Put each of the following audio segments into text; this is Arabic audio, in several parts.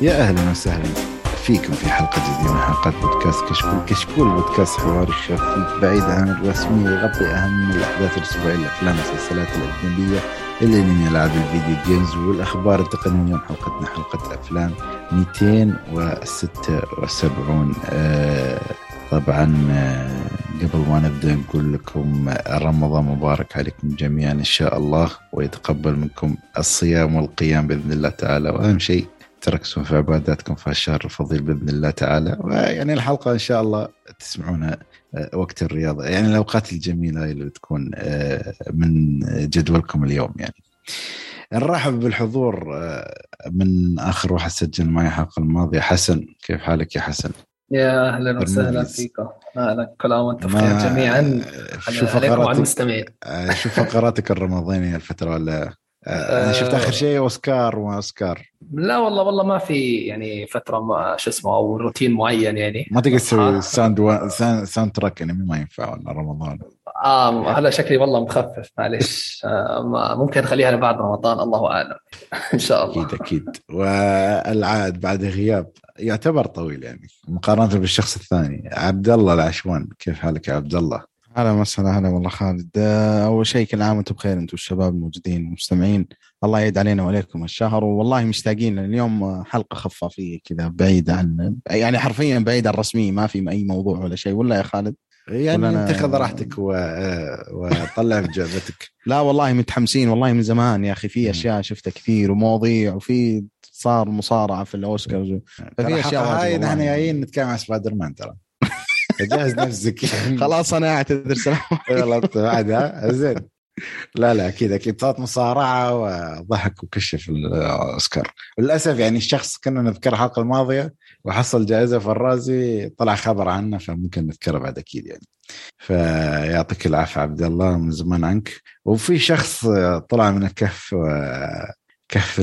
يا أهلا وسهلا فيكم في حلقة جديدة من حلقات بودكاست كشكول. كشكول بودكاست حواري خفيف بعيد عن الرسمي يغطي أهم الأحداث الأسبوعية الأفلام والمسلسلات الأجنبية الانمي العاب الفيديو جيمز والأخبار التقنية. اليوم حلقتنا حلقة أفلام 276 آه طبعا آه قبل ما نبدأ نقول لكم رمضان مبارك عليكم جميعا إن شاء الله ويتقبل منكم الصيام والقيام بإذن الله تعالى. وأهم شيء تركزوا في عباداتكم في الشهر الفضيل بإذن الله تعالى. ويعني الحلقة إن شاء الله تسمعونها وقت الرياضة. يعني الأوقات الجميلة اللي بتكون من جدولكم اليوم يعني. نرحب بالحضور من آخر واحد سجل معي الحلقة الماضية حسن. كيف حالك يا حسن؟ يا أهلا وسهلا فيكم أهلا. كل عام وأنتم بخير جميعا. شوف المستمعين. شوف فقراتك الرمضانية الفترة ولا أنا شفت آخر شيء أوسكار وما أوسكار. لا والله والله ما في يعني فترة ما شو اسمه أو روتين معين يعني. ما تقدر تسوي sound و... soundtrack يعني ما ينفع ولا رمضان. آه هلا شكلي والله مخفف معلش آه ممكن نخليها لبعد رمضان الله أعلم. إن شاء الله. أكيد أكيد. والعاد بعد غياب يعتبر طويل يعني مقارنة بالشخص الثاني. عبد الله العشوان كيف حالك يا عبد الله؟ أهلا وسهلا أهلا والله خالد. أول شيء كل عام وأنتم بخير أنتم الشباب الموجودين المستمعين الله يعيد علينا وعليكم الشهر. والله مشتاقين اليوم حلقة خفافية كذا بعيده عن يعني حرفيا بعيده عن الرسميه ما في أي موضوع ولا شيء. ولا يا خالد؟ يعني اتخذ راحتك و... وطلع جعبتك لا والله متحمسين والله من زمان يا أخي. في أشياء شفتها كثير ومواضيع وفي صار مصارعة في الاوسكارز ففي أشياء هاي نحن جايين نتكلم عن سبايدر مان ترى. جهز نفسك خلاص أنا اعتذر سلام غلطت بعدها زين. لا لا أكيد أكيد. صارت مصارعة وضحك وكشف الأوسكار. للأسف يعني الشخص كنا نذكر الحلقة الماضية وحصل جائزة فرازي طلع خبر عنه فممكن نذكره بعد أكيد يعني. فيعطيك العافية عبد الله من زمان عنك. وفي شخص طلع من الكهف كهف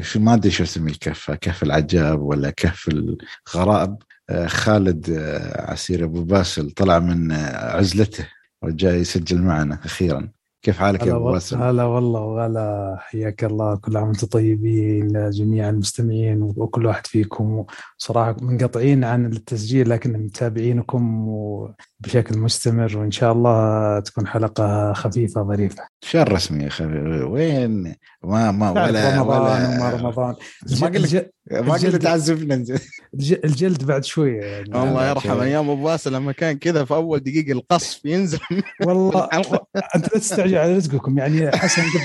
شو ما أدري شو اسمي الكهف كهف العجاب ولا كهف الغرائب. خالد عسير أبو باسل طلع من عزلته وجاي يسجل معنا أخيرا كيف حالك يا أبو باسل؟ هلا والله وغلا حياك الله كل عام وأنتم طيبين جميع المستمعين وكل واحد فيكم صراحة منقطعين عن التسجيل لكن متابعينكم بشكل مستمر وإن شاء الله تكون حلقة خفيفة ظريفة. شهر رسمي خفيف وين؟ ما ما ولا رمضان ولا وما رمضان. ما قلت ما قلت تعذبنا الجلد بعد شوية يعني. الله يرحم أيام أبو باسل لما كان كذا في أول دقيقة القصف ينزل والله أنت لا تستعجل على رزقكم يعني حسن قبل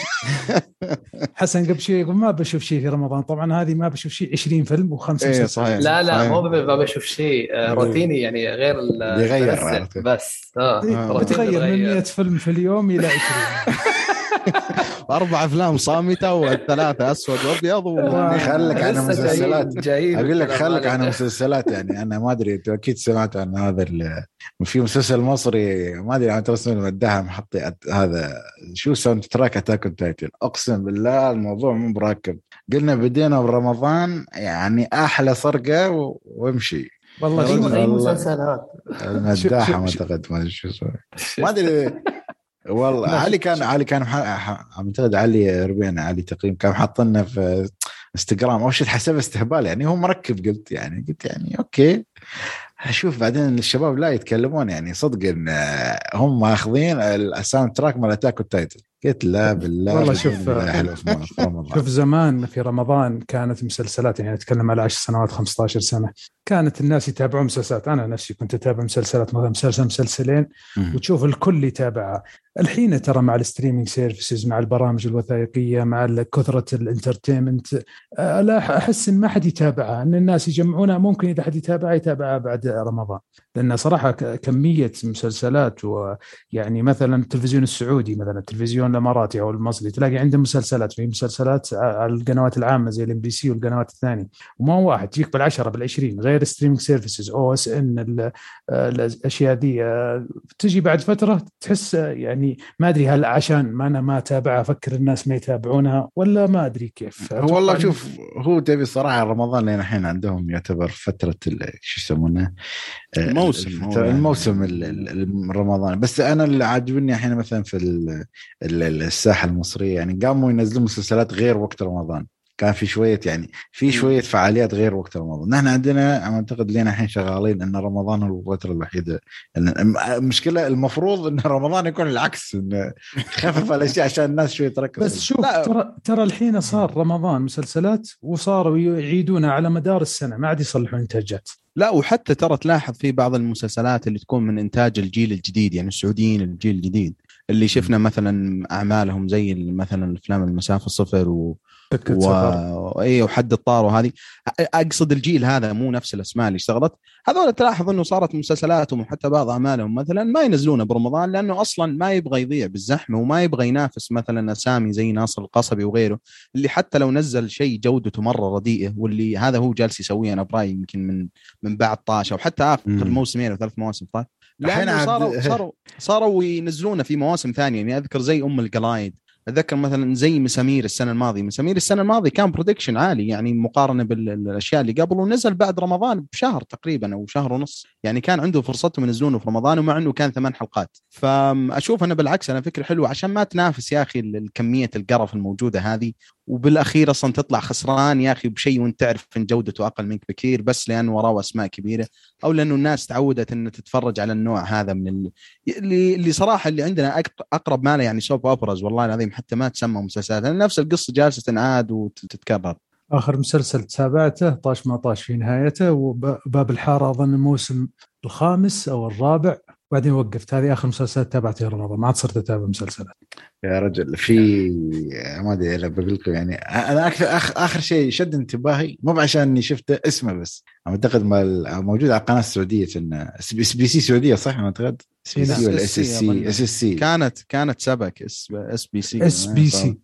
حسن قبل شوي يقول ما بشوف شيء في رمضان. طبعا هذه ما بشوف شيء 20 فيلم وخمسة إيه صحيح لا لا صحيح. مو ما بشوف شيء روتيني يعني غير بيغير بس. آه بتغير من 100 فيلم في اليوم إلى 20 أربع أفلام صامتة والثلاثة أسود وأبيض خلك عن لسه مسلسلات جايين- أقول لك خلك عن علينا. مسلسلات يعني. أنا ما أدري أنت أكيد سمعت عن هذا ال- في مسلسل مصري ما أدري عن ترسم المداها محط هذا شو ساوند تراك اتاك تايتن أقسم بالله الموضوع مو براكب. قلنا بدينا برمضان يعني أحلى سرقه وامشي. والله اي. مسلسلات. المداحه ما أعتقد ما أدري شو اسمه ما أدري والله علي كان علي كان ح- اعتقد علي ربينا علي تقييم كان حاطنا في انستغرام. أول شيء حسب استهبال يعني هو مركب قلت يعني قلت يعني أوكي. أشوف بعدين الشباب لا يتكلمون يعني صدق إن هم ماخذين الساوند تراك مال اتاك والتايتل قلت لا بالله والله بإذن شوف-. شوف زمان في رمضان كانت مسلسلات يعني أتكلم على 10 سنوات 15 سنة كانت الناس يتابعون مسلسلات أنا نفسي كنت أتابع مسلسلات مثلا مسلسل مسلسلين. وتشوف الكل يتابعها الحين ترى مع ال streaming services مع البرامج الوثائقية مع كثرة ال entertainment آه، لا أحس إن ما حد يتابعها إن الناس يجمعونها ممكن إذا حد يتابعها يتابعها بعد رمضان لأن صراحة ك- كمية مسلسلات ويعني مثلا التلفزيون السعودي مثلا التلفزيون الإماراتي أو المصري تلاقي عنده مسلسلات في مسلسلات على القنوات العامة زي الإم بي سي والقنوات الثانية. وما هو واحد تجيك بالعشرة بالعشرين غير streaming services OSN الأشياء دي تجي بعد فترة تحس يعني ما أدري هل عشان ما أنا ما أتابعها أفكر الناس ما يتابعونها ولا ما أدري كيف. والله شوف هو تبي صراحة رمضان لين الحين عندهم يعتبر فترة ال- شو يسمونه؟ الموسم هو يعني. الموسم ال- ال- ال- رمضان بس أنا اللي عاجبني الحين مثلا في ال- ال- الساحة المصرية يعني قاموا ينزلون مسلسلات غير وقت رمضان كان في شوية يعني في شوية فعاليات غير وقت رمضان. نحن عندنا أعتقد لنا الحين شغالين إن رمضان هو الفترة الوحيده المشكلة المفروض إن رمضان يكون العكس انه خفف الأشياء عشان الناس شوية تركز. بس شوف ترى ترى الحين صار رمضان مسلسلات وصاروا يعيدونها على مدار السنة ما عاد يصلحون إنتاجات. لا وحتى ترى تلاحظ في بعض المسلسلات اللي تكون من إنتاج الجيل الجديد يعني السعوديين الجيل الجديد اللي شفنا مثلا أعمالهم زي مثلا افلام المسافة صفر و و... اي وحد الطار وهذه. أقصد الجيل هذا مو نفس الأسماء اللي اشتغلت. هذول تلاحظ إنه صارت مسلسلاتهم وحتى بعض أعمالهم مثلا ما ينزلونه برمضان لأنه أصلا ما يبغى يضيع بالزحمة وما يبغى ينافس مثلا أسامي زي ناصر القصبي وغيره اللي حتى لو نزل شيء جودته مرة رديئة واللي هذا هو جالس يسويه أنا برأيي يمكن من من بعد طاش أو حتى آخر موسمين أو ثلاث مواسم طاش لأنه صاروا صاروا صاروا ينزلونه في مواسم ثانية. يعني أذكر زي أم القلايد. أتذكر مثلا زي مسامير السنة الماضية. مسامير السنة الماضية كان برودكشن عالي يعني مقارنة بالأشياء اللي قبل ونزل بعد رمضان بشهر تقريبا أو شهر ونص. يعني كان عنده فرصتهم ينزلونه في رمضان ومع إنه كان ثمان حلقات. فاشوف أنا بالعكس أنا فكرة حلوة. عشان ما تنافس يا أخي كميه القرف الموجودة هذه وبالأخير أصلا تطلع خسران يا أخي بشيء وأنت تعرف إن جودته أقل منك بكثير بس لأنه وراه أسماء كبيرة أو لأنه الناس تعودت إن تتفرج على النوع هذا من اللي اللي صراحة اللي عندنا أقرب ما له يعني سوب اوبراز والله العظيم حتى ما تسمى مسلسلات نفس القصة جالسة تنعاد وتتكرر. آخر مسلسل تابعته طاش ما طاش في نهايته وباب الحارة أظن الموسم الخامس أو الرابع. بعدين وقفت. هذه آخر مسلسلات تابعتها رمضان. ما عاد صرت أتابع مسلسلات. يا رجل في ما أدري بقول لكم يعني أنا أكثر اخر, آخر شيء شد انتباهي مو عشان إني شفته اسمه بس أعتقد موجود على القناه السعودية SBC سعودية صح؟ أعتقد. اس بي سي ولا إس إس سي؟ إس إس سي كانت كانت سبك اس بي سي. إس بي سي.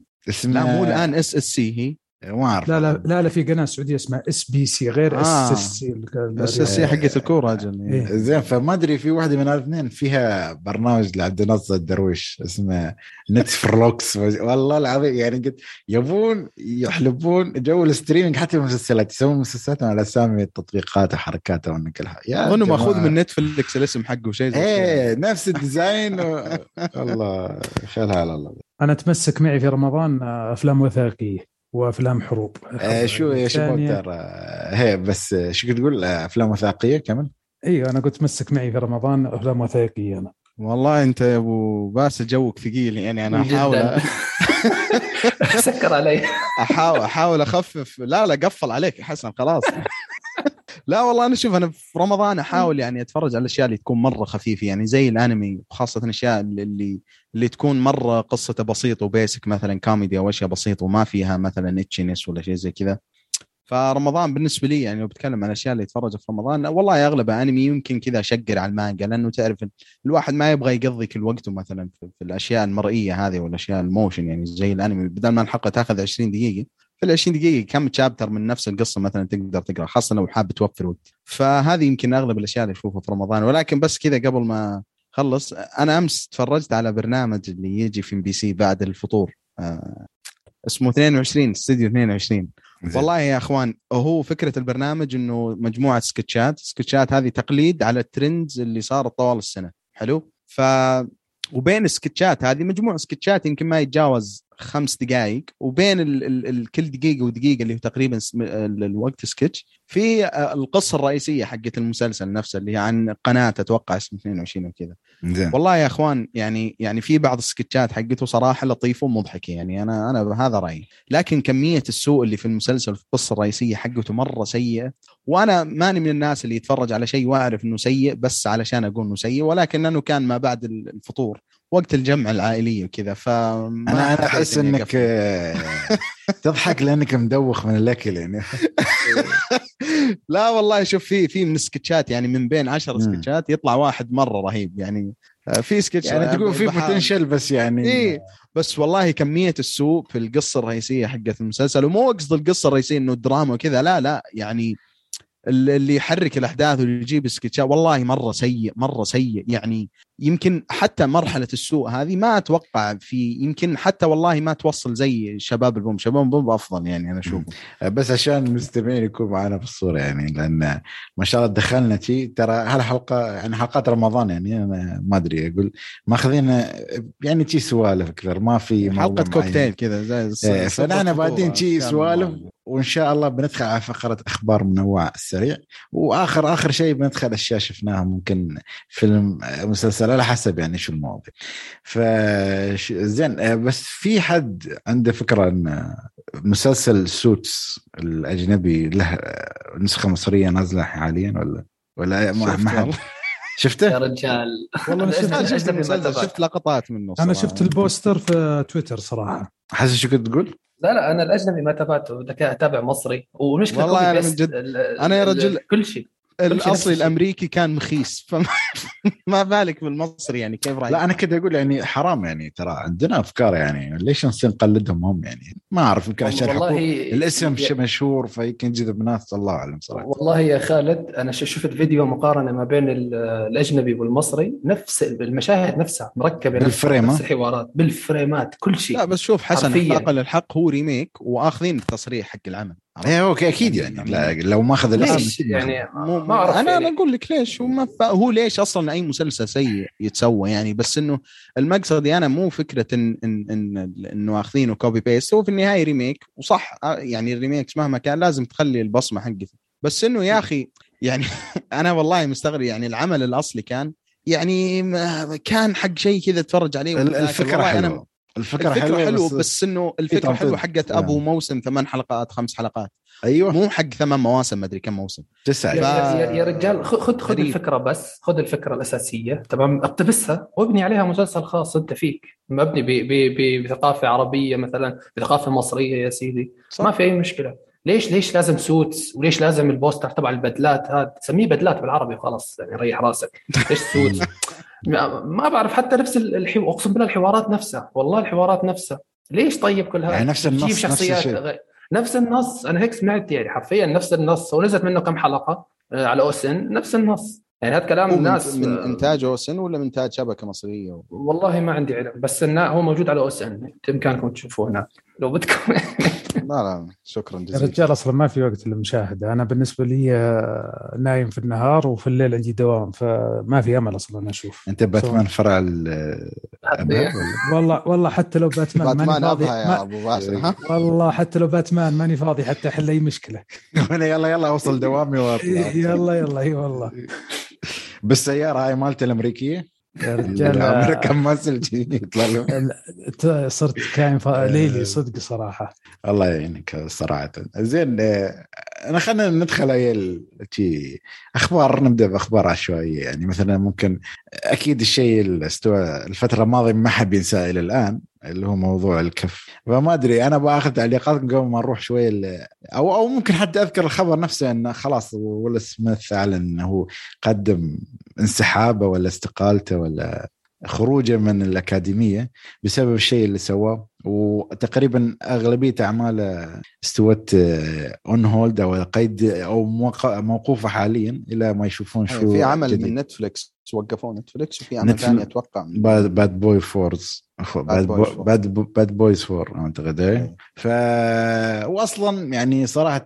لا مو الآن SSC هي. ما أعرف. لا لا لا لا في قناة سعودية اسمها اس بي سي غير اس اس سي SSC حقت الكورة أجل إيه. زين فما أدري في واحدة من الاثنين فيها برنامج لعبد الناصر درويش اسمه نتفلوكس والله العظيم يعني قلت يبون يحلبون جو ال streaming حتى المسلسلات يسوون مسلسلات على أسامي التطبيقات وحركات كلها يا اظن ماخوذ من نتفلكس الاسم حقه شيء زي إيه نفس ال design و... الله خلها على الله. أنا تمسك معي في رمضان أفلام وثائقية. وأفلام حروب. آه شو يا شو ترى هي بس شو كنت تقول؟ أفلام وثائقية كمان؟ أيوه أنا قلت مسك معي في رمضان أفلام وثائقية أنا. والله أنت يا أبو باسل جوك ثقيل يعني. أنا أحاول سكر علي. احاول أحاول أخفف. لا لا قفل عليك حسن خلاص. لا والله أنا شوف أنا في رمضان أحاول يعني أتفرج على الأشياء اللي تكون مرة خفيفة يعني زي الأنمي وخاصة الأشياء اللي اللي تكون مرة قصته بسيطه و basic مثلا كوميدي أو أشياء بسيطة وما فيها مثلا intenseness ولا شيء زي كذا. فرمضان بالنسبة لي يعني لو بتكلم عن الأشياء اللي يتفرجها في رمضان والله اغلبها أنمي يمكن كذا أشطر على المانجا لأنه تعرف الواحد ما يبغى يقضي كل وقته مثلا في الأشياء المرئية هذه والأشياء ال motion يعني زي الأنمي بدل ما الحلقة تأخذ 20 دقيقة في ال 20 دقيقة كم chapter من نفس القصة مثلا تقدر تقرأ خاصة لو حاب توفر وقت. فهذه يمكن أغلب الأشياء اللي أشوفها في رمضان. ولكن بس كذا قبل ما خلص أنا أمس تفرجت على برنامج اللي يجي في MBC بعد الفطور. آه اسمه 22 استوديو 22 والله يا أخوان هو فكرة البرنامج إنه مجموعة sketchات. sketchات هذه تقليد على ال trends اللي صارت طوال السنة. حلو؟ ف وبين ال sketchات هذه مجموعة sketchات يمكن ما يتجاوز خمس دقائق وبين ال ال ال كل دقيقة ودقيقة اللي هو تقريبا الوقت سكتش. في آه، القصة الرئيسية حقت المسلسل نفسه اللي هي عن قناة أتوقع اسمه 22 وكذا. والله يا اخوان يعني يعني في بعض السكتشات حقته صراحة لطيفة ومضحكة يعني أنا أنا بهذا رأيي. لكن كمية السوء اللي في المسلسل في القصة الرئيسية حقته مرة سيئة وأنا ماني من الناس اللي يتفرج على شيء وأعرف إنه سيء بس علشان أقول إنه سيء ولكن لأنه كان ما بعد الفطور. وقت الجمع العائلي وكذا ف أنا أنا أحس إنك تضحك لأنك مدوخ من الأكل يعني. لا والله شوف في في من السكتشات يعني من بين عشر سكتشات يطلع واحد مرة رهيب يعني. آه، في سكتش يعني تقول في بوتنشل بس يعني. إيه بس والله كمية السوء في القصة الرئيسية حقت المسلسل ومو أقصد القصة الرئيسية إنه دراما وكذا لا لا يعني اللي يحرك الأحداث واللي يجيب سكتشات والله مرة سيء مرة سيء يعني. يمكن حتى مرحلة السوء هذه ما أتوقع في يمكن حتى والله ما توصل زي شباب البوم. شباب البوم أفضل يعني أنا أشوف بس عشان المستمعين يكون معنا في الصورة يعني لأن ما شاء الله دخلنا شيء ترى هالحلقه يعني حلقات رمضان يعني أنا ما أدري أقول ماخذين يعني شي سوالف أكثر ما في حلقة كوكتيل كذا زي إيه، فنحن بعدين شي سوالف. وإن شاء الله بندخل على فقرة أخبار منوعة السريع وآخر آخر شيء بندخل أشياء شفناها ممكن فيلم مسلسل على حسب يعني شو المواضيع. ف زين بس في حد عنده فكرة إن مسلسل Suits الأجنبي له نسخة مصرية نازلة حاليا ولا؟ ولا ما ما حد؟ شفته؟ يا رجال والله أنا شفت لقطات منه أنا صراحة. شفت ال poster في تويتر صراحة حسن شو كنت تقول؟ لا لا أنا الأجنبي ما تابعته أتابع مصري والمشكلة والله beast من جد- أنا يا رجل- كل شيء الاصلي. الأمريكي كان مخيس فما ما بالك بالمصري يعني كيف رأيك؟ لا أنا كنت أقول يعني حرام يعني ترى عندنا أفكار يعني ليش نصير نقلدهم هم يعني ما أعرف يمكن عشان الاسم ي- مشهور فيمكن يجذب ناس الله أعلم صراحة والله يا خالد أنا شفت فيديو مقارنة ما بين ال- الأجنبي والمصري نفس المشاهد نفسها مركبة نفس- بال frame، نفس ها؟ الحوارات بال frameات كل شيء لا بس شوف حسن حرفياً. احقاقا للحق هو remake وآخذين التصريح حق العمل إيه okay أكيد يعني لا لو ما أخذ الاسم ليش؟ يعني مو ما أعرف أنا يعني. أنا أقول لك ليش. هو ما ف... هو ليش أصلا أي مسلسل سيء يتسوى يعني. بس إنه المقصد أنا مو فكرة ان ان إن إنه أخذينه copy paste هو في النهاية remake وصح آه، يعني ال remakes مهما كان لازم تخلي البصمة حقتك بس إنه يا أخي يعني أنا والله مستغرب يعني العمل الأصلي كان يعني ما- كان حق شيء كذا تتفرج عليه. الفكرة حلوة أنا الفكرة, الفكرة حلوة, حلوة بس, بس إنه الفكرة تنطيط. حلوة حقت أبو نعم. موسم ثمان حلقات خمس حلقات. أيوه. مو حق ثمان مواسم ما أدري كم موسم. تسعة. يا, ف- يا, يا رجال خ- خذ خذ. الفكرة بس خذ الفكرة الأساسية. تمام؟ اقتبسها وابني عليها مسلسل خاص أنت فيك. مبني ب- ب- ب- بثقافة عربية مثلا بثقافة مصرية يا سيدي. صح. ما في أي مشكلة. ليش ليش لازم Suits؟ وليش لازم ال poster تبع البدلات هذا؟ سميه بدلات بالعربي خلاص يعني ريح راسك. ليش Suits؟ ما بعرف حتى نفس الحوار أقسم بالله الحوارات نفسها والله الحوارات نفسها. ليش طيب كل هذا؟ يعني نفس النص، نفس شخصيات. غير- نفس النص أنا هيك سمعت يعني حرفيا نفس النص ونزلت منه كم حلقة آه، على OSN نفس النص. يعني هذا كلام الناس من آه، إنتاج OSN ولا من إنتاج شبكة مصرية؟ والله ما عندي علم بس إنه هو موجود على OSN بامكانكم تشوفوه هناك. لو بدكم لا لا شكرا يا جزيلا. رجال أصلا ما في وقت للمشاهدة. أنا بالنسبة لي آه، نايم في النهار وفي الليل عندي دوام فما في أمل أصلا أشوف. أنت باتمان فرع؟ والله والله حتى لو باتمان ماني باتمان فاضي أبها يا ما أبو باسل ها؟ والله حتى لو باتمان ماني فاضي حتى احل أي مشكلة. أنا يلا يلا اوصل دوامي وأطلع. يلا يلا أي والله. بالسيارة هاي مالته الأمريكية؟ يا رجال الامريكان ماسل يطلع له. صرت كائن ف- ليلي صدق صراحة. الله يعينك صراحة. زين آه، أنا خلينا ندخل شي أخبار نبدأ بأخبار عشوائية. يعني مثلا ممكن أكيد الشيء اللي استوى الفترة الماضية ما حد ينساه إلى الآن. اللي هو موضوع الكف. فما أدري أنا بأخذ تعليقات قبل ما نروح شوي أو أو ممكن حتى أذكر الخبر نفسه إنه خلاص ويل سميث اعلن إنه هو انسحابه ولا استقالته ولا خروجه من الأكاديمية بسبب الشيء اللي سواه. وتقريبا أغلبية أعماله استوت on hold أو قيد أو موق- موقوفة حاليا إلى ما يشوفون شو في عمل جديد. من نتفلكس وقفوه نتفلكس وفي عمل ثاني أتوقع. Bad Bad Boy Fours Bad. Bad Bad Boys Four أعتقد إيه إيه. ف واصلا يعني صراحة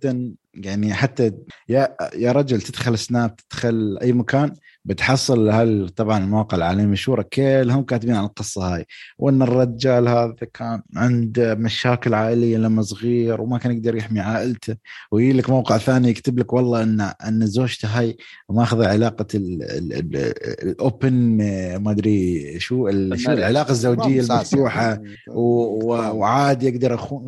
يعني حتى يا يا رجل تدخل سناب تدخل أي مكان بتحصل هل طبعا المواقع العالمية المشهوره كلهم كاتبين عن القصة هاي. وإن الرجال هذا كان عنده مشاكل عائلية لما صغير وما كان يقدر يحمي عائلته. ويجي لك موقع ثاني يكتب لك والله إن إن زوجته هاي ماخذه علاقة ال- ال- ال- الاوبن ما أدري شو شو العلاقة الزوجية. المفتوحة. وعادي يقدر أخون.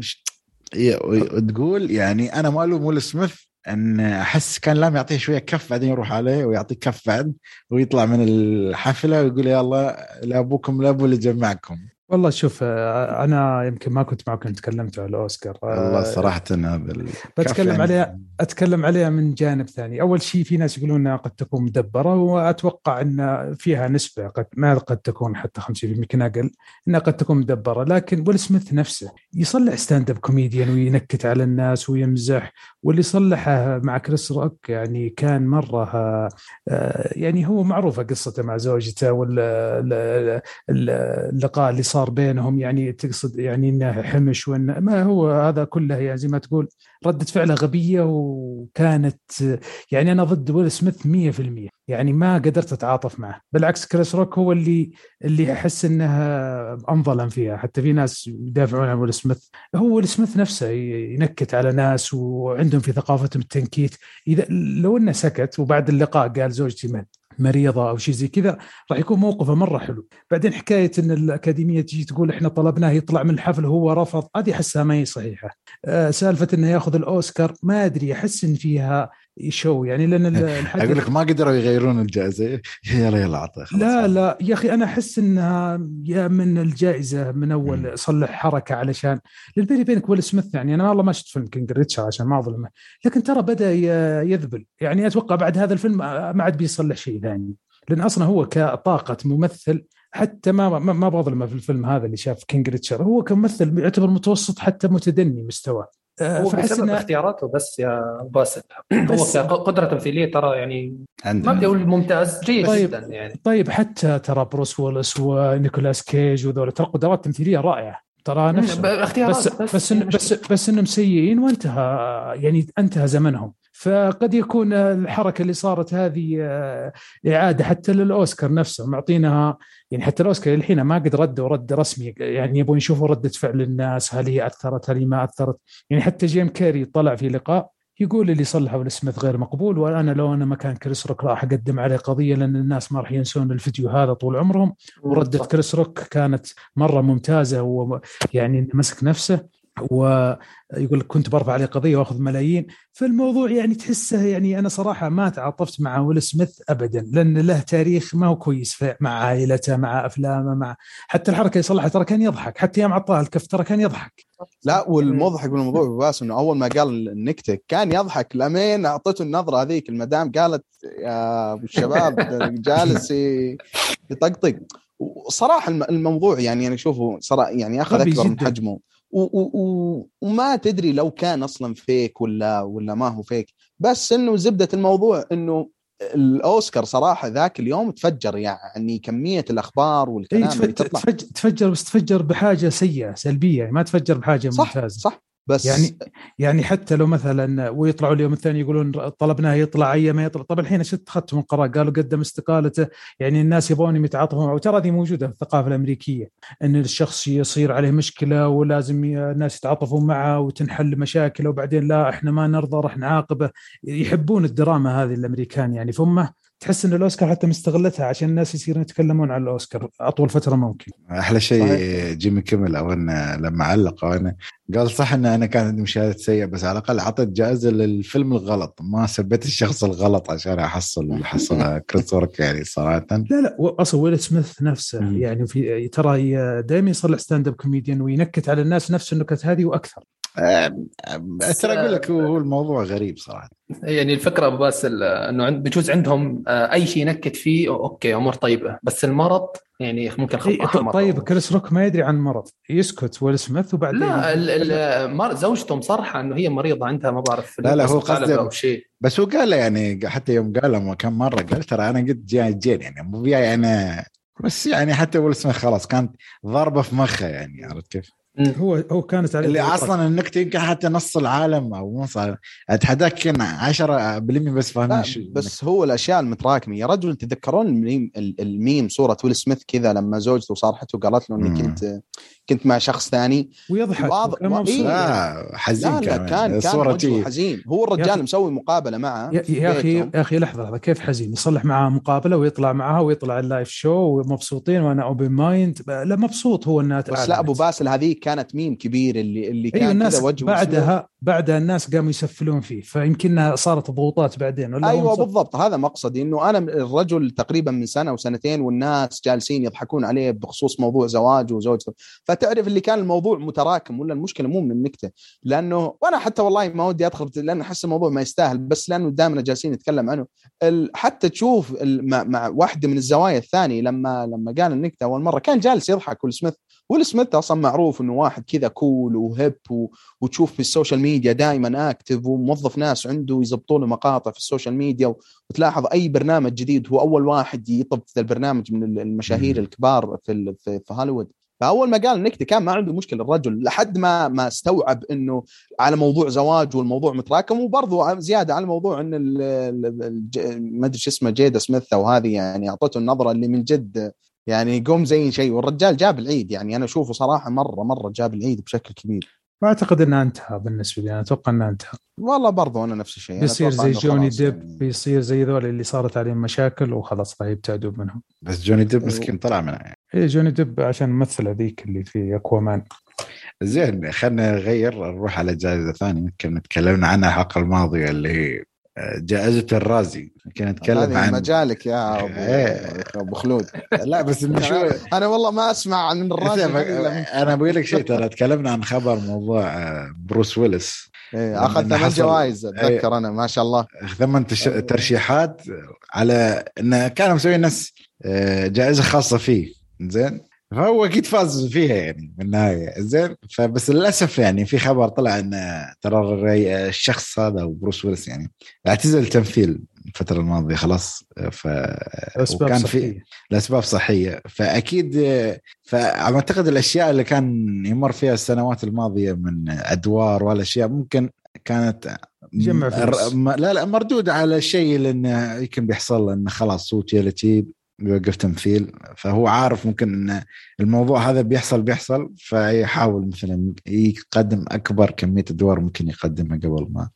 ي- وتقول يعني أنا ما ألوم ويل سميث أن أحس كان لازم يعطيه شوية كف بعدين يروح عليه ويعطيه كف بعد ويطلع من الحفلة ويقول يلا لا أبوكم لا أبو اللي جمعكم. والله شوف آه، أنا يمكن ما كنت معكم تكلمتوا على الأوسكار. آه، الله صراحة الكف بتكلم عليها أتكلم عليها من جانب ثاني. أول شيء في ناس يقولون إنها قد تكون مدبرة وأتوقع إن فيها نسبة قد ما قد تكون حتى 50% يمكن أقل إنها قد تكون مدبرة. لكن ويل سميث نفسه يصلح stand-up comedian وينكت على الناس ويمزح واللي صلحه مع كريس روك يعني كان مرة يعني هو معروفة قصته مع زوجته واللقاء اللي صار بينهم يعني تقصد يعني إنه حمش وانه ما هو هذا كله يعني زي ما تقول ردة فعله غبية وكانت يعني أنا ضد ويل سميث 100% يعني ما قدرت أتعاطف معه. بالعكس كريس روك هو اللي اللي أحس أنه أنظلم فيها. حتى في ناس يدافعون عن ويل سميث هو ويل سميث نفسه ينكت على ناس وعندهم في ثقافتهم التنكيت. إذا لو أنه سكت وبعد اللقاء قال زوجتي من مريضة أو شيء زي كذا راح يكون موقفه مرة حلو. بعدين حكاية إن الأكاديمية تجي تقول إحنا طلبناه يطلع من الحفل وهو رفض هذه أحسها ما هي صحيحة. آه سالفة إنه ياخذ الأوسكار ما أدري أحس إن فيها شو يعني لأن أقول لك ما قدروا يغيرون الجائزة. يلا يلا اعطيه لا لا يا أخي أنا أحس إنها يا من الجائزة من أول. صلح حركة علشان لأن بيني وبينك ويل سميث يعني أنا والله ما شفت فيلم King Richard عشان ما أظلمه. لكن ترى بدأ يذبل. يعني أتوقع بعد هذا الفيلم ما عاد بيصلح شيء ثاني. لأن أصلا هو كطاقة ممثل حتى ما ما, ما بظلمه في الفيلم هذا اللي شاف King Richard. هو كممثل يعتبر متوسط حتى متدني مستواه. هو بسبب إن... اختياراته بس يا باسل. بس هو كقدره تمثيليه ترى يعني ما بدي أقول ممتاز جيد طيب جدا يعني. طيب حتى ترى بروس ويلس ونيكولاس كيج وذول ترى قدرات تمثيلية رائعة. ترى نفس اختيارات بس بس بس, بس, بس إنهم سيئين وانتهى يعني انتهى زمنهم. فقد يكون الحركة اللي صارت هذه آه، إعادة حتى للأوسكار نفسه معطينها يعني حتى الأوسكار الحين ما قد ردوا رد رسمي يعني يبون يشوفوا ردة فعل الناس هل هي أثرت هل هي ما أثرت. يعني حتى جيم كيري طلع في لقاء يقول اللي صلحوا ويل سميث غير مقبول وأنا لو أنا مكان كريس روك راح أقدم عليه قضية لأن الناس ما راح ينسون الفيديو هذا طول عمرهم. وردة كريس روك كانت مرة ممتازة ويعني مسك نفسه. ويقول كنت برفع عليه قضية وأخذ ملايين. فالموضوع يعني تحسه يعني أنا صراحة ما تعاطفت مع ويل سميث ابدا لأن له تاريخ ما هو كويس مع عائلته مع أفلامه مع حتى الحركة اللي صلحها ترى كان يضحك حتى يوم عطاه الكف ترى كان يضحك. لا والمضحك بالموضوع باس إنه أول ما قال النكتة كان يضحك لمين أعطيته النظرة هذيك المدام قالت يا أبو الشباب جالس يطقطق. صراحة الموضوع يعني أنا أشوفه صراحة يعني أخذ أكبر من حجمه. وما تدري لو كان أصلا فيك ولا ولا ما هو فيك. بس إنه زبدة الموضوع إنه الأوسكار صراحة ذاك اليوم تفجر يعني كمية الأخبار والكلام إيه اللي تطلع. تفجر بس تفجر بحاجة سيئة سلبية ما تفجر بحاجة صح ممتازة. صح. بس يعني يعني حتى لو مثلا ويطلعوا اليوم الثاني يقولون طلبناه يطلع أي ما يطلع. طب الحين شفت اخذت من قرار قالوا قدم استقالته. يعني الناس يبغون يتعاطفون معه. وترى هذه موجودة في الثقافة الأمريكية إن الشخص يصير عليه مشكلة ولازم الناس يتعاطفون معه وتنحل مشاكله. وبعدين لا إحنا ما نرضى راح نعاقبه. يحبون الدراما هذه الأمريكان يعني. ثم تحس إن الأوسكار حتى مستغلتها عشان الناس يصيرون يتكلمون عن الأوسكار أطول فترة ممكن. أحلى شيء جيمي كيمل أو إنه لما علق أو إنه قال صح ان أنا كان عندي مشاهدات سيئة بس على الأقل اعطيت جائزة للفيلم الغلط. ما سبيت الشخص الغلط عشان احصل اللي حصل كريس روك يعني صراحة. لا لا أصلا ويل سميث نفسه. يعني في ترى دائما يصلح stand up comedian وينكت على الناس نفس النكت هذه وأكثر. ترى أقول لك هو الموضوع غريب صراحة. يعني الفكرة أبو باسل إنه بجوز عندهم آه، أي شيء ينكت فيه okay أمور طيبة. بس المرض يعني ممكن خط طيب كريس روك ما يدري عن مرض. يسكت ويل سميث وبعدين لا زوجته مصرحة إنه هي مريضة عندها ما بعرف لا لا هو قصده أو شيء. بس هو قال يعني حتى يوم قال كم مرة قال ترى أنا قد جاي جين يعني مو يعني بس يعني حتى ويل سميث خلاص كانت ضربه في مخه يعني عرفت كيف؟ هو هو كانت عليه اللي أصلا النكته يمكن حتى نص العالم أو نص أتحداك كان 10% بس فاهمين بس هو الأشياء المتراكمة. يا رجل تذكرون ال meme, ال meme صورة ويل سميث كذا لما زوجته صارحته وقالت له إني كنت كنت مع شخص ثاني. ويضحك وعض... إيه؟ لا حزين لا لا كان كان كان حزين. هو الرجال مسوي مقابلة معه يا, يا أخي يا أخي لحظة لحظة. كيف حزين؟ يصلح معها مقابلة ويطلع معها ويطلع ال live show ومبسوطين وأنا open mind لا مبسوط هو إنها بس لا أبو باسل هذه كانت ميم كبير اللي اللي أيوة، كان أيوة الناس وجه بعدها بعدها الناس قاموا يسفلون فيه فيمكنها صارت ضغوطات بعدين ولا أيوه بالضبط. هذا مقصدي إنه أنا الرجل تقريبا من سنة وسنتين والناس جالسين يضحكون عليه بخصوص موضوع زواجه وزوجته فتعرف اللي كان الموضوع متراكم ولا المشكلة مو من النكته لأنه وأنا حتى والله ما ودي أدخل لأن أحس الموضوع ما يستاهل بس لأنه دائما جالسين نتكلم عنه. حتى تشوف مع واحدة من الزوايا الثانية لما لما قال النكتة أول مرة كان جالس يضحك ويل سميث ويل سميث أصلا معروف إنه واحد كذا cool و hip و... وتشوف في ال social media دائما active وموظف ناس عنده يزبطوا له مقاطع في ال social media وتلاحظ أي برنامج جديد هو أول واحد يطب في البرنامج من المشاهير الكبار في في, في هوليوود. فأول ما قال نكته كان ما عنده مشكلة الرجل لحد ما ما استوعب إنه على موضوع زواج والموضوع متراكم وبرضه زيادة على موضوع إن ما أدري شو اسمه جيدا سميث أو هذه يعني أعطته النظرة اللي من جد يعني يقوم زي شيء. والرجال جاب العيد يعني أنا أشوفه صراحة مرة مرة جاب العيد بشكل كبير. ما أعتقد إنه انتهى بالنسبة لي. أنا أتوقع إنه انتهى. والله برضو أنا نفس الشيء. بيصير زي جوني ديب يعني. بيصير زي ذول اللي صارت عليهم مشاكل وخلاص راح يبتعدوا منهم. بس جوني ديب مسكين طلع منها يعني. إيه جوني ديب عشان ممثل هذيك اللي في أكوامان. زين خلينا نغير نروح على جائزة ثانية كنا تكلمنا عنها الحلقة الماضيه اللي هي جائزة الرازي. كنا نتكلم عن مجالك يا ابو إيه. أبو خلود. لا بس شوي أنا والله ما أسمع من الرازي أنا بقول لك شيء ترى تكلمنا عن خبر موضوع آه، بروس ويلس إيه اخذ ثمان جوائز أتذكر إيه أنا ما شاء الله. ثمان تش... ترشيحات على انه كانوا مسويين ناس آه، جائزة خاصة فيه. زين؟ فهو أكيد فاز فيها يعني بالنهايه زين؟ فبس للأسف يعني في خبر طلع إن ترى الشخص هذا بروس ويلس يعني اعتزل التمثيل الفترة الماضية خلاص. ف وكان في لاسباب صحية. فأكيد فاعتقد الأشياء اللي كان يمر فيها السنوات الماضية من أدوار والأشياء ممكن كانت جمع فلوس. لا لا مردود على الشيء لأنه يمكن بيحصل انه خلاص صوت يلتي بيوقف تمثيل فهو عارف ممكن إن الموضوع هذا بيحصل بيحصل فيحاول مثلا يقدم أكبر كمية أدوار ممكن يقدمها قبل ما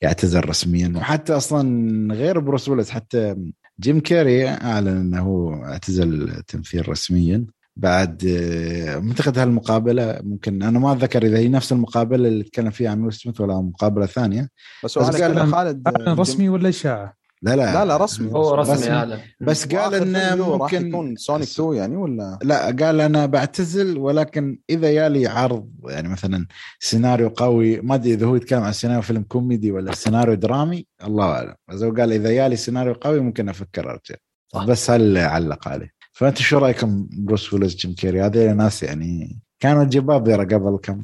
يعتزل رسميا. وحتى أصلا غير بروس ويلس حتى جيم كاري أعلن إنه اعتزل التمثيل رسميا. بعد أعتقد هالمقابلة ممكن أنا ما أتذكر إذا هي نفس المقابلة اللي تكلم فيها عن ويل سميث ولا مقابلة ثانية. بس, بس قال خالد رسمي ولا إشاعة؟ لا لا. لا لا رسمي هو رسمي. اعلن بس قال إنه ممكن يكون سونيك 2 يعني ولا؟ لا قال أنا بعتزل ولكن إذا يالي عرض يعني مثلا سيناريو قوي ما أدري إذا هو يتكلم عن سيناريو فيلم كوميدي ولا سيناريو درامي الله أعلم. بس هو قال إذا يالي سيناريو قوي ممكن أفكر أرجع. بس هل علق عليه؟ فأنت شو رأيكم بروس ويلز جيم كيري؟ هذه ناس يعني كانوا جبابره قبل كم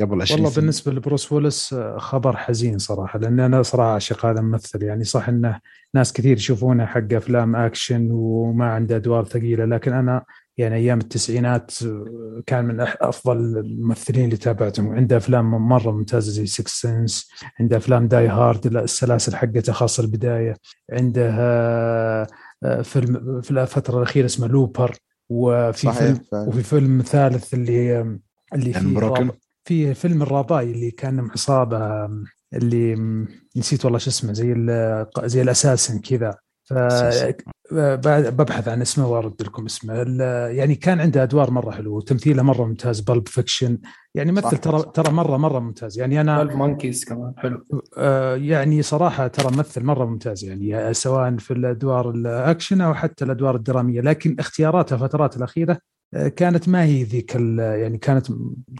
قبل 20 والله بالنسبة لبروس ويلس آه، خبر حزين صراحة لأن أنا صراحة اعشق هذا الممثل. يعني صح انه ناس كثير يشوفونه حق أفلام أكشن وما عنده أدوار ثقيلة لكن أنا يعني أيام التسعينات آه، كان من أفضل الممثلين اللي تابعتهم. عنده أفلام مرة ممتازة زي Sixth Sense عنده أفلام Die Hard السلاسل حقته خاصة البداية. عنده آه، في الفترة الأخيرة اسمه Looper وفي صحيح فيلم فعلا. وفي فيلم ثالث اللي اللي فيه في فيلم ال Rabbi اللي كان عصابه اللي نسيت والله شو اسمه زي زي ال assassin كذا. ف ببحث عن اسمه وأرد لكم اسمه. يعني كان عنده أدوار مرة حلوة وتمثيله مرة ممتاز. Pulp Fiction يعني مثل ترى ترى مرة مرة ممتاز. يعني أنا Twelve Monkeys كمان حلو. آه يعني صراحة ترى ممثل مرة ممتاز يعني سواء في الأدوار الأكشن أو حتى الأدوار الدرامية. لكن اختياراته الفترات الأخيرة كانت ما هي ذيك يعني كانت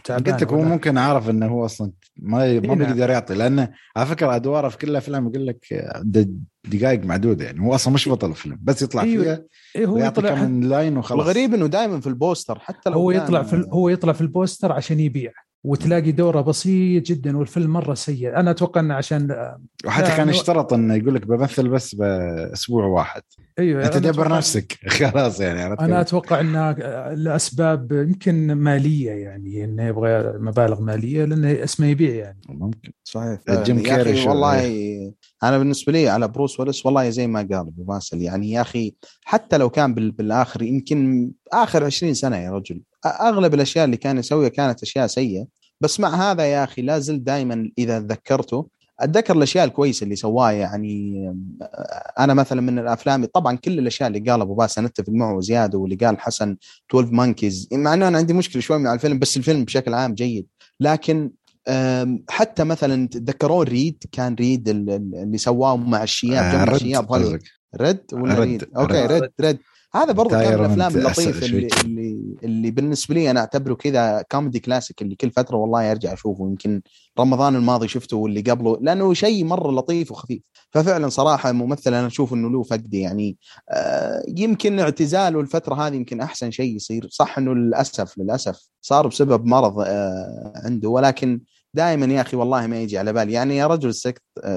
تعبانة قلت لك هو ممكن عارف إنه هو أصلا ما ما إيه، بيقدر. يعطي لأنه على فكرة ادواره في كل الافلام يقول لك دقائق معدودة يعني هو أصلا مش بطل الفيلم بس يطلع أيوه. فيها إيه هو يطلع كم line وخلاص. الغريب إنه دائما في البوستر حتى لو هو يطلع في هو يطلع في البوستر عشان يبيع وتلاقي دوره بسيط جدا والفيلم مرة سيء. أنا أتوقع إنه عشان وحتى كان يشترط إنه يقول لك بمثل بس بأسبوع واحد. أيوه أنت دبر نفسك. خلاص يعني أنا أتوقع انها لاسباب يمكن مالية يعني انه يبغى مبالغ مالية لأنه اسمه يبيع يعني. ممكن. صحيح. جيم كيري والله أنا بالنسبة لي على بروس ويلس والله زي ما قال أبو باسل يعني يا أخي حتى لو كان بالآخر يمكن آخر 20 سنة يا رجل أغلب الأشياء اللي كان يسويها كانت أشياء سيئة بس مع هذا يا أخي لا زلت دائما إذا تذكرته أتذكر الأشياء الكويسة اللي سواها يعني أنا مثلا من الأفلام طبعا كل الأشياء اللي قال أبو باس نتفق معه زيادة واللي قال حسن 12 Monkeys مع إنه أنا عندي مشكلة شوي مع الفيلم بس الفيلم بشكل عام جيد لكن حتى مثلا تذكرون Red؟ كان Red اللي سواه مع الشياب جمع الشياب Red ولا. Red؟ okay. Red Red هذا برضه كان من الأفلام اللطيفة. اللي, اللي اللي بالنسبة لي أنا أعتبره كذا كوميدي كلاسيك اللي كل فترة والله أرجع أشوفه. يمكن رمضان الماضي شفته واللي قبله لأنه شيء مرة لطيف وخفيف. ففعلا صراحة ممثل أنا أشوف إنه له فقد يعني آه يمكن اعتزاله الفترة هذه يمكن أحسن شيء يصير. صح إنه للأسف للأسف صار بسبب مرض آه عنده. ولكن دائما يا أخي والله ما يجي على بالي. يعني يا رجل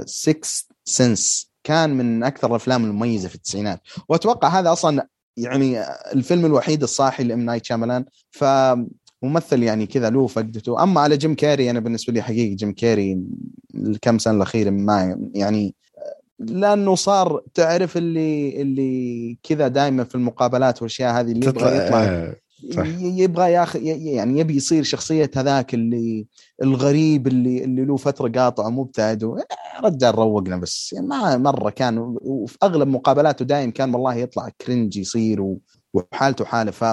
Sixth Sense كان من أكثر الأفلام المميزة في التسعينات. وأتوقع هذا أصلا يعني الفيلم الوحيد الصاحي لإم نايت شاملان فممثل يعني كذا له فقدته أما على جيم كاري أنا بالنسبة لي حقيقي جيم كاري الكم سنة الاخيره ما يعني لأنه صار تعرف اللي اللي كذا دائما في المقابلات والأشياء هذه اللي يبغى يطلع. آه، صح. يبغى ياخذ يعني يبي يصير شخصية هذاك اللي الغريب اللي اللي له فترة قاطع ومبتعد و- رجال روقنا بس. يعني ما مرة كان وفي أغلب مقابلاته دايم كان والله يطلع cringe يصير وحالته حالة. ف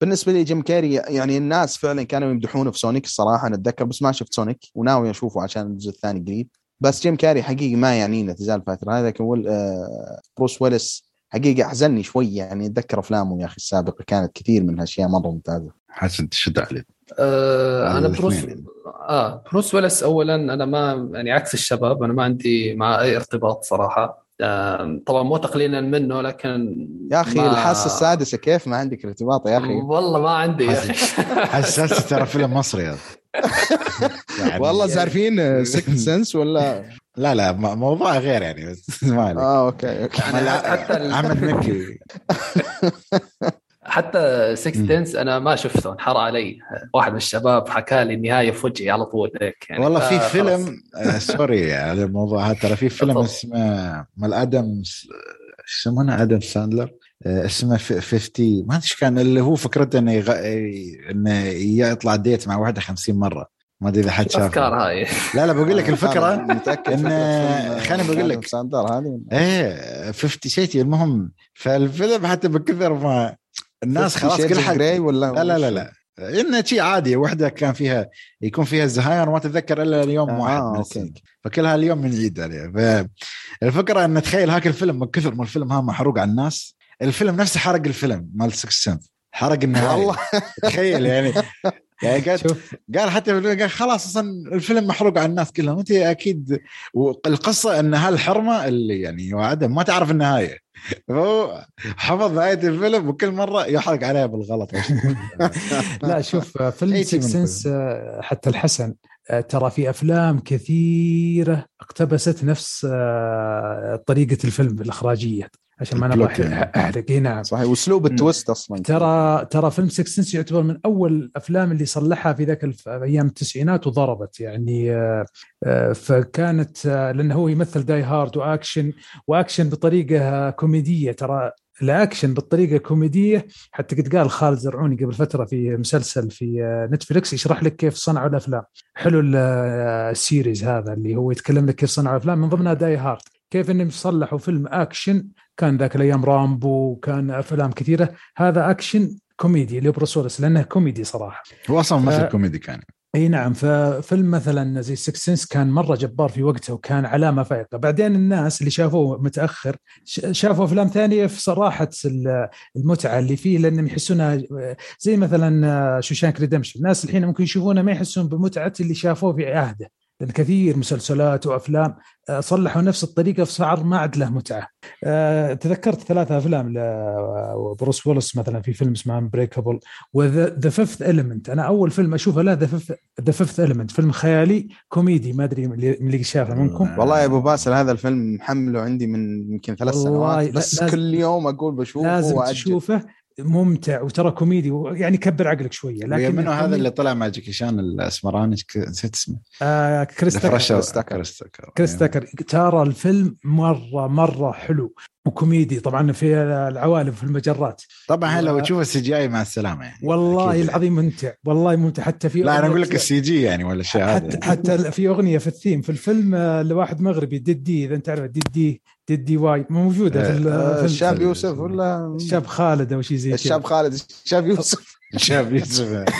بالنسبة لي جيم كاري يعني الناس فعلا كانوا يمدحونه في سونيك الصراحة أنا أتذكر بس ما شفت سونيك. وناوي أشوفه عشان الجزء الثاني قريب. بس جيم كاري حقيقي ما يعنينا تزال فترة. هذا ول- آه، بروس ويلس حقيقة احزني شوي يعني أتذكر أفلامه يا أخي السابقة كانت كثير من هالأشياء مره ممتازة. حسن تشد عليه آه أنا بروس يعني. آه بروس ويلس اولا أنا ما يعني عكس الشباب أنا ما عندي مع أي ارتباط صراحة. آه طبعا مو تقليلا منه لكن يا أخي ما- الحاسة السادسة كيف ما عندك ارتباط يا أخي؟ والله ما عندي. يا أخي ترى فيلم مصري هذا. يعني والله زارفين Sixth Sense ولا؟ لا لا موضوع غير يعني بس ما عليك آه أوكي أوكي حتى أحمد مكي حتى سكس مم. دنس أنا ما شفته انحر علي واحد من الشباب حكى لي النهاية في وجهي على طول هيك يعني والله في. فيلم آه سوري على الموضوع هذا ترى في فيلم. اسمه مال آدم س- شو يسمونه آدم ساندلر آه، اسمه ف- 50 ما أدري إيش كان اللي هو فكرته إنه يغ... إنه يطلع ديت مع واحدة 50 مرة ما أدري إذا حد شافه. افكار هاي. لا لا بقول لك الفكرة. متأكد فيلم خليني بقول لك. هذه إيه 50 شيء المهم فالفيلم حتى بكثر ما الناس خلاص كل حد ولا لا لا لا لا. انه شيء عادي وحدة كان فيها يكون فيها الزهايمر ما تتذكر إلا اليوم آه، واحد من أوكي. السنة. فكل هاليوم بنعيد عليه. فالفكرة إن تخيل هاك الفيلم من كثر ما الفيلم ها محروق على الناس الفيلم نفسه حرق الفيلم مال سكس سنس حرق النهاية. والله. تخيل يعني. يعني قال قال حتى قال خلاص أصلا الفيلم محروق على الناس كلهم. أنت أكيد والقصة إن هالحرمة اللي يعني وعدم ما تعرف النهاية. هو حفظ نهاية الفيلم وكل مرة يحرق عليها بالغلط. لا شوف فيلم من سنس حتى الحسن ترى في أفلام كثيرة اقتبست نفس آه، طريقة الفيلم الإخراجية عشان ما. أح- احرق اي نعم صحيح وأسلوب ال twist أصلا ترى ترى فيلم Sixth Sense يعتبر من أول الأفلام اللي صلحها في ذاك الف... أيام التسعينات وضربت يعني آه، آه، فكانت آه، لأنه هو يمثل Die Hard وأكشن وأكشن بطريقة آه، كوميدية ترى الأكشن بالطريقة كوميديه حتى قد قال خالد زرعوني قبل فترة في مسلسل في نتفلكس يشرح لك كيف صنعوا الأفلام. حلو ال- ال series هذا اللي هو يتكلم لك كيف صنعوا الافلام من ضمنها Die Hard كيف إنهم صلحوا فيلم أكشن كان ذاك الأيام رامبو كان أفلام كثيرة. هذا أكشن كوميدي لبروس ويلس لأنه كوميدي صراحة. هو أصلا ف- مثل كوميدي كان. إي نعم ففيلم مثلا زي Sixth Sense كان مرة جبار في وقته وكان علامة فارقة. بعدين الناس اللي شافوه متأخر شافوا أفلام ثانية في صراحة ال- المتعة اللي فيه لأنهم يحسونها زي مثلا Shawshank Redemption الناس الحين ممكن يشوفونه ما يحسون بمتعة اللي شافوه في عهده. لأن كثير مسلسلات وأفلام آه، صلحوا نفس الطريقة فصار ما عاد له متعة. آه، تذكرت ثلاثة أفلام لبروس ويلس مثلا في فيلم اسمه Unbreakable و The Fifth Element أنا أول فيلم أشوفه له The Fifth Element فيلم خيالي كوميدي ما أدري اللي اللي شافه منكم والله يا أبو باسل هذا الفيلم محمله عندي من يمكن ثلاث سنوات بس كل يوم أقول بشوفه لازم وأأجل. تشوفه ممتع وترى كوميدي يعني كبر عقلك شوية لكن منو هذا اللي طلع مع جاكي شان الاسمراني نسيت اسمه. آه كريس. كريس تاكر ترى الفيلم مرة مرة حلو. وكوميدي طبعا في العوالم في المجرات. طبعا لو تشوف ال CGI مع السلامة يعني والله أكيد. العظيم ممتع والله ممتع. حتى في لا أنا أقول لك ال C G يعني ولا الشيء هذا حتى حتى في أغنية في الثيم في الفيلم آه، لواحد مغربي ديدي إذا أنت تعرف ديدي ديدي واي موجودة في آه، في الشاب ال- يوسف ولا؟ الشاب خالد أو شيء زي كذا. الشاب خالد الشاب يوسف. شاب يوسف.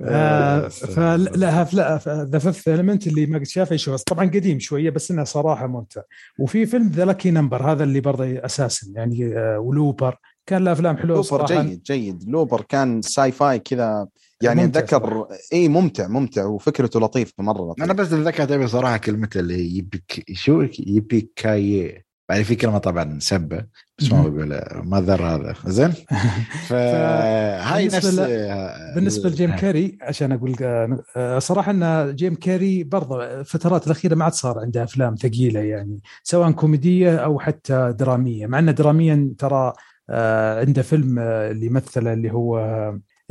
آه، فلا لا The Fifth Element اللي ما قد شافه يشوفه طبعا قديم شوية بس إنه صراحة ممتع. وفي فيلم The Lucky Number هذا اللي برضه أساسا يعني آه، و Looper. كان له أفلام حلوة Looper صراحة. جيد جيد. Looper كان sci-fi كذا يعني أتذكر إي ممتع ممتع وفكرته لطيفة مرة لطيفة. أنا بس أتذكر ابي صراحة كلمته اللي yippee شو yippee ki-yay بعدين في كلمة طبعا سبه بس ما. بقولها mother هذا. زين؟ فهاي نفس ل- بالنسبة لجيم كاري عشان أقول آه، آه، صراحة إن جيم كاري برضه الفترات الأخيرة ما عاد صار عنده أفلام ثقيلة يعني سواء كوميدية أو حتى درامية. مع انه دراميا ترى آه، عنده فيلم آه، اللي مثله اللي هو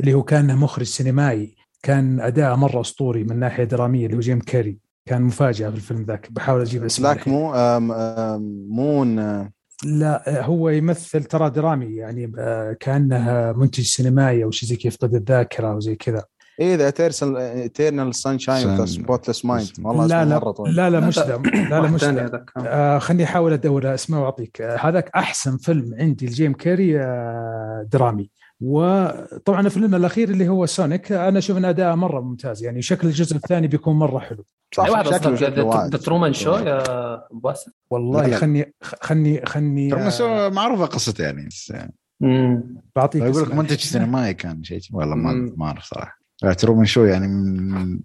اللي هو كان مخرج سينمائي كان اداءه مرة أسطوري من ناحية درامية اللي هو جيم كاري. كان مفاجأة في الفيلم ذاك. بحاول أجيب اسمه بلاك. مو آم، آم، Moon آه، لا هو يمثل ترى درامي يعني آه، كأنه منتج سينمائي أو شيء زي كيف فقد الذاكرة وزي كذا. إيه ذا ايترنال سانشاين اوف سبوتلess مايند والله لا لا طويل. لا لا مش لا. ذا لا لا مش ذا. آه خليني أحاول أدور اسمه وأعطيك. آه هذاك أحسن فيلم عندي لجيم كاري آه درامي. وطبعا الفيلم الأخير اللي هو Sonic آه، أنا أشوف إن أداءه مرة ممتاز يعني شكل الجزء الثاني بيكون مرة حلو صح واحد شكله. The Truman Show يا باسل والله. خلني خلني خلني ترى آه، مسوي- معروفة قصته يعني بس مم. بعطيك يقول لك. منتج سينمائي كان شيء والله. ما أعرف صراحة Truman Show يعني من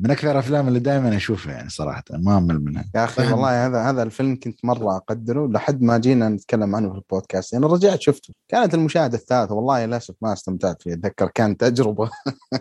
من أكثر الأفلام اللي دائما أشوفها يعني صراحة ما أمل منها. يا أخي فاهم. والله هذا هذا الفيلم كنت مرة أقدره لحد ما جينا نتكلم عنه في البودكاست. يعني رجعت شفته. كانت المشاهدة الثالثة والله للأسف ما استمتعت فيه أتذكر كانت تجربه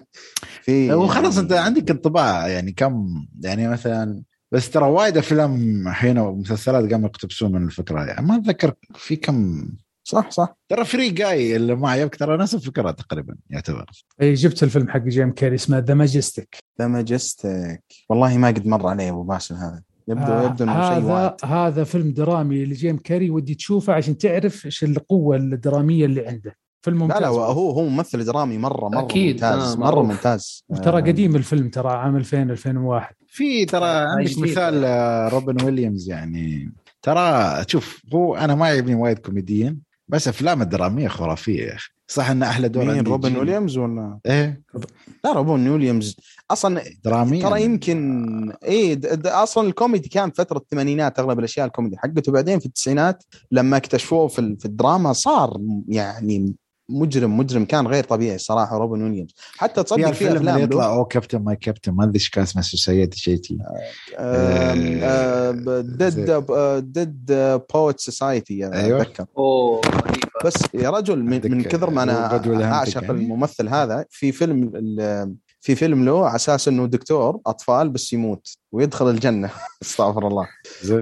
في وخلاص أنت عندك انطباع يعني كم يعني مثلا بس ترى وايد أفلام الحين ومسلسلات قاموا يقتبسون من الفكرة. يعني ما أتذكر في كم صح صح. ترى Free Guy اللي معي ترى نفس الفكرة تقريبا يعتبر. اي جبت الفيلم حق جيم كاري اسمه The Majestic The Majestic والله ما قد مر علي أبو باسل هذا. يبدو يبدو إنه شيء هذا وايد. هذا فيلم درامي لجيم كاري ودي تشوفه عشان تعرف إيش القوة الدرامية اللي عنده. فيلم لا ممتاز. لا هو هو ممثل درامي مره مرة أكيد، ممتاز آه، مرة. ممتاز. ترى آه، قديم الفيلم ترى عام 2000 2001 في ترى عندك جديد. مثال آه، روبن ويليامز يعني. ترى شوف هو أنا ما يعجبني وايد كوميديا بس أفلام الدرامية خرافية يا أخي. صح إن أحلى دور مين روبن. ويليامز ولا؟ إيه. لا روبن ويليامز. أصلا درامي ترى يمكن د- أصلا الكوميدي كان فترة الثمانينات أغلب الأشياء الكوميدي حقته. بعدين في التسعينات لما اكتشفوه في, في الدراما صار يعني مجرم مجرم كان غير طبيعي صراحة روبن ويليامز حتى تصدق في اللي افلام يطلع أو Captain my Captain ما أدري إيش كان اسمه Society شيء تي Dead Dead Poets Society. أتذكر. بس يا رجل من, من كثر ما أنا ويليامز أعشق. الممثل هذا في فيلم ال- في فيلم له على أساس إنه دكتور أطفال بس يموت ويدخل الجنة. استغفر الله.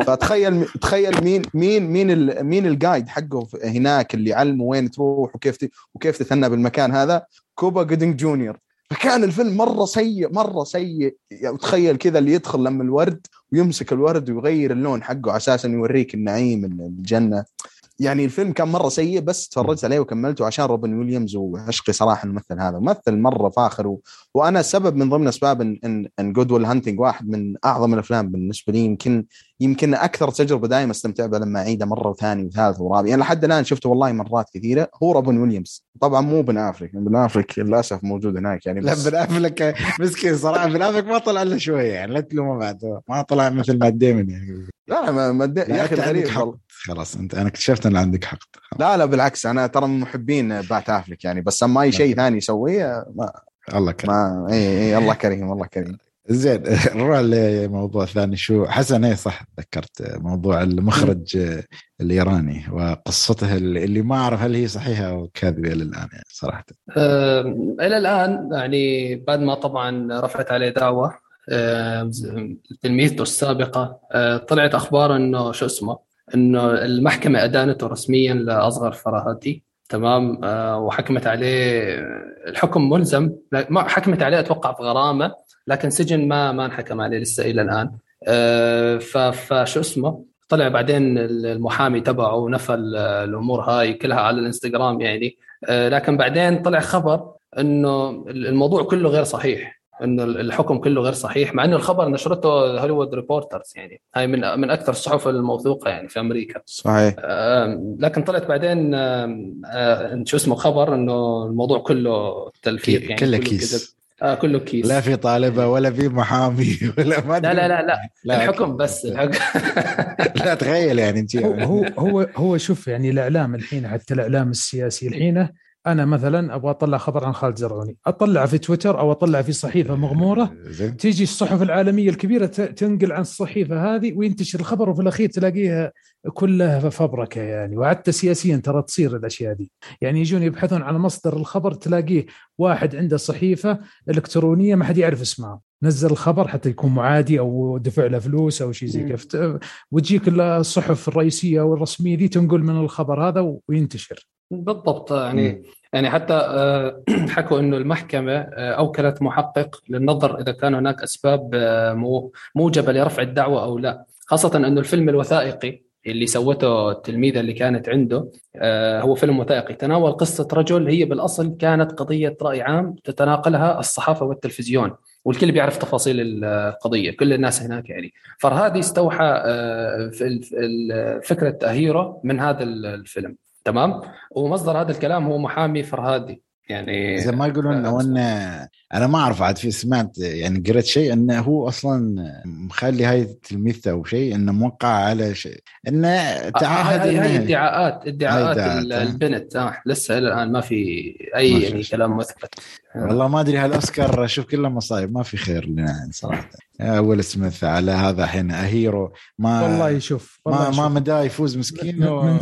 فتخيل تخيل مين مين مين ال- مين ال guide حقه هناك اللي يعلمه وين تروح وكيف وكيف تتهنى بالمكان هذا؟ كوبا جودينج جونيور. فكان الفيلم مرة سيء مرة سيء. يعني تخيل كذا اللي يدخل لما الورد ويمسك الورد ويغير اللون حقه على أساس إنه يوريك النعيم الجنة. يعني الفيلم كان مرة سيء بس تفرجت عليه وكملته عشان روبن ويليامز وعشقي صراحة الممثل هذا ممثل مرة فاخر. و... وأنا سبب من ضمن أسباب ان ان, إن Good Will Hunting واحد من أعظم الأفلام بالنسبة لي يمكن يمكن أكثر تجربة دائما أستمتع بها لما أعيده مرة وثاني وثالث ورابع. يعني لحد الآن شفته والله مرات كثيرة. هو روبن ويليامز. طبعا مو بن أفليك. بن أفليك للأسف موجود هناك. يعني لا بس بن افلك مسكين صراحة. بن افلك ما طلع إلا شوية يعني لا تلومه بعد. ما طلع مثل ما ديمن يعني. لا ما ما يا يا أخي غريب. خلاص أنت أنا اكتشفت إن عندك حق. لا لا بالعكس أنا ترى من محبين Batfleck يعني بس أما أي شيء ثاني يسويه ما. الله كريم. ما إي إي الله كريم الله كريم. زين نروح لموضوع ثاني. شو حسن إيه صح تذكرت موضوع المخرج الإيراني وقصته اللي اللي ما أعرف هل هي صحيحة أو كاذبة إلى الآن يعني صراحة. إلى الآن يعني بعد ما طبعا رفعت عليه دعوة تلميذته السابقة آه، طلعت أخبار إنه شو اسمه إنه المحكمة أدانته رسميا لأصغر فرهاتي تمام؟ آه، وحكمت عليه الحكم ملزم ما حكمت عليه أتوقع في غرامة لكن سجن ما ما انحكم عليه لسه إلى الآن. آه، فشو اسمه؟ طلع بعدين المحامي تبعه ونفى ال- الأمور هاي كلها على الإنستغرام يعني. آه، لكن بعدين طلع خبر إنه الموضوع كله غير صحيح. انه الحكم كله غير صحيح مع انه الخبر نشرته Hollywood Reporters يعني. هاي من من أكثر الصحف الموثوقة يعني في أمريكا. صحيح. لكن طلعت بعدين آه، شو اسمه خبر إنه الموضوع كله تلفيق يعني كله كيس. آه كله كيس. لا في طالبة ولا في محامي ولا ما لا لا لا لا, لا الحكم بس. الحكم لا تخيل يعني انت هو هو هو هو شوف يعني الإعلام الحين حتى الإعلام السياسي الحين أنا مثلا أبغى أطلع خبر عن خالد زرعوني. أطلع في تويتر أو أطلع في صحيفة مغمورة. زين. تيجي الصحف العالمية الكبيرة تنقل عن الصحيفة هذه وينتشر الخبر وفي الأخير تلاقيها كلها فبركة يعني. وحتى سياسيا ترى تصير الأشياء دي. يعني يجون يبحثون عن مصدر الخبر تلاقيه واحد عنده صحيفة إلكترونية ما حد يعرف اسمها نزل الخبر حتى يكون معادي أو دفع له فلوس أو شيء زي. كذا وتجيك الصحف الرئيسية أو الرسميه دي تنقل من الخبر هذا وينتشر. بالضبط يعني يعني حتى آه، حكوا إنه المحكمة آه، أوكلت محقق للنظر إذا كان هناك أسباب آه، مو- موجبه لرفع الدعوة أو لا. خاصة إنه الفيلم الوثائقي اللي سوته التلميذة اللي كانت عنده هو فيلم وثائقي. تناول قصة رجل هي بالأصل كانت قضية رأي عام تتناقلها الصحافة والتلفزيون والكل بيعرف تفاصيل القضية كل الناس هناك يعني. فرهادي استوحى فكرة هيرو من هذا الفيلم. تمام؟ ومصدر هذا الكلام هو محامي فرهادي. يعني زي ما يقولون أو إنه أنا ما أعرف عاد في سمعت يعني قريت شيء إنه هو أصلا مخلي هاي تلميذته أو شيء إنه موقع على شيء إنه تعهد هاي, هاي إنه- ادعاءات ادعاءات ها؟ البنت آه لسه إلى الآن ما في ما اي في يعني. كلام مثبت والله ما أدري هالأوسكار أشوف كله مصايب ما في خير لنا يعني صراحة ويل سميث على هذا الحين hero ما والله شوف والله ما ما شوف. مداه يفوز مسكين من, و...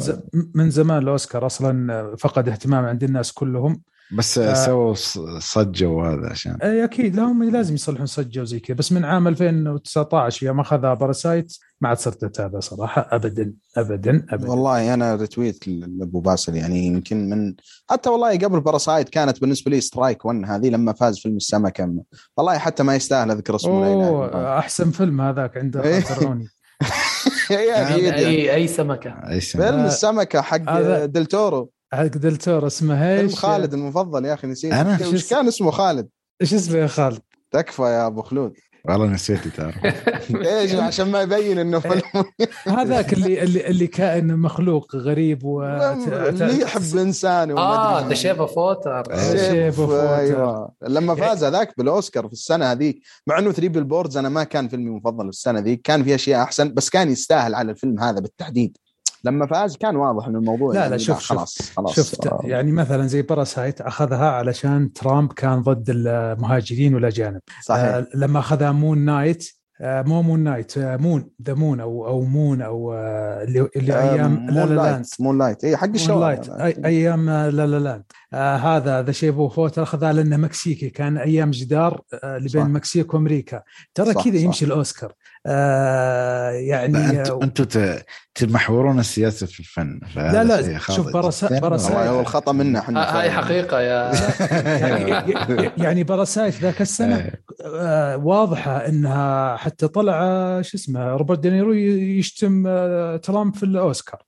من زمان الأوسكار أصلا فقد اهتمام عند الناس كلهم بس آه. سووا ص- صجه وهذا عشان اي أكيد لهم لازم يصلحون صجة وزي كذا بس من عام 2019 يوم أخذها Parasite ما عاد صرت أتابع صراحة ابدا ابدا ابدا والله أنا retweet لأبو باسل يعني يمكن من حتى والله قبل Parasite كانت بالنسبة لي strike 1 هذه لما فاز فيلم السمكه والله حتى ما يستاهل أذكر اسمه. أوه أحسن فيلم هذاك عند. خالد زرعوني يا أخي، أي أي سمكة. فيلم آه، السمكة حق دلتورو حق دلتور اسمه إيش؟ خالد المفضل يا أخي نسيت. أنا؟ وش كان اسمه خالد؟ إيش اسمه يا خالد؟ تكفى يا أبو خلود. والله نسيت تعرف إيش عشان ما يبين إنه فيلم هذاك اللي اللي اللي كائن مخلوق غريب و اللي يحب انسان وما آه the Shape of Water Shape of Water. أيوه. لما فاز هذاك بالأوسكار في السنة هذيك مع إنه Three Billboards أنا ما كان فيلمي المفضل في السنة ذيك كان في اشياء أحسن بس كان يستاهل على الفيلم هذا بالتحديد. لما فاز كان واضح انه الموضوع لا، يعني لا، شوف،. خلاص خلاص شفت آه. يعني مثلا زي Parasite أخذها علشان ترامب كان ضد المهاجرين والاجانب صحيح آه لما أخذها Moon Knight آه مو مون نايت آه مون ذا مون أو أو مون أو آه اللي, اللي أيام لا لا لاند مون لايت اي حق مون الشوارع لايت أيام آه، لا لا لاند آه هذا ذا شيب اوف ووتر أخذها لأنه مكسيكي كان أيام جدار آه اللي بين. المكسيك وأمريكا ترى كذا. يمشي الأوسكار آه يعني أنتم تمحورون السياسة في الفن لا، لا، شوف برسا- برسا- والله هو الخطأ منا إحنا هاي حقيقة يا يعني, يعني باراسايت ذاك السنة آه، واضحة إنها حتى طلع آه، شو اسمه روبرت دينيرو يشتم آه، ترامب في الأوسكار.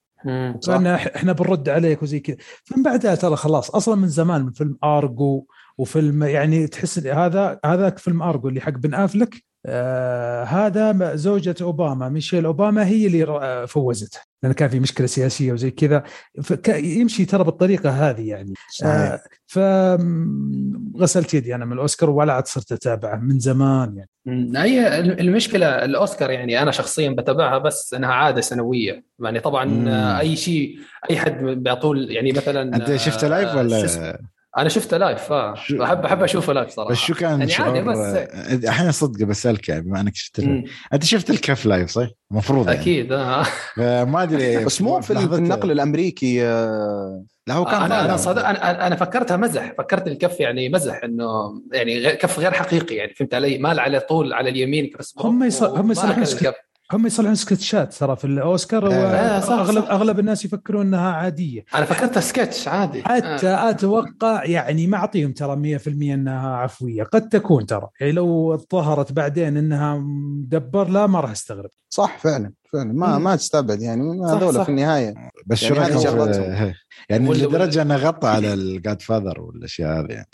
فانا إحنا بنرد عليك وزي كذا. فمن بعدها ترى خلاص أصلا من زمان من فيلم Argo وفيلم يعني تحس هذا هذاك فيلم Argo اللي حق بن أفلك آه هذا زوجة أوباما ميشيل أوباما هي اللي آه، فوزته لأن كان في مشكلة سياسية وزي كذا فك- يمشي ترى بالطريقة هذه يعني صحيح آه فغسلت يدي أنا من الأوسكار ولا عاد صرت أتابعه من زمان يعني. هي المشكلة الأوسكار يعني أنا شخصيا بتابعها بس إنها عادة سنوية يعني طبعا مم. أي شيء أي حد بيعطول يعني مثلا أنت شفته live آه،؟ ولا أنا شفته live آه شو- احب أشوفه live صراحة بس شو كان يعني عادي شعور بس أحيانا صدق بسالك يعني بما أنك شفت. أنت شفت الكف live صح؟ المفروض يعني أكيد آه. فما أدري بس مو في النقل الأمريكي آه، لا هو كان أنا أنا. صدق أنا أنا فكرتها مزح فكرت الكف يعني مزح إنه يعني كف غير حقيقي يعني فهمت علي مال على طول على اليمين كريس هم يص- هم يصلحون هم يصلحون سكتشات ترى في الأوسكار آه، صح، واغلب صح. أغلب الناس يفكرون إنها عادية. أنا فكرتها سكتش عادي. حتى آه. أتوقع يعني ما أعطيهم ترى 100% إنها عفوية. قد تكون ترى. يعني لو ظهرت بعدين إنها مدبر لا ما راح أستغرب. صح فعلا. فعلا ما مم. ما تستبعد يعني هذول. في النهاية بس شو يعني شغلاتهم. هي. يعني لدرجة انه غطى على ال Godfather والأشياء هذه يعني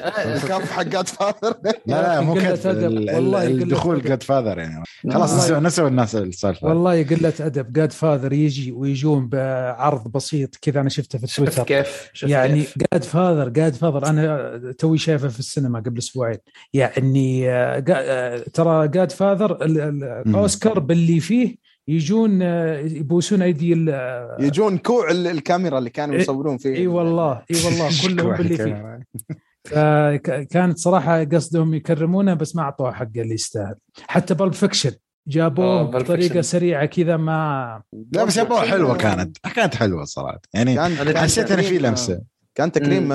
الكف حق Godfather لا لا مو ال- والله الدخول. Godfather يعني خلاص نسوا نسوا الناس السالفة والله قلة أدب Godfather يجي ويجون بعرض بسيط كذا أنا شفته في شفت تويتر كيف شفت يعني كيف. Godfather Godfather أنا توي شايفه في السينما قبل أسبوعين يعني آه، آه، ترى Godfather ال- ال- الاوسكار باللي فيه يجون آه، يبوسون أيدي ال- آه، يجون كوع ال- الكاميرا اللي كانوا إيه، يصورون فيه اي والله اي والله كلهم باللي فيه. فك- كانت صراحة قصدهم يكرمونه بس ما اعطوه حقه اللي يستاهل. حتى Pulp Fiction جابوه آه، بطريقة. سريعة كذا ما لا بس يبغى حلوة كانت. كانت حلوة صراحة. يعني حسيت ان في لمسة. كان تكريم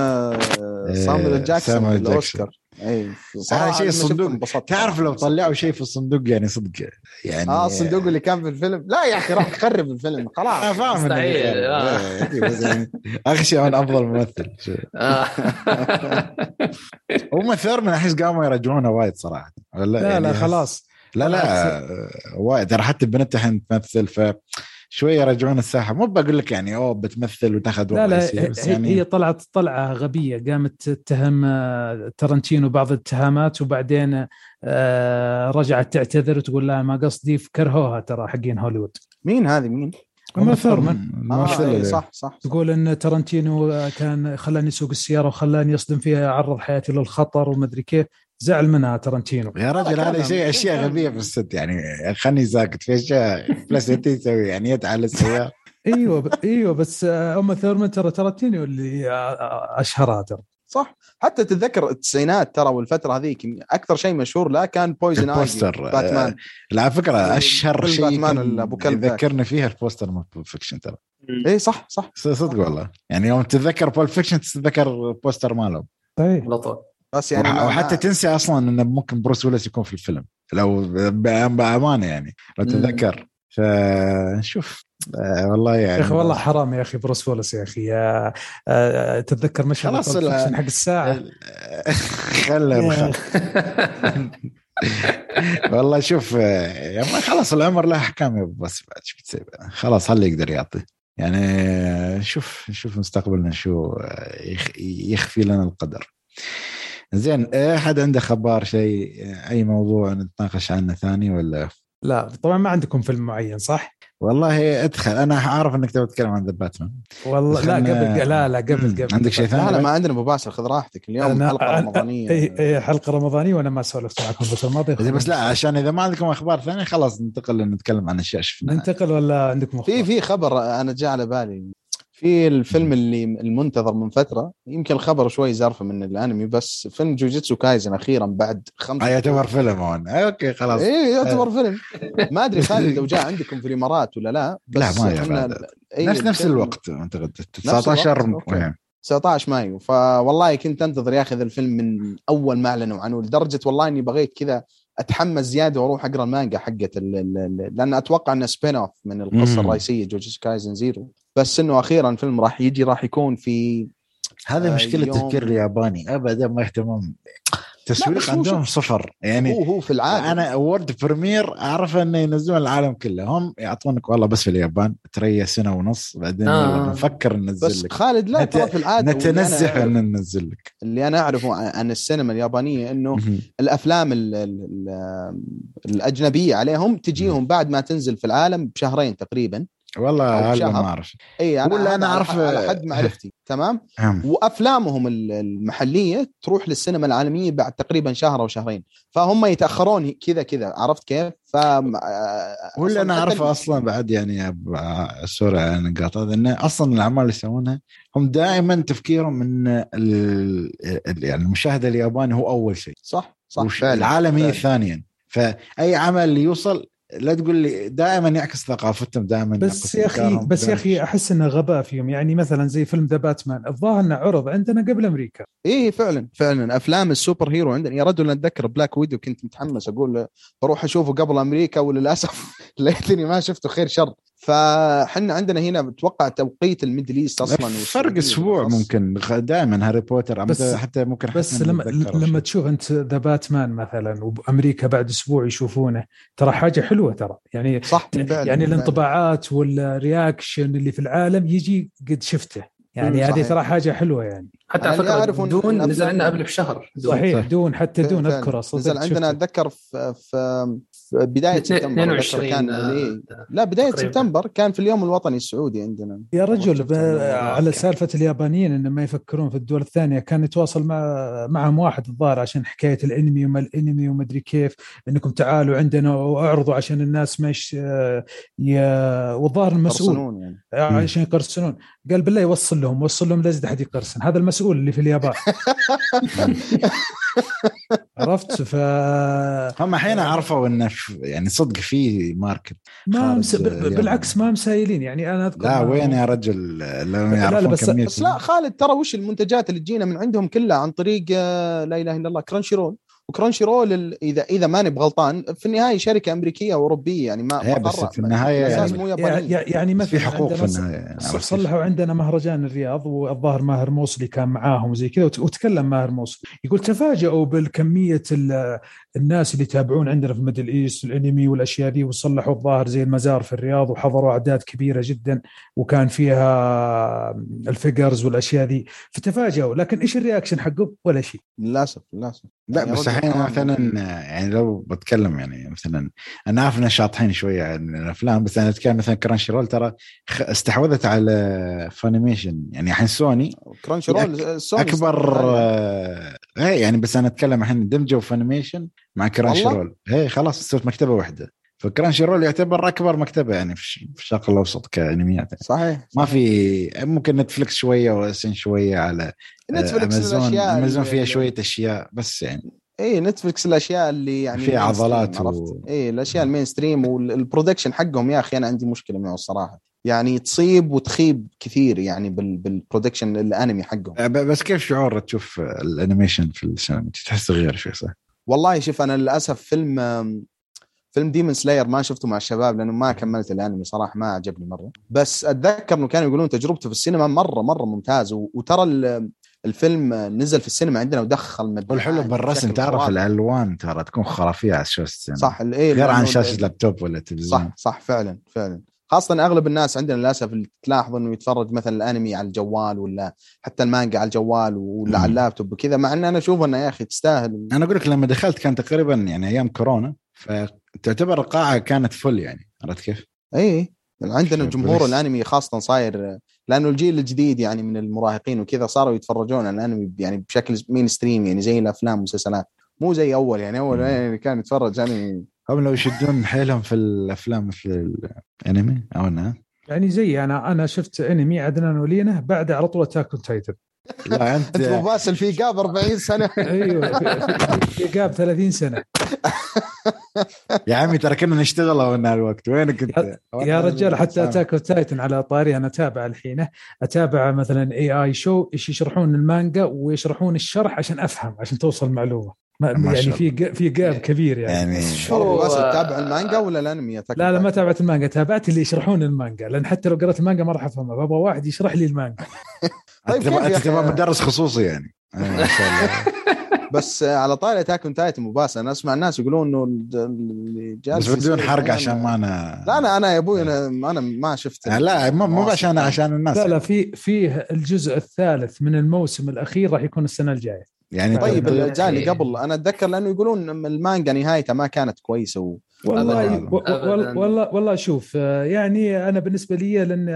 سامويل جاكسون سامويل بالاوسكار اي هذا شيء الصندوق. تعرف لو طلعوا شيء في الصندوق يعني صدق يعني آه الصندوق اللي كان في الفيلم. لا يا أخي راح يخرب الفيلم أنا خلاص فاهم إنه مستحيل، بيخرب. آه. إيه، بس يعني اخشى من أفضل ممثل. آه. هم ثيرمن أحس قاموا يرجعونه وايد صراحة. لا يعني لا أحس- خلاص. لا لا آه، وايد. ترى حتى البنت الحين تمثل ف شوية يرجعون الساحة. مو بقول لك يعني أوه بتمثل وتاخذ لا لا بس هي, يعني هي طلعت طلعة غبية. قامت تتهم آه، ترنتينو بعض الاتهامات وبعدين آه، رجعت تعتذر وتقول لا ما قصدي كرهوها ترى حقين هوليوود. مين هذه؟ مين؟ أوما ثورمان. آه اللي- صح صح تقول إن ترنتينو آه، كان خلاني اسوق السيارة وخلاني يصدم فيها عرض حياتي للخطر ومدري كيف. زعل منها ترنتينو. يا رجل هذا شيء اشياء غبيه في الست يعني خلني ساكت. في أشياء بال stunt يسوي يعني يد على السيارة. إيوه ب- إيوه بس آه، أوما ثورمان ترى ترنتينو اللي آه، آه، أشهرها ترى. صح. حتى تتذكر التسعينات ترى والفترة هذيك أكثر شيء مشهور لا كان Poison البوستر. باتمان لا على فكرة أشهر شيء باتمان أبو كلب. يذكرني فيها البوستر مال Pulp Fiction ترى. اي صح صح. صدق والله. يعني يوم تتذكر Pulp Fiction تتذكر البوستر ماله طيب على طول. بس يعني ما- وحتى ما- تنسى أصلا انه ممكن بروس ويلس يكون في الفيلم. لو بأمانة يعني لو. تتذكر فشوف آه والله يعني يا أخي والله حرام يا أخي بروس ويلس يا أخي. آه، آه، تتذكر مشهد خلاص حق الساعة؟ خله يا. والله شوف آه، ما خلاص العمر له أحكام يا بس بعد شو بتسوي؟ خلاص هل يقدر يعطي؟ يعني آه، شوف نشوف مستقبلنا شو يخ- يخفي لنا القدر. زين احد عنده خبر شيء آه، أي موضوع نتناقش عنه ثاني ولا لا طبعا ما عندكم فيلم معين صح؟ والله ادخل أنا اعرف إنك تبغى تتكلم عن The Batman والله لا قبل لا لا قبل. قبل عندك شيء ثاني؟ لا لا ما عندنا مباشر خذ راحتك اليوم أنا- حلقة أنا- رمضانية أي أي حلقة رمضانية وأنا ما سولفت معكم الفترة الماضيه زين بس لا عشان إذا ما عندكم أخبار ثانية خلاص ننتقل نتكلم عن أشياء شفناها ننتقل ولا عندكم في أخبار؟ في خبر أنا جاء على بالي في الفيلم اللي المنتظر من فترة يمكن الخبر شوي زرفه من الأنمي بس فيلم جوجيتسو كايزن أخيرا بعد خمس آه، يعتبر فيلم هون آه، okay خلاص إيه يعتبر فيلم ما أدري خالد لو جاء عندكم في الإمارات ولا لا لا، بس ما إن بعد. ال- إيه، نفس نفس الوقت اعتقد الوقت؟ 19 okay. وين 19 مايو فوالله كنت أنتظر يا أخي ذا الفيلم من أول ما أعلنوا عنه لدرجة والله إني بغيت كذا أتحمس زيادة وأروح أقرأ المانجا حقت لأن أتوقع إنه spin-off من القصة. الرئيسية جوجيتسو كايزن Zero بس إنه أخيرا الفيلم راح يجي راح يكون في هذا آه، مشكلة التفكير الياباني. ابدا ما يهتمون. تسويق عندهم صفر. يعني هو هو في العاده أنا world premiere أعرف إنه ينزلون العالم كله هم يعطونك والله بس في اليابان. تريا سنة ونص. بعدين آه. نفكر ننزل بس لك. خالد لا نت- ترى في العادة نتنزه ان ننزل لك. اللي أنا أعرفه عن- السينما اليابانية إنه مهم. الأفلام ال ال ال الأجنبية عليهم تجيهم بعد ما تنزل في العالم بشهرين تقريبا. والله شهر. ما أعرف إي أنا ولا أنا هذا على حد- معرفتي تمام أهم. وأفلامهم ال- المحلية تروح للسينما العالمية بعد تقريبا شهر أو شهرين فهم يتأخرون كذا كذا عرفت كيف؟ ف ولا أنا حتى أعرفه أصلا بعد يعني آه، سوري على النقاط هذه إنه أصلا الأعمال اللي يسوونها هم دائما تفكيرهم إن يعني المشاهد الياباني هو أول شيء صح صح العالمي. ثانيا فأي عمل يوصل لا تقول لي دائما يعكس ثقافتهم دائما بس يا أخي بس يا. أخي أحس إنه غباء فيهم. يعني مثلا زي فيلم ذا باتمان الظاهر إنه عرض عندنا قبل أمريكا. إيه فعلا فعلا. أفلام ال superhero عندنا. يا رجل أتذكر Black Widow كنت متحمس أقول بروح أشوفه قبل أمريكا وللأسف ليتني ما شفته. خير شر. فحنا عندنا هنا بتوقع توقيت ال Middle East أصلا فرق أسبوع ممكن دائما هاري بوتر بس- حتى ممكن بس لما لما شيء. تشوف أنت The Batman مثلا وبأمريكا بعد أسبوع يشوفونه ترى حاجة حلوة ترى يعني صح بالفعل يعني بالفعل. الانطباعات وال reaction اللي في العالم يجي قد شفته يعني هذه. ترى حاجة حلوة يعني حتى على أنا فكره دون نزل عندنا قبل بشهر دون. صحيح صح. دون حتى دون صدق نزل عندنا. أتذكر في, في, في بدايه سبتمبر أتذكر 22 كان آه، إيه. لا بداية تقريباً. سبتمبر كان في اليوم الوطني السعودي عندنا يا رجل ب- الموضوع. على سالفة اليابانيين انه ما يفكرون في الدول الثانية كان يتواصل مع معهم واحد الظاهر عشان حكاية الأنمي وما الأنمي وما أدري كيف إنكم تعالوا عندنا وأعرضوا عشان الناس ما يش... ي... والظاهر المسؤول يقرصنون يعني عشان يقرصنون قال بالله يوصل لهم وصل لهم لازم أحد يقرصن هذا المسؤول اللي في اليابان عرفت؟ ف هم الحين عرفوا انه يعني صدق في market ما مس... بالعكس ما مسايلين يعني أنا أذكر لا ما- وين يا رجل؟ لو لا، يعرفون بس- كمية بس لا خالد ترى وش المنتجات اللي تجينا من عندهم كلها عن طريق آه، لا إله إلا الله Crunchyroll و Crunchyroll ال- اذا إذا ماني بغلطان في النهاية شركة أمريكية وأوروبية يعني ما ما بس. في النهاية الأساس يعني- مو يعني, ياباني يعني بس في حقوق في عندنا النهاية يعني صلحوا عندنا مهرجان الرياض والظاهر ماهر موصلي كان معاهم وزي كذا وت- وتكلم ماهر موصلي يقول تفاجئوا بالكمية ال- الناس اللي يتابعون عندنا في ال Middle East الأنمي والأشياء دي وصلحوا الظاهر زي المزار في الرياض وحضروا أعداد كبيرة جدا وكان فيها ال figures والأشياء دي. فتفاجئوا لكن إيش ال reaction حقه؟ ولا شيء. للأسف للأسف. لا يعني بس الحين مثلا يعني لو بتكلم يعني مثلا أنا عارف إنه شاطحين شوية عن الأفلام بس أنا أتكلم مثلا Crunchyroll ترى استحوذت على Funimation يعني الحين سوني كرانشي رول سوني أكبر آه، إيه يعني بس أنا أتكلم الحين دمجوا Funimation مع Crunchyroll إيه خلاص صرت مكتبة واحدة. ف Crunchyroll يعتبر أكبر مكتبة يعني في الش- في الشرق الأوسط كأنميات يعني. صحيح ما في ممكن Netflix شوية وأسن شوية على Netflix Amazon الأشياء امازون فيها شوية أشياء بس يعني. اي Netflix الأشياء اللي يعني فيها عضلات و- اي الأشياء ال mainstream وال production حقهم يا أخي أنا عندي مشكلة معه الصراحة. يعني تصيب وتخيب كثير يعني بال بال production الأنمي حقهم. ب- بس كيف شعور تشوف ال animation في السينما؟ تحس غير شوي صح؟ والله شوف أنا للأسف فيلم فيلم Demon Slayer ما شفته مع الشباب لأنه ما كملت الأنمي صراحة ما عجبني مرة. بس أتذكر إنه كانوا يقولون تجربته في السينما مرة مرة ممتازة و- وترى الفيلم نزل في السينما عندنا ودخل مبيعات والحلو بالرسم بشكل تعرف. الألوان ترى تكون خرافية على شاشه السينما صح إيه، غير عن شاشة لابتوب ولا تلفزيون صح صح فعلا فعلا خاصة أغلب الناس عندنا للأسف تلاحظ إنه يتفرج مثلا الأنمي على الجوال ولا حتى المانجا على الجوال ولا على. اللابتوب وكذا مع إن أنا أشوف إنه يا أخي تستاهل أنا أقول لك لما دخلت كان تقريبا يعني أيام كورونا فتعتبر القاعة كانت فل يعني عرفت كيف؟ اي عندنا جمهور. الأنمي خاصة صاير لأنه الجيل الجديد يعني من المراهقين وكذا صاروا يتفرجون على الأنمي يعني بشكل mainstream يعني زي الأفلام والمسلسلات مو زي أول يعني أول. يعني كان يتفرج أنمي هم لو يشدون حيلهم في الأفلام مثل الأنمي أو انها يعني زي أنا أنا شفت أنمي عدنان ولينة بعد على طول Attack on Titan لا أنت أنت مباسل في gap 40 سنة. أيوه في- gap 30 سنة. يا عمي ترى كنا نشتغل وأنا الوقت. وينك انت؟ يا رجال حتى Attack of Titan على طاري أنا أتابع الحين. أتابع مثلا اي اي show إيش يشرحون المانجا ويشرحون الشرح عشان أفهم عشان توصل معلومه ما ما يعني في في gap كبير يعني, يعني شو- مباسل تتابع المانجا ولا الانمي لا لا ما تابعت المانجا. تابعت اللي يشرحون المانجا لأن حتى لو قرأت المانجا ما راح أفهمها. فأبغى واحد يشرح لي المانجا. طيب أنت تبغى؟ مدرس خصوصي يعني. آه، ما شاء الله. بس على طاري Attack on Titan مباسل أنا أسمع الناس يقولون إنه ال- اللي جالس بس بدون حرق عشان ما أنا لا أنا أنا يا أبوي أنا أنا ما شفت آه، لا مو. عشان عشان الناس لا لا في فيه الجزء الثالث من الموسم الأخير راح يكون السنة الجاية. يعني طيب الاجزاء اللي إيه. قبل أنا أتذكر لأنه يقولون المانجا نهايتها ما كانت كويسة و... والله أبداً. و- و- أبداً. والله والله شوف آه، يعني أنا بالنسبة لي لأن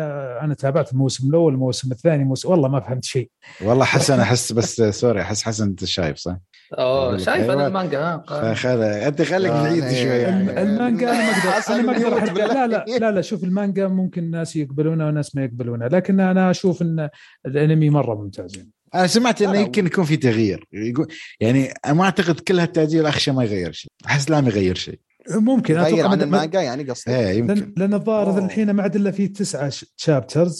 أنا تابعت الموسم الأول الموسم الثاني موسم والله ما فهمت شيء والله حسن أحس بس sorry أحس حسن أنت شايف صح؟ أوه شايف أيوة. أنا المانجا ها خذ أنت خليك آه، بعيد يعني- شوي يعني. المانجا أنا ما أقدر أنا ما أقدر. لا لا لا لا شوف المانجا ممكن ناس يقبلونها وناس ما يقبلونها لكن أنا أشوف إن الأنمي مرة ممتاز يعني. أنا سمعت إنه. يمكن يكون في تغيير. يقول يعني ما أعتقد كل هالتأجيل اخشى ما يغير شيء. أحس لا ما يغير شيء. ممكن غير عن المانجا يعني قصدي إيه يمكن. لأن الظاهر. الحين ما عاد إلا في تسعة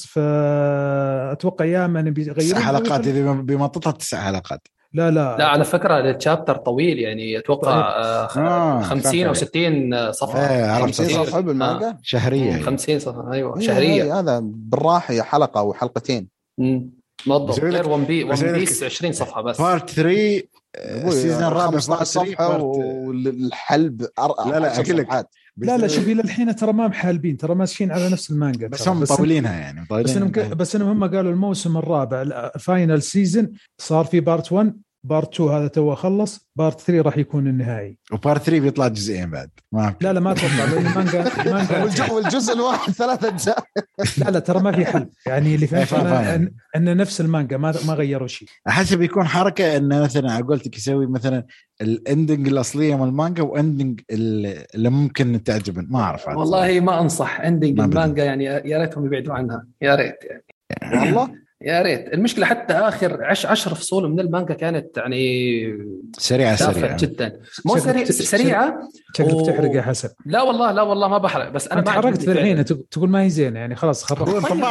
فأتوقع يا اما نبي تسع حلقات إذا بمنطقها تسع حلقات. لا لا. لا على فكرة التشابتر طويل يعني أتوقع آه، خ- آه، 50 أو فاكر. 60 صفحة. إيه، عرفت. يعني 50 كثير. صفحة. بالمانجا شهرية. 50 صفحة أيوه إيه، شهرية. هذا بالراحة حلقة أو حلقتين. مم. بالضبط غير ون بي ون بيس 20 صفحة بس. بارت 3 أبوي، السيزون الرابع 15 بارت 3 صفحه والحلب لا، لا، أقول لك. لا لا شوف إلى الحين ترى ما محالبين ترى ماشيين على نفس المانجا بس. هم مطولينها يعني بس إنهم بس إنهم هم قالوا الموسم الرابع ال final season صار في part 1 part 2 هذا تو خلص part 3 راح يكون النهائي. و part 3 بيطلع جزئين بعد. ما لا لا ما أتوقع لأن المانجا المانجا والج- والجزء الواحد ثلاث أجزاء. لا لا ترى ما في حل. يعني اللي إيه، فهمت فاهم، أنا فاهم. ان, إن نفس المانجا ما ما غيروا شيء. احس بيكون حركة انه مثلا على قولتك يسوي مثلا ال ending الأصلية من المانجا و ending اللي ممكن تعجبنا. ما أعرف. والله ما أنصح. ending. المانجا يعني يا ريتهم يبعدوا عنها. يا ريت يعني. والله يا ريت المشكلة حتى آخر عش عشر فصول من المانجا كانت يعني سريعة سريعة جدا مو شكلك سريع ت- سريعة شكلك أوه. تحرق يا حسن لا والله لا والله ما بحرق بس أنا ما حرقت الحين تقول ما هي زينة يعني خلاص خربت طيب،.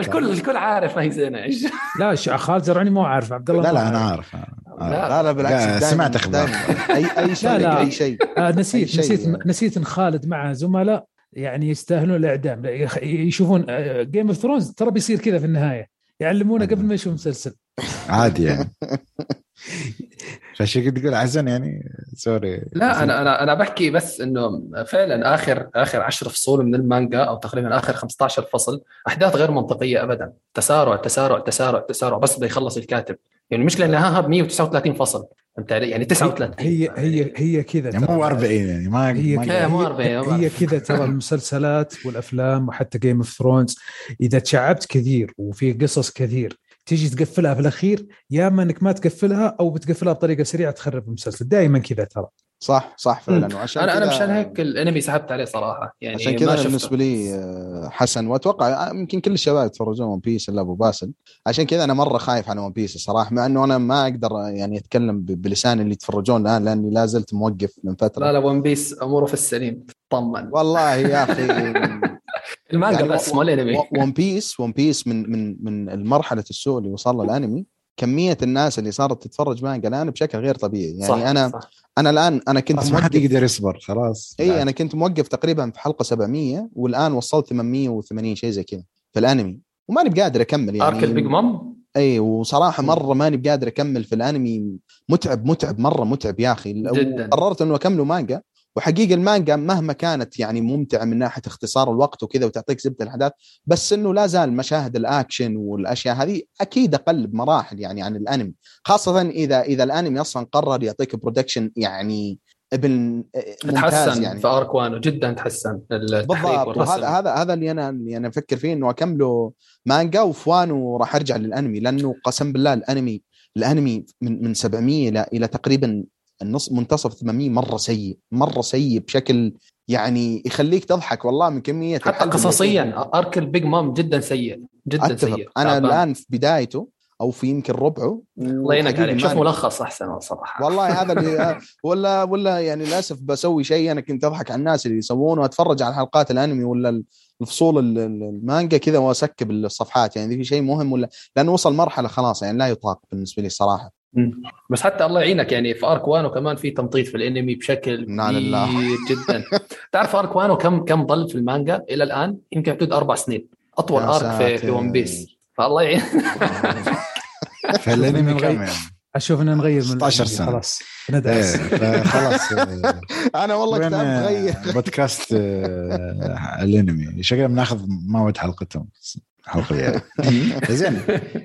الكل الكل عارف ما هي زينة إيش لا خالد زرعوني مو عارف عبد الله لا لا أنا عارف. لا. لا بالعكس سمعت. دايماً. اي أي شيء لا، لا. أي شيء آه نسيت نسيت. نسيت إن خالد مع زملاء يعني يستاهلون الإعدام. يشوفون Game of Thrones ترى بيصير كذا في النهاية. يعلمونه قبل ما يشوف مسلسل. عادي يعني. فشي تقول؟ عزن يعني؟ sorry. لا أنا أنا أنا بحكي بس إنه فعلا اخر آخر 10 فصول من المانجا أو تقريبا آخر 15 فصل أحداث غير منطقية ابدا. تسارع تسارع تسارع تسارع بس بده يخلص الكاتب. يعني المشكلة انها 139 فصل. فهمت علي؟ يعني 39 هي هي هي كذا يعني مو 40 يعني ما هي ما- كذا. إيه، مو هي- 40 ما هي كذا ترى المسلسلات والأفلام وحتى Game of Thrones إذا تشعبت كثير وفي قصص كثير تيجي تقفلها في الأخير يا اما إنك ما تقفلها أو بتقفلها بطريقة سريعة تخرب المسلسل. دائما كذا ترى. صح صح فعلا. وعشان أنا أنا مشان هيك الانمي سحبت عليه صراحة. يعني عشان كذا. بالنسبة لي آه، حسن. وأتوقع يمكن كل الشباب يتفرجون One Piece إلا أبو باسل. عشان كذا أنا مرة خايف على One Piece الصراحه مع إنه أنا ما أقدر يعني أتكلم بلسان اللي يتفرجون الآن لأني لا زلت موقف من فترة. لا لا One Piece أموره في السليم. طمن. والله يا أخي. المانجا يعني بس مو ال anime One Piece One Piece من من من المرحله السوء اللي وصل الانمي. كمية الناس اللي صارت تتفرج مانجا الان بشكل غير طبيعي. يعني صح أنا صح. أنا الآن أنا كنت ما حد يقدر يصبر خلاص إي أنا كنت موقف تقريبا في حلقة 700 والآن وصلت 880 شيء زي كذا في الأنمي. وماني بقادر أكمل يعني. arc ال Big Mom؟ إي وصراحة مرة ماني بقادر أكمل في الأنمي. متعب متعب مرة متعب يا أخي. جداً. قررت إنه أكمله مانجا وحقيقة المانجا مهما كانت يعني ممتعة من ناحية اختصار الوقت وكذا وتعطيك زبدة الأحداث بس إنه لا زال مشاهد الأكشن والأشياء هذه أكيد أقل بمراحل يعني عن الأنمي خاصة إذا إذا الأنمي أصلا قرر يعطيك production يعني ابن ممتاز تحسن يعني. في arc Wano جدا تحسن بالضبط وهذا هذا هذا اللي أنا اللي أنا أفكر فيه إنه أكمله manga وفي Wano وراح أرجع للأنمي لأنه قسم بالله ال anime ال anime من من 700 إلى إلى تقريبا النص منتصف 800 مرة سيء مرة سيء بشكل يعني يخليك تضحك والله من كمية حتى قصصيا arc ال Big Mom جدا سيء جدا أتفق. سيء أنا تعبان. الآن في بدايته أو في يمكن ربعه الله يعينك عليك. شوف ملخص أحسن صراحة. والله هذا اللي ولا ولا يعني للأسف بسوي شيء أنا كنت أضحك على الناس اللي يسوونه. واتفرج على حلقات الأنمي ولا الفصول ال- ال- المانجا كذا وأسكب الصفحات. يعني في شيء مهم ولا لأنه وصل مرحلة خلاص يعني لا يطاق بالنسبة لي الصراحه. بس حتى الله يعينك يعني في ارك وانو كمان في تمطيط في الانمي بشكل. كبير جدا. تعرف ارك وانو كم كم ظل في المانجا إلى الآن؟ يمكن حدود أربع سنين. أطول ارك في, في. ون بيس فالله يعين. فالانمي كم يعني؟ أشوف ان نغير من 16 الأنمي، سنة. خلاص ندعس. فخلاص آه، أنا والله وين، كتاب آه، بودكاست آه، الانمي؟ شكلنا بناخذ موعد حلقتهم. حلقية. زين.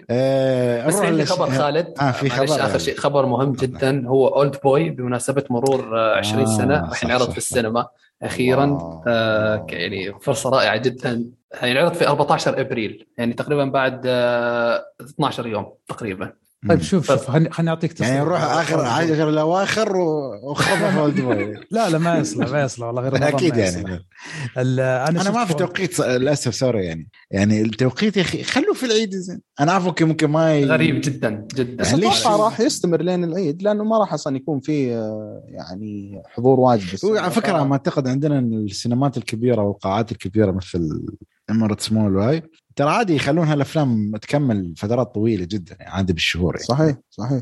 آه، بس عندي خبر خالد. آه، في خبر. آخر شيء خبر مهم جدا. هو اولد بوي بمناسبة مرور آه، 20 آه، سنة. راح ينعرض في. السينما أخيرا. آه يعني فرصة رائعة جدا. هينعرض في 14 إبريل يعني تقريبا بعد آه 12 يوم تقريبا. طيب شوف شوف خليني أعطيك يعني تصريح. نروح آخر عشر الأواخر وخطف Oldboy لا لا ما يصلح ما يصلح والله غير أكيد. يعني. ال- أنا أنا شفت ما في توقيت للأسف سوري يعني. يعني التوقيت يا أخي خلوه في العيد زين. أنا اعرف okay ممكن ما ي... غريب جدا جدا. يعني ليش؟ راح يستمر لين العيد لأنه ما راح أصلا يكون في آه، يعني حضور واجد. على فكرة ما أعتقد عندنا إن السينمات الكبيرة والقاعات الكبيرة مثل امارات مول وهاي ترى عادي يخلونها الافلام تكمل فترات طويلة جدا يعني عادي بالشهور يعني. صحيح صحيح.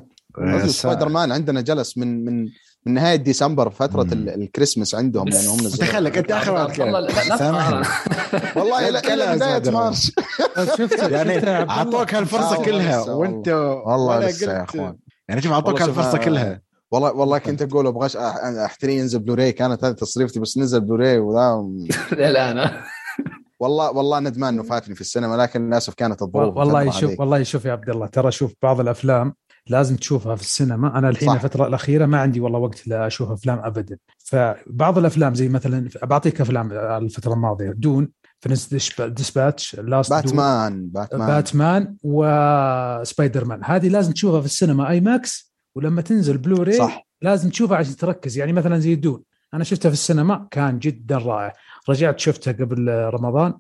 قصدي سبايدر مان عندنا جلس من من من نهاية ديسمبر فترة الكريسماس عندهم بس- لانهم نزلوا تخيل لك انت اخر واحد والله إلى بداية. مارس. شفت يعني؟ أعطوك هالفرصة آه، كلها والله وانت والله لسه يا أخوان. يعني شوف أعطوك هالفرصة آه، كلها. والله والله كنت أقول أبغى احتري ينزل بلوراي كانت هذه تصريفتي بس نزل بلوراي وذا الان والله والله ندمان إنه فاتني في السينما لكن للأسف كانت الظروف والله شوف. والله شوف يا عبد الله ترى شوف بعض الأفلام لازم تشوفها في السينما. أنا الحين صح. الفترة الأخيرة ما عندي والله وقت لا أشوف أفلام ابدا. فبعض الأفلام زي مثلا بعطيك أفلام الفترة الماضية Dune French Dispatch Last Batman Batman. Batman و Spider-Man هذه لازم تشوفها في السينما IMAX. ولما تنزل بلوراي صح. لازم تشوفها عشان تركز. يعني مثلا زي Dune. أنا شفتها في السينما كان جدا رائع. رجعت شفتها قبل رمضان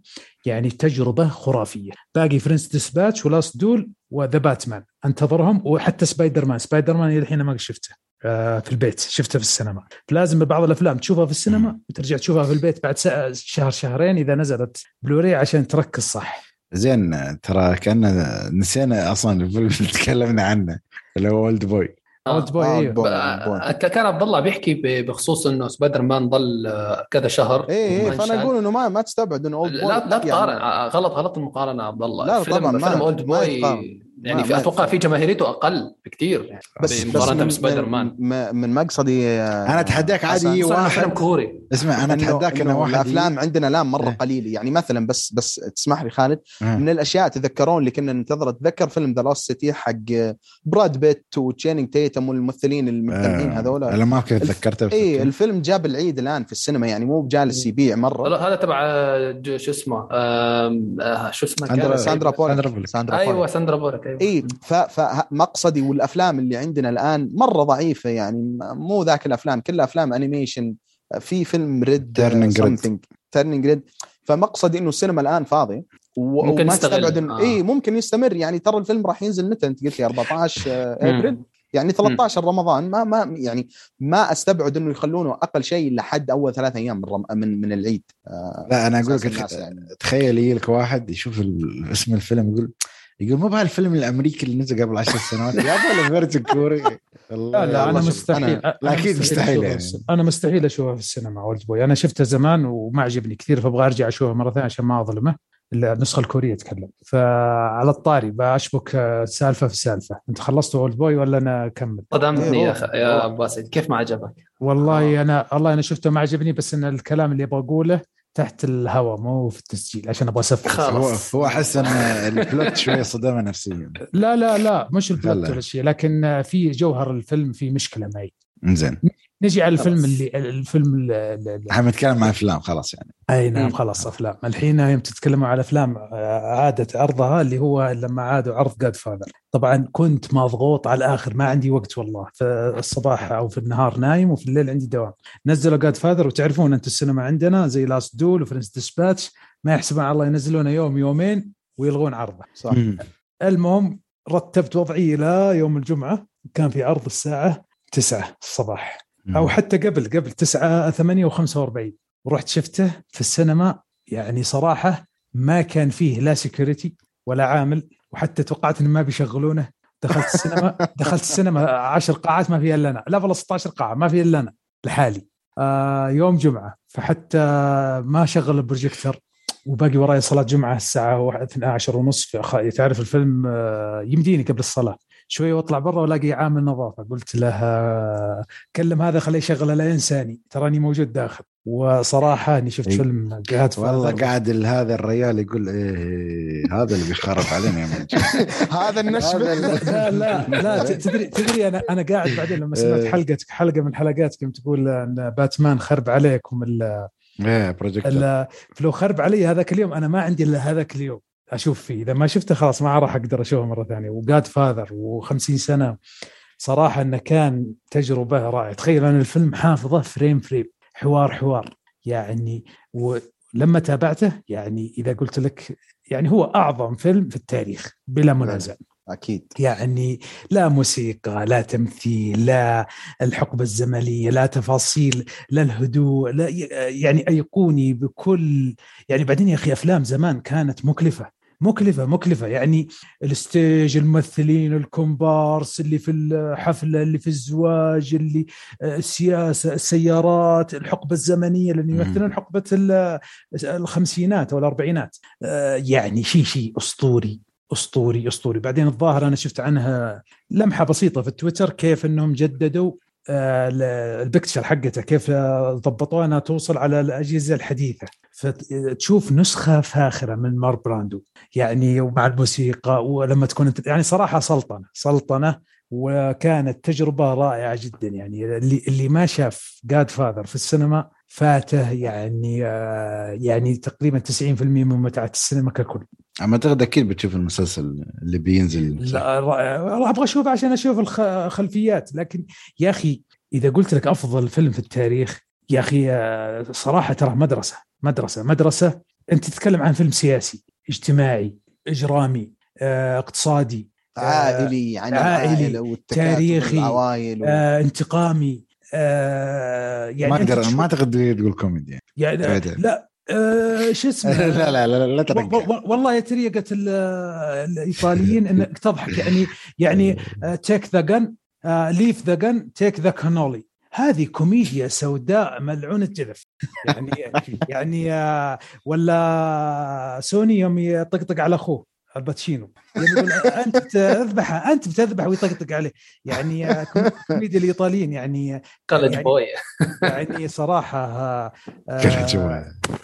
يعني تجربة خرافية. باقي French Dispatch و Last Duel و The Batman أنتظرهم وحتى Spider-Man Spider-Man الحين ما شفته آه، في البيت. شفته في السينما. لازم بعض الأفلام تشوفها في السينما وترجع تشوفها في البيت بعد شهر شهرين إذا نزلت بلوري عشان تركز صح. زين ترى كان نسينا أصلا الفيلم اللي تكلمنا عنه اللي هو اولد بوي اولد بوي آه، أيوه boy. آه، كان عبد الله بيحكي بخصوص إنه سبايدر مان ضل كذا شهر اي اي فأنا. أقول إنه ما ما تستبعد إنه Old لا لا تقارن آه، غلط غلط المقارنة عبد الله لا، طبعاً ما- فيلم Oldboy. يعني في أتوقع في جماهيريته أقل بكثير بس مقارنه من- بسبايدر مان من, من مقصدي آه، أنا أتحداك عادي واحد كوري اسمع أنا أتحداك إنه واحد الأفلام عندنا لا مرة إيه. قليلة يعني مثلا بس بس تسمح لي خالد آه. من الأشياء تذكرون اللي كنا ننتظر أتذكر فيلم The Lost City حق براد بيت وتشانينج تيتم والممثلين المهتمين هذول أنا ما كنت تذكرته اي. الفيلم جاب العيد الآن في السينما يعني مو بجالس يبيع مرة لا، هذا تبع آه، شو اسمه آه، شو اسمه ساندرا- كان؟ ساندرا بولك ساندرا بولك. أيوه. ساندرا بولك اي فمقصدي والأفلام اللي عندنا الآن مرة ضعيفة يعني مو ذاك الأفلام كلها أفلام animation في فيلم Red. Turning Red فمقصدي إنه السينما الآن فاضي و- ممكن وما. تستبعد انه آه. اي ممكن يستمر. يعني ترى الفيلم راح ينزل متى؟ أنت قلت لي 14 أبريل. يعني 13 رمضان. ما ما يعني ما أستبعد إنه يخلونه أقل شيء لحد أول ثلاث أيام من رم- من, من العيد. آه، لا أنا أقول لك يعني. تخيل يجي لك واحد يشوف اسم الفيلم يقول يقول مو بهالفيلم الأمريكي اللي نزل قبل عشر سنوات؟ يا أبو ال version كوري لا لا أنا مستحيل. أنا- لا، أكيد مستحيل يعني. أنا مستحيل أشوفها في السينما Oldboy. أنا شفته زمان وما عجبني كثير فأبغى أرجع أشوفها مرة ثانية عشان ما أظلمه النسخة الكورية اتكلم فعلى الطاري بشبك آه، سالفة في سالفة. أنت خلصت أولد بوي ولا أنا أكمل؟ صدمتني إيه، يا. أخ- يا أبو كيف ما عجبك؟ والله أنا والله أنا شفته ما عجبني بس إن الكلام اللي أبغى أقوله تحت الهواء مو في التسجيل عشان أبغى اسفل خلاص. هو هو أحس إن البلوت شوية صدمة نفسيه لا لا لا مش البلوت. ولا الشيء لكن في جوهر الفيلم في مشكلة معي زين نجي على الفيلم. اللي الفيلم اللي إحنا نتكلم عن أفلام خلاص يعني. أي نعم مم. خلاص أفلام. الحين يوم تتكلموا على أفلام آه، عادت عرضها اللي هو لما عادوا عرض Godfather طبعا كنت مضغوط على الآخر ما عندي وقت والله. في الصباح أو في النهار نايم وفي الليل عندي دوام. نزلوا Godfather وتعرفون أنتم السينما عندنا زي Last Duel و French Dispatch ما يحسبون على الله ينزلونه يوم يومين ويلغون عرضه. صح. المهم رتبت وضعي إلى يوم الجمعة. كان في عرض الساعة 9 الصباح. أو حتى قبل قبل 9 8 و45 ورحت شفته في السينما يعني صراحة ما كان فيه لا security ولا عامل وحتى توقعت إنه ما بيشغلونه. دخلت السينما دخلت السينما 10 قاعات ما فيها إلا أنا. لا والله 16 قاعة ما فيها إلا أنا لحالي. آه يوم جمعة. فحتى ما شغل البروجيكتور وباقي وراي صلاة جمعة الساعة 12 ونص. تعرف الفيلم آه يمديني قبل الصلاة. شوي واطلع برا والاقي عامل نظافه قلت له كلم هذا خليه يشغله لا ينساني. تراني موجود داخل. وصراحة أني شفت إيه. فيلم جاد والله قاعد ال- هذا الريال يقول إيه هذا اللي بيخرب علينا يا مجد هذا النشب. هذا لا لا لا تدري تدري أنا أنا قاعد بعدين لما سمعت إيه. حلقتك حلقة من حلقاتك يوم تقول أن باتمان خرب عليكم ال- إيه بروجيكتور ال- فلو خرب علي هذاك اليوم أنا ما عندي إلا هذاك اليوم. أشوف فيه. إذا ما شفته خلاص ما راح أقدر أشوفه مرة ثانية. و Godfather و50 سنة صراحة إنه كان تجربة رائعة. تخيل أنا الفيلم حافظه frame frame حوار حوار. يعني ولما تابعته يعني إذا قلت لك يعني هو أعظم فيلم في التاريخ بلا منازع. أكيد. يعني لا موسيقى لا تمثيل لا الحقبة الزمنية لا تفاصيل لا الهدوء لا يعني أيقوني بكل يعني بعدين يا أخي أفلام زمان كانت مكلفة. مكلفة مكلفة. يعني الستيج الممثلين الكومبارس اللي في الحفلة اللي في الزواج اللي آه، السياسة السيارات الحقبة الزمنية لأن يمثلون حقبة ال- الخمسينات أو الأربعينات. آه، يعني شيء شيء أسطوري أسطوري أسطوري. بعدين الظاهر أنا شفت عنها لمحة بسيطة في التويتر كيف إنهم جددوا آه، ال picture حقته كيف آه، ضبطوها إنها توصل على الأجهزة الحديثة. فتشوف نسخة فاخرة من مارلون براندو. يعني ومع الموسيقى ولما تكون انت يعني صراحة سلطنة سلطنة وكانت تجربة رائعة جدا. يعني اللي اللي ما شاف Godfather في السينما فاته يعني آه، يعني تقريبا 90% من متعة السينما ككل. أما أعتقد أكيد بتشوف المسلسل اللي بينزل لا رائع. أبغى أشوف عشان أشوف الخلفيات لكن يا أخي إذا قلت لك أفضل فيلم في التاريخ يا أخي آه، صراحة ترى مدرسة مدرسة مدرسة. أنت تتكلم عن فيلم سياسي. اجتماعي إجرامي آه، اقتصادي آه، عائلي عن والتكاتف تاريخي، والعوائل و... آه، انتقامي آه، يعني ما تشوف- ما أعتقد تقول كوميدي يعني. يعني. لا آه، شو اسمه لا لا لا لا و- والله ال- الإيطاليين إنك تضحك يعني يعني take the gun leave the gun take the cannoli هذه كوميديا سوداء ملعون الجذف يعني يعني آه، ولا سوني يوم يطقطق على أخوه آل باتشينو. يقول أنت بتذبحه أنت بتذبح ويطقطق عليه. يعني آه، كوميديا الإيطاليين يعني college يعني- boy يعني صراحة آه،.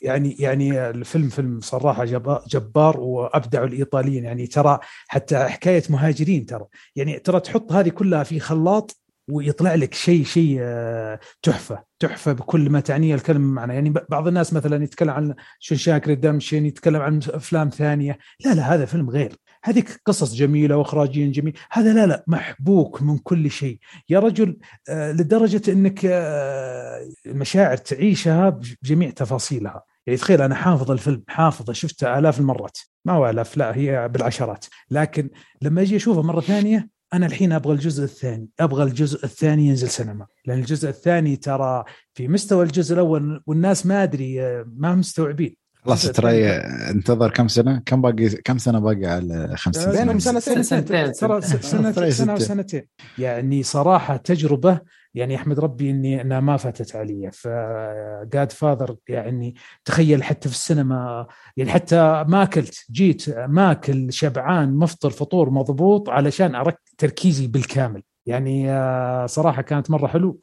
يعني يعني الفيلم فيلم صراحة جبار, جبار وابدعوا الإيطاليين. يعني ترى حتى حكاية مهاجرين ترى. يعني ترى تحط هذه كلها في خلاط ويطلع لك شيء شيء آه، تحفة تحفة بكل ما تعنيه الكلمة معنى. يعني بعض الناس مثلا يتكلم عن Shawshank Redemption يتكلم عن أفلام ثانية. لا لا هذا فيلم غير. هذيك قصص جميلة واخراجيا جميل هذا لا لا محبوك من كل شيء. يا رجل آه، لدرجة إنك آه، المشاعر تعيشها بجميع تفاصيلها. يعني تخيل أنا حافظ الفيلم حافظه شفته آلاف المرات. ما هو آلاف لا هي بالعشرات. لكن لما أجي أشوفه مرة ثانية أنا الحين أبغى الجزء الثاني أبغى الجزء الثاني ينزل سينما لأن الجزء الثاني ترى في مستوى الجزء الأول والناس ما أدري ما مستوعبين. خلاص ترى انتظر كم سنة؟ كم باقي؟ كم سنة باقي على خمس آه، بينهم سنين؟ سنتين. سنتين. ترى سنه سنة. وسنتين. يعني صراحة تجربة يعني أحمد ربي إني انها ما فاتت علي. فجاد فاذر يعني تخيل حتى في السينما يعني حتى ما أكلت جيت ماكل شبعان مفطر فطور مضبوط علشان أرك تركيزي بالكامل. يعني آه، صراحة كانت مرة حلو.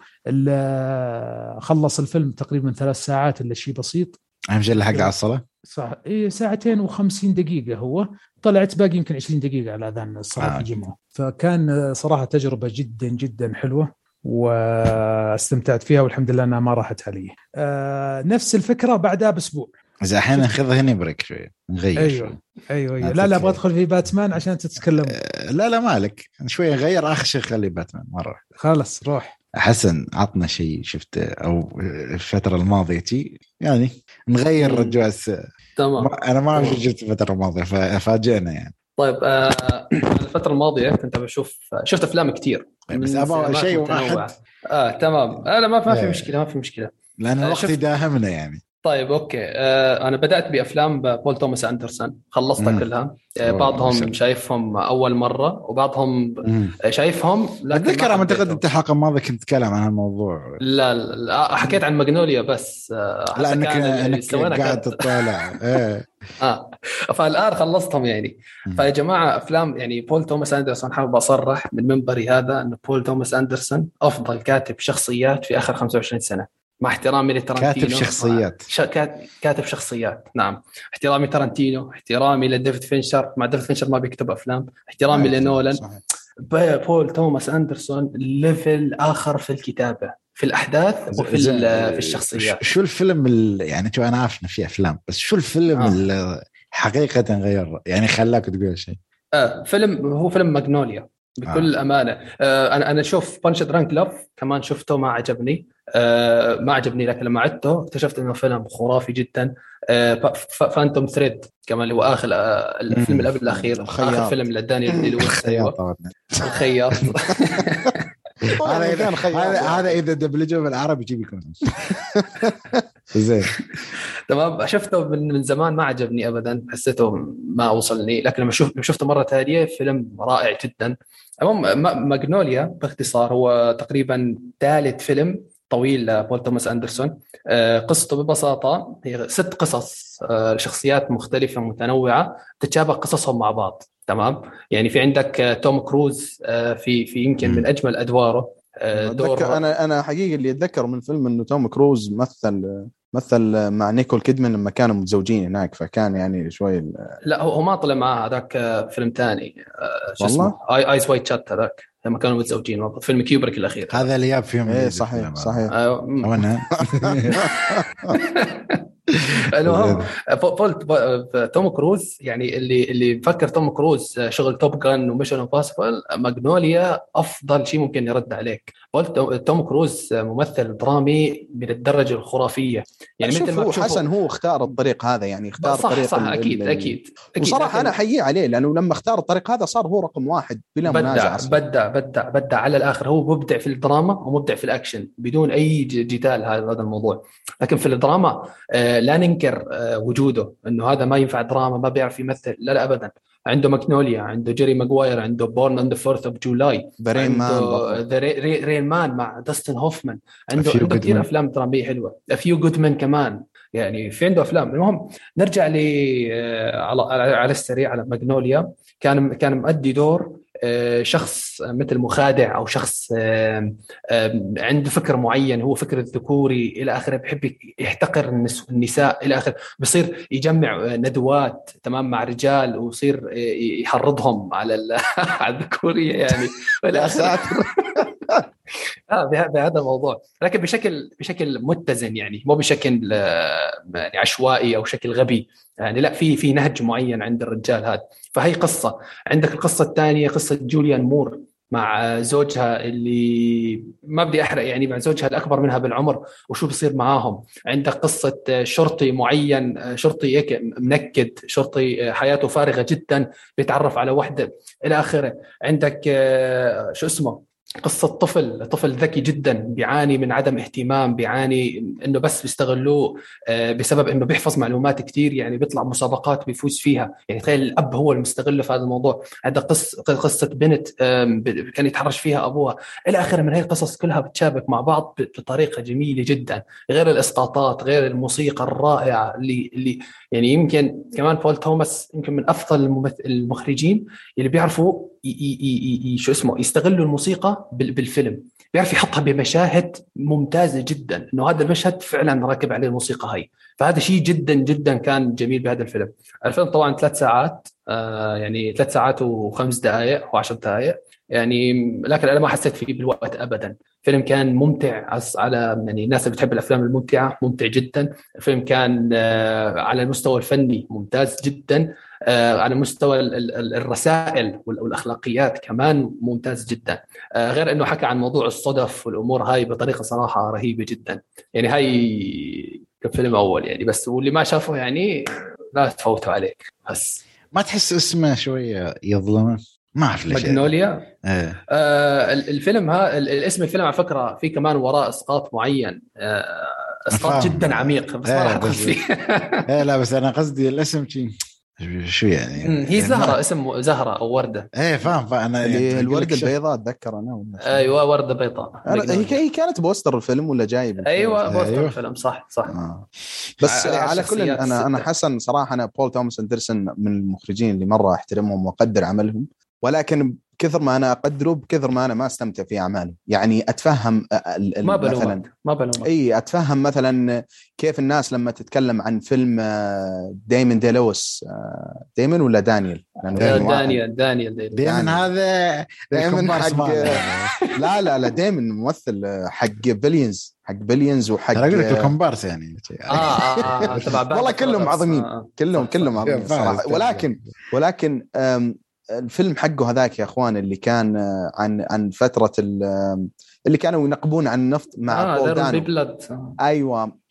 آه، خلص الفيلم تقريبا ثلاث ساعات إلا شيء بسيط. أهم شيء لحق على الصلاة؟ صح. ساعتين و50 دقيقة هو. طلعت باقي يمكن 20 دقيقة على أذان الصلاة آه. في الجمعة. فكان آه، صراحة تجربة جدا جدا حلوة. واستمتعت فيها والحمد لله إنها ما راحت علي. آه نفس الفكرة بعدها بأسبوع. إذا أحيانا شفت. ناخذها هنا بريك شوية نغير أيوه شوي. أيوه أيوه لا لا أبغى. أدخل في باتمان عشان تتكلم آه، لا لا مالك شوية نغير آخر شيء خلي باتمان مره خلاص روح حسن عطنا شيء شفته أو الفترة الماضية تي يعني نغير. رجوع الس... تمام ما- أنا ما اعرف جبت الفترة الماضية ففاجئنا يعني طيب آه الفترة الماضية كنت بشوف شفت أفلام كثير بس من أبغى شيء. واحد. آه تمام. أنا ما ما في إيه. مشكلة ما في مشكلة. لأن آه، الوقت يداهمنا يعني. طيب okay. آه أنا بدأت بأفلام بول توماس أندرسون. خلصتها مم. كلها. آه بعضهم الله. شايفهم أول مرة وبعضهم آه، شايفهم أتذكر أعتقد. انت الحلقة الماضيه كنت تتكلم عن هالموضوع. لا, لا, لا. حكيت عن ماجنوليا بس. آه لا أنك أنك قاعد تطالع. إيه. آه. فالآن خلصتهم يعني. مم. فيا جماعة أفلام يعني بول توماس أندرسون حابب أصرح من منبري هذا إن بول توماس أندرسون أفضل كاتب شخصيات في آخر 25 سنة. مع احترامي لترنتينو. كاتب شخصيات. كاتب شخصيات نعم. احترامي ترنتينو احترامي لديفيد فينشر. مع ديفيد فينشر ما بيكتب أفلام. احترامي لنولان. بول توماس أندرسون level آخر في الكتابة في الأحداث وفي في الشخصيات. شو الفيلم ال- يعني شو أنا عارف إنه في أفلام بس شو الفيلم آه. اللي حقيقة غير يعني خلاك تقول شيء؟ آه فيلم هو فيلم ماجنوليا بكل آه. أمانة. آه أنا أنا أشوف Punch-Drunk Love كمان شفته ما عجبني. آه ما عجبني لكن لما عدته اكتشفت إنه فيلم خرافي جدا. آه Phantom Thread كمان اللي هو آخر آه الفيلم. اللي قبل الأخير الخياط. اخر فيلم لدانيال دي لويس. الخياط هذا إذا خياط. هذا هذا إذا دبلجه بالعربي يجيب يكون. زين. تمام. شفته من من زمان ما عجبني ابدا. حسيته ما وصلني. لكن لما شفت شفته مرة ثانية فيلم رائع جدا. المهم ما- ماجنوليا باختصار هو تقريبا ثالث فيلم طويل لبول توماس أندرسون. آه، قصته ببساطة هي ست قصص آه، لشخصيات مختلفة متنوعة تتشابه قصصهم مع بعض تمام؟ يعني في عندك آه، توم كروز في في يمكن من أجمل أدواره دور أنا أنا حقيقه اللي اتذكر من الفيلم إنه توم كروز مثل مثل مع نيكول كيدمان لما كانوا متزوجين هناك فكان يعني شوي لا هو ما طلع معاه هذاك فيلم ثاني شو؟ اسمه؟ Eyes Wide Shut هذاك. لما كانوا متزوجين فيلم كيوبريك الأخير. هذا اللي جاب فيهم إيه صحيح. صحيح. أنا المهم بول- توم كروز يعني اللي اللي مفكر توم كروز شغل Top Gun و Mission Impossible Magnolia أفضل شيء ممكن يرد عليك. بول توم كروز ممثل درامي من الدرجة الخرافية. يعني مثل ما هو حسن هو اختار الطريق هذا يعني اختار صح طريق صح ال- أكيد ال- أكيد أكيد. وصراحة أنا أحييه عليه لأنه لما اختار الطريق هذا صار هو رقم واحد بلا منازع بدع. بدع بدع بدع على الآخر. هو مبدع في الدراما ومبدع في الأكشن بدون أي جدال هذا هذا الموضوع. لكن في الدراما آه، لا ننكر آه، وجوده إنه هذا ما ينفع دراما ما بيعرف يمثل لا لا ابدا. عنده ماجنوليا عنده Jerry Maguire عنده Born on the 4 of July برضو. The Rain Man مع داستن هوفمان. عنده عنده كثير. أفلام دراميه حلوة. Few Good Men كمان. يعني في عنده أفلام. المهم نرجع ل آه، على على على السريع على ماجنوليا كان كان مؤدي دور شخص مثل مخادع أو شخص آه، آه، عنده فكر معين هو فكر الذكوري إلى آخره بحب يحتقر النس- النساء إلى آخره. بصير يجمع آه، ندوات تمام مع رجال ويصير آه، يحرضهم على على الذكورية يعني والى يا اخره بها- بهذا الموضوع. لكن بشكل بشكل متزن يعني مو بشكل آه، يعني عشوائي أو شكل غبي. يعني لا في في نهج معين عند الرجال هذا. فهي قصة. عندك القصة الثانية قصة جوليان مور مع زوجها اللي ما بدي أحرق يعني مع زوجها الأكبر منها بالعمر وشو بصير معاهم. عندك قصة شرطي معين شرطي هيك منكد شرطي حياته فارغة جدا بيتعرف على وحدة إلى آخره. عندك آه، شو اسمه؟ قصة طفل طفل ذكي جدا بيعاني من عدم اهتمام بيعاني إنه بس بيستغلوه آه، بسبب إنه بيحفظ معلومات كثير يعني بيطلع مسابقات بيفوز فيها. يعني تخيل الأب هو المستغل في هذا الموضوع. عندك قصة قصة بنت كان يتحرش فيها أبوها. إلى آخره من هي القصص كلها بتشابك مع بعض بطريقة جميلة جدا. غير الإسقاطات غير الموسيقى الرائعة اللي اللي يعني يمكن كمان بول توماس يمكن من أفضل المخرجين اللي بيعرفوا شو اسمه يستغلوا الموسيقى بال- بالفيلم. بيعرف يحطها بمشاهد ممتازة جدا إنه هذا المشهد فعلا راكب عليه الموسيقى هاي. فهذا شيء جدا جدا كان جميل بهذا الفيلم. الفيلم طبعا ثلاث ساعات آه يعني ثلاث ساعات وخمس دقائق وعشر دقائق يعني لكن أنا ما حسيت فيه بالوقت ابدا. فيلم كان ممتع على يعني الناس اللي بتحب الأفلام الممتعة ممتع جدا. الفيلم كان آه على المستوى الفني ممتاز جدا. آه، على مستوى ال- ال- ال- الرسائل وال- والأخلاقيات كمان ممتاز جدا. آه، غير إنه حكى عن موضوع الصدف والأمور هاي بطريقة صراحة رهيبة جدا. يعني هاي كفيلم أول يعني. بس واللي ما شافه يعني لا تفوتوا عليه. بس. ما تحس اسمه شوية يظلمه؟ ما أعرف ليش ماجنوليا إيه آه ال- الفيلم ها ال- الاسم الفيلم على فكرة في كمان وراه إسقاط معين آه إسقاط. جدا عميق بس ما إيه، راح أدخل فيه إيه لا بس أنا قصدي الاسم شي شو يعني؟ هي يعني زهرة ما- اسم زهرة أو وردة إيه فاهم فأنا يعني الورده شيء. البيضاء أتذكر أنا ولا أيوه وردة بيضاء أنا- هي هي كانت poster الفيلم ولا جايب الفيلم؟ أيوه poster أيوة. الفيلم صح صح آه. بس على على كل أنا أنا. حسن صراحة أنا بول توماس أندرسون من المخرجين اللي مرة أحترمهم وأقدر عملهم ولكن كثر ما أنا أقدره بكثر ما أنا ما أستمتع في أعماله يعني أتفهم ال- ال- ما مثلا بلومك ما بلومك إي أتفهم مثلا كيف الناس لما تتكلم عن فيلم آه، دايمن دي لويس آه، دايمن ولا دانيال؟ واحد. دانيال دانيال دانيال. دائما هذا دايمن الكومبارس حق. لا لا لا دايمن ممثل آه، حق Billions حق Billions وحق أنا أقول لك آه، الكومبارس يعني آه آه آه تبع والله كلهم عظيمين. آه. كلهم كلهم. عظيمين صراحة. ولكن ولكن الفيلم حقه هذاك يا اخوان اللي كان آه، عن عن فترة اللي كانوا ينقبون عن النفط مع ذير دانو. أيوه.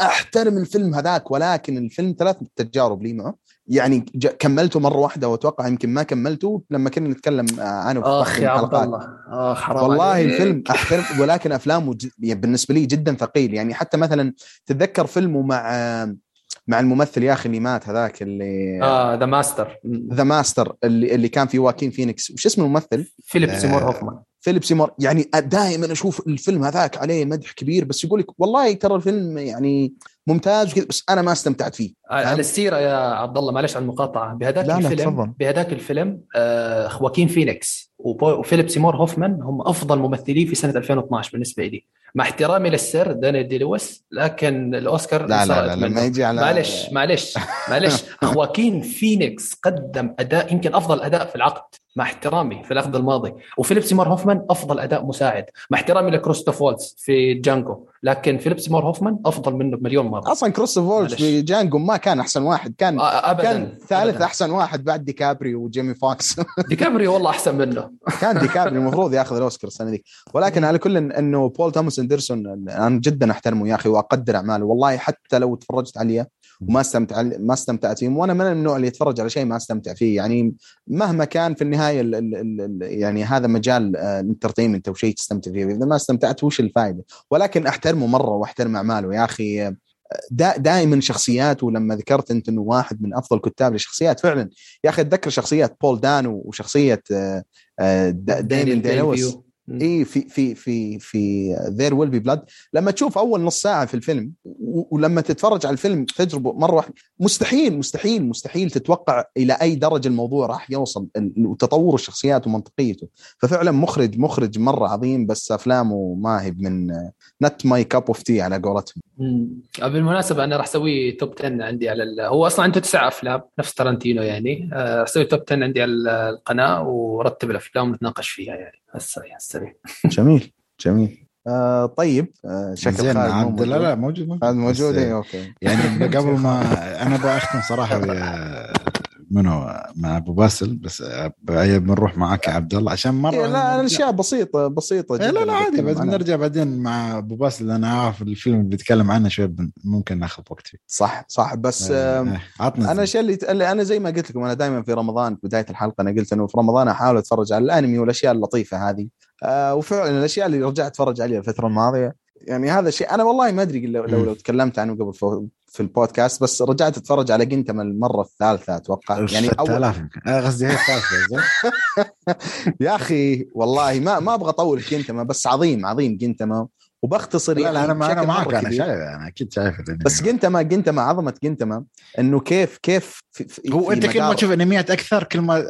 أحترم الفيلم هذاك ولكن الفيلم ثلاث تجارب لي معه. يعني كملته مرة واحدة وأتوقع يمكن ما كملته لما كنا نتكلم آه، عنه في اخ يا عبد. الله. اخ حرام والله عليك. الفيلم أحترم ولكن أفلامه ج... يعني بالنسبة لي جدا ثقيل. يعني حتى مثلا تتذكر فيلمه مع مع الممثل يا أخي اللي مات هذاك اللي آه The Master The Master اللي اللي كان في واكين فينيكس وش اسم الممثل؟ فيليب آه. سيمور هوفمان. فيليب سيمور. يعني دائما أشوف الفيلم هذاك عليه مدح كبير بس يقول لك والله ترى الفيلم يعني ممتاز وكذا بس أنا ما استمتعت فيه. على السيرة يا عبد الله معلش على المقاطعة. بهذاك لا، لا، الفيلم تفضل. بهذاك الفيلم آه خواكين فينيكس وفيليب سيمور هوفمان هم أفضل ممثلين في سنة 2012 بالنسبة لي. مع احترامي للسير دانيال دي لويس لكن الأوسكار لا لا لا لما. يجي على معلش معلش معلش. خواكين فينيكس قدم أداء يمكن أفضل أداء في العقد مع احترامي في العقد الماضي. وفيليب سيمور هوفمان أفضل أداء مساعد مع احترامي لكريستوف والتز في جانجو لكن فيليب سيمور هوفمان أفضل منه بمليون مرة. أصلا كريستوف والتز. في جانجو ما كان أحسن واحد كان آه، ابدا كان ثالث أبداً. أحسن واحد بعد ديكابريو وجيمي فوكس. ديكابريو والله أحسن منه. كان ديكابريو المفروض ياخذ الأوسكار السنة ذيك. ولكن على كل إنه بول توماس أندرسون أنا جدا أحترمه يا أخي وأقدر أعماله. والله حتى لو تفرجت عليه وما استمتع ما استمتعت فيه وأنا من النوع اللي يتفرج على شيء ما أستمتع فيه. يعني مهما كان في النهاية ال ال ال ال يعني هذا مجال ال entertainment أو شيء تستمتع فيه. إذا ما استمتعت وش الفائده ولكن أحترمه مرة وأحترم أعماله يا أخي. دا دائما شخصياته لما ذكرت أنت إنه واحد من أفضل كتاب لشخصيات فعلا. يا أخي أتذكر شخصيات بول دانو وشخصية آه، آه، دا- دانيال ديلويس اي في في في في There Will Be Blood لما تشوف أول نص ساعة في الفيلم ولما تتفرج على الفيلم تجربه مرة واحدة مستحيل مستحيل مستحيل تتوقع إلى أي درجة الموضوع راح يوصل وتطور الشخصيات ومنطقيته. ففعلا مخرج مخرج مرة عظيم بس أفلامه ما هي من not my cup of tea على قولتهم. مم. بالمناسبة أنا راح أسوي top 10 عندي على ال... هو أصلا عنده تسع أفلام نفس تارانتينو يعني. راح أسوي top 10 عندي على القناة ورتب الأفلام ونتناقش فيها يعني. السريع السريع. جميل جميل. آه طيب آه شكل زين خالد عبد لا موجود. لا موجود موجود. موجود اي okay. يعني قبل ما أنا بختم صراحة ويا- منو مع أبو باسل بس بنروح معاك يا عبد الله عشان مرة إيه، لا الأشياء بسيطة بسيطة إيه، جداً لا لا عادي بس. بنرجع بعدين مع أبو باسل أنا عارف الفيلم اللي بيتكلم عنه شوي ممكن ناخذ وقت فيه صح صح بس آه، عطنا أنا. الشيء اللي اللي أنا زي ما قلت لكم أنا دائما في رمضان في بداية الحلقة أنا قلت إنه في رمضان أحاول أتفرج على الأنمي والأشياء اللطيفة هذه آه وفعلا الأشياء اللي رجعت أتفرج عليها الفترة الماضية يعني هذا الشيء أنا والله ما أدري لو لو. لو تكلمت عنه قبل في- البودكاست بس رجعت أتفرج على جنتما المرة الثالثة أتوقع يعني أول 6000 يمكن. آه، قصدي هي الثالثة يا أخي والله ما ما أبغى أطول في جنتما بس عظيم عظيم جنتما وبختصر لا لا يعني أنا ما أنا معك أنا. شايف أنا أكيد شايف. بس جنتما جنتما عظمة جنتما إنه كيف كيف في في هو أنت كل ما تشوف انميات أكثر كل ما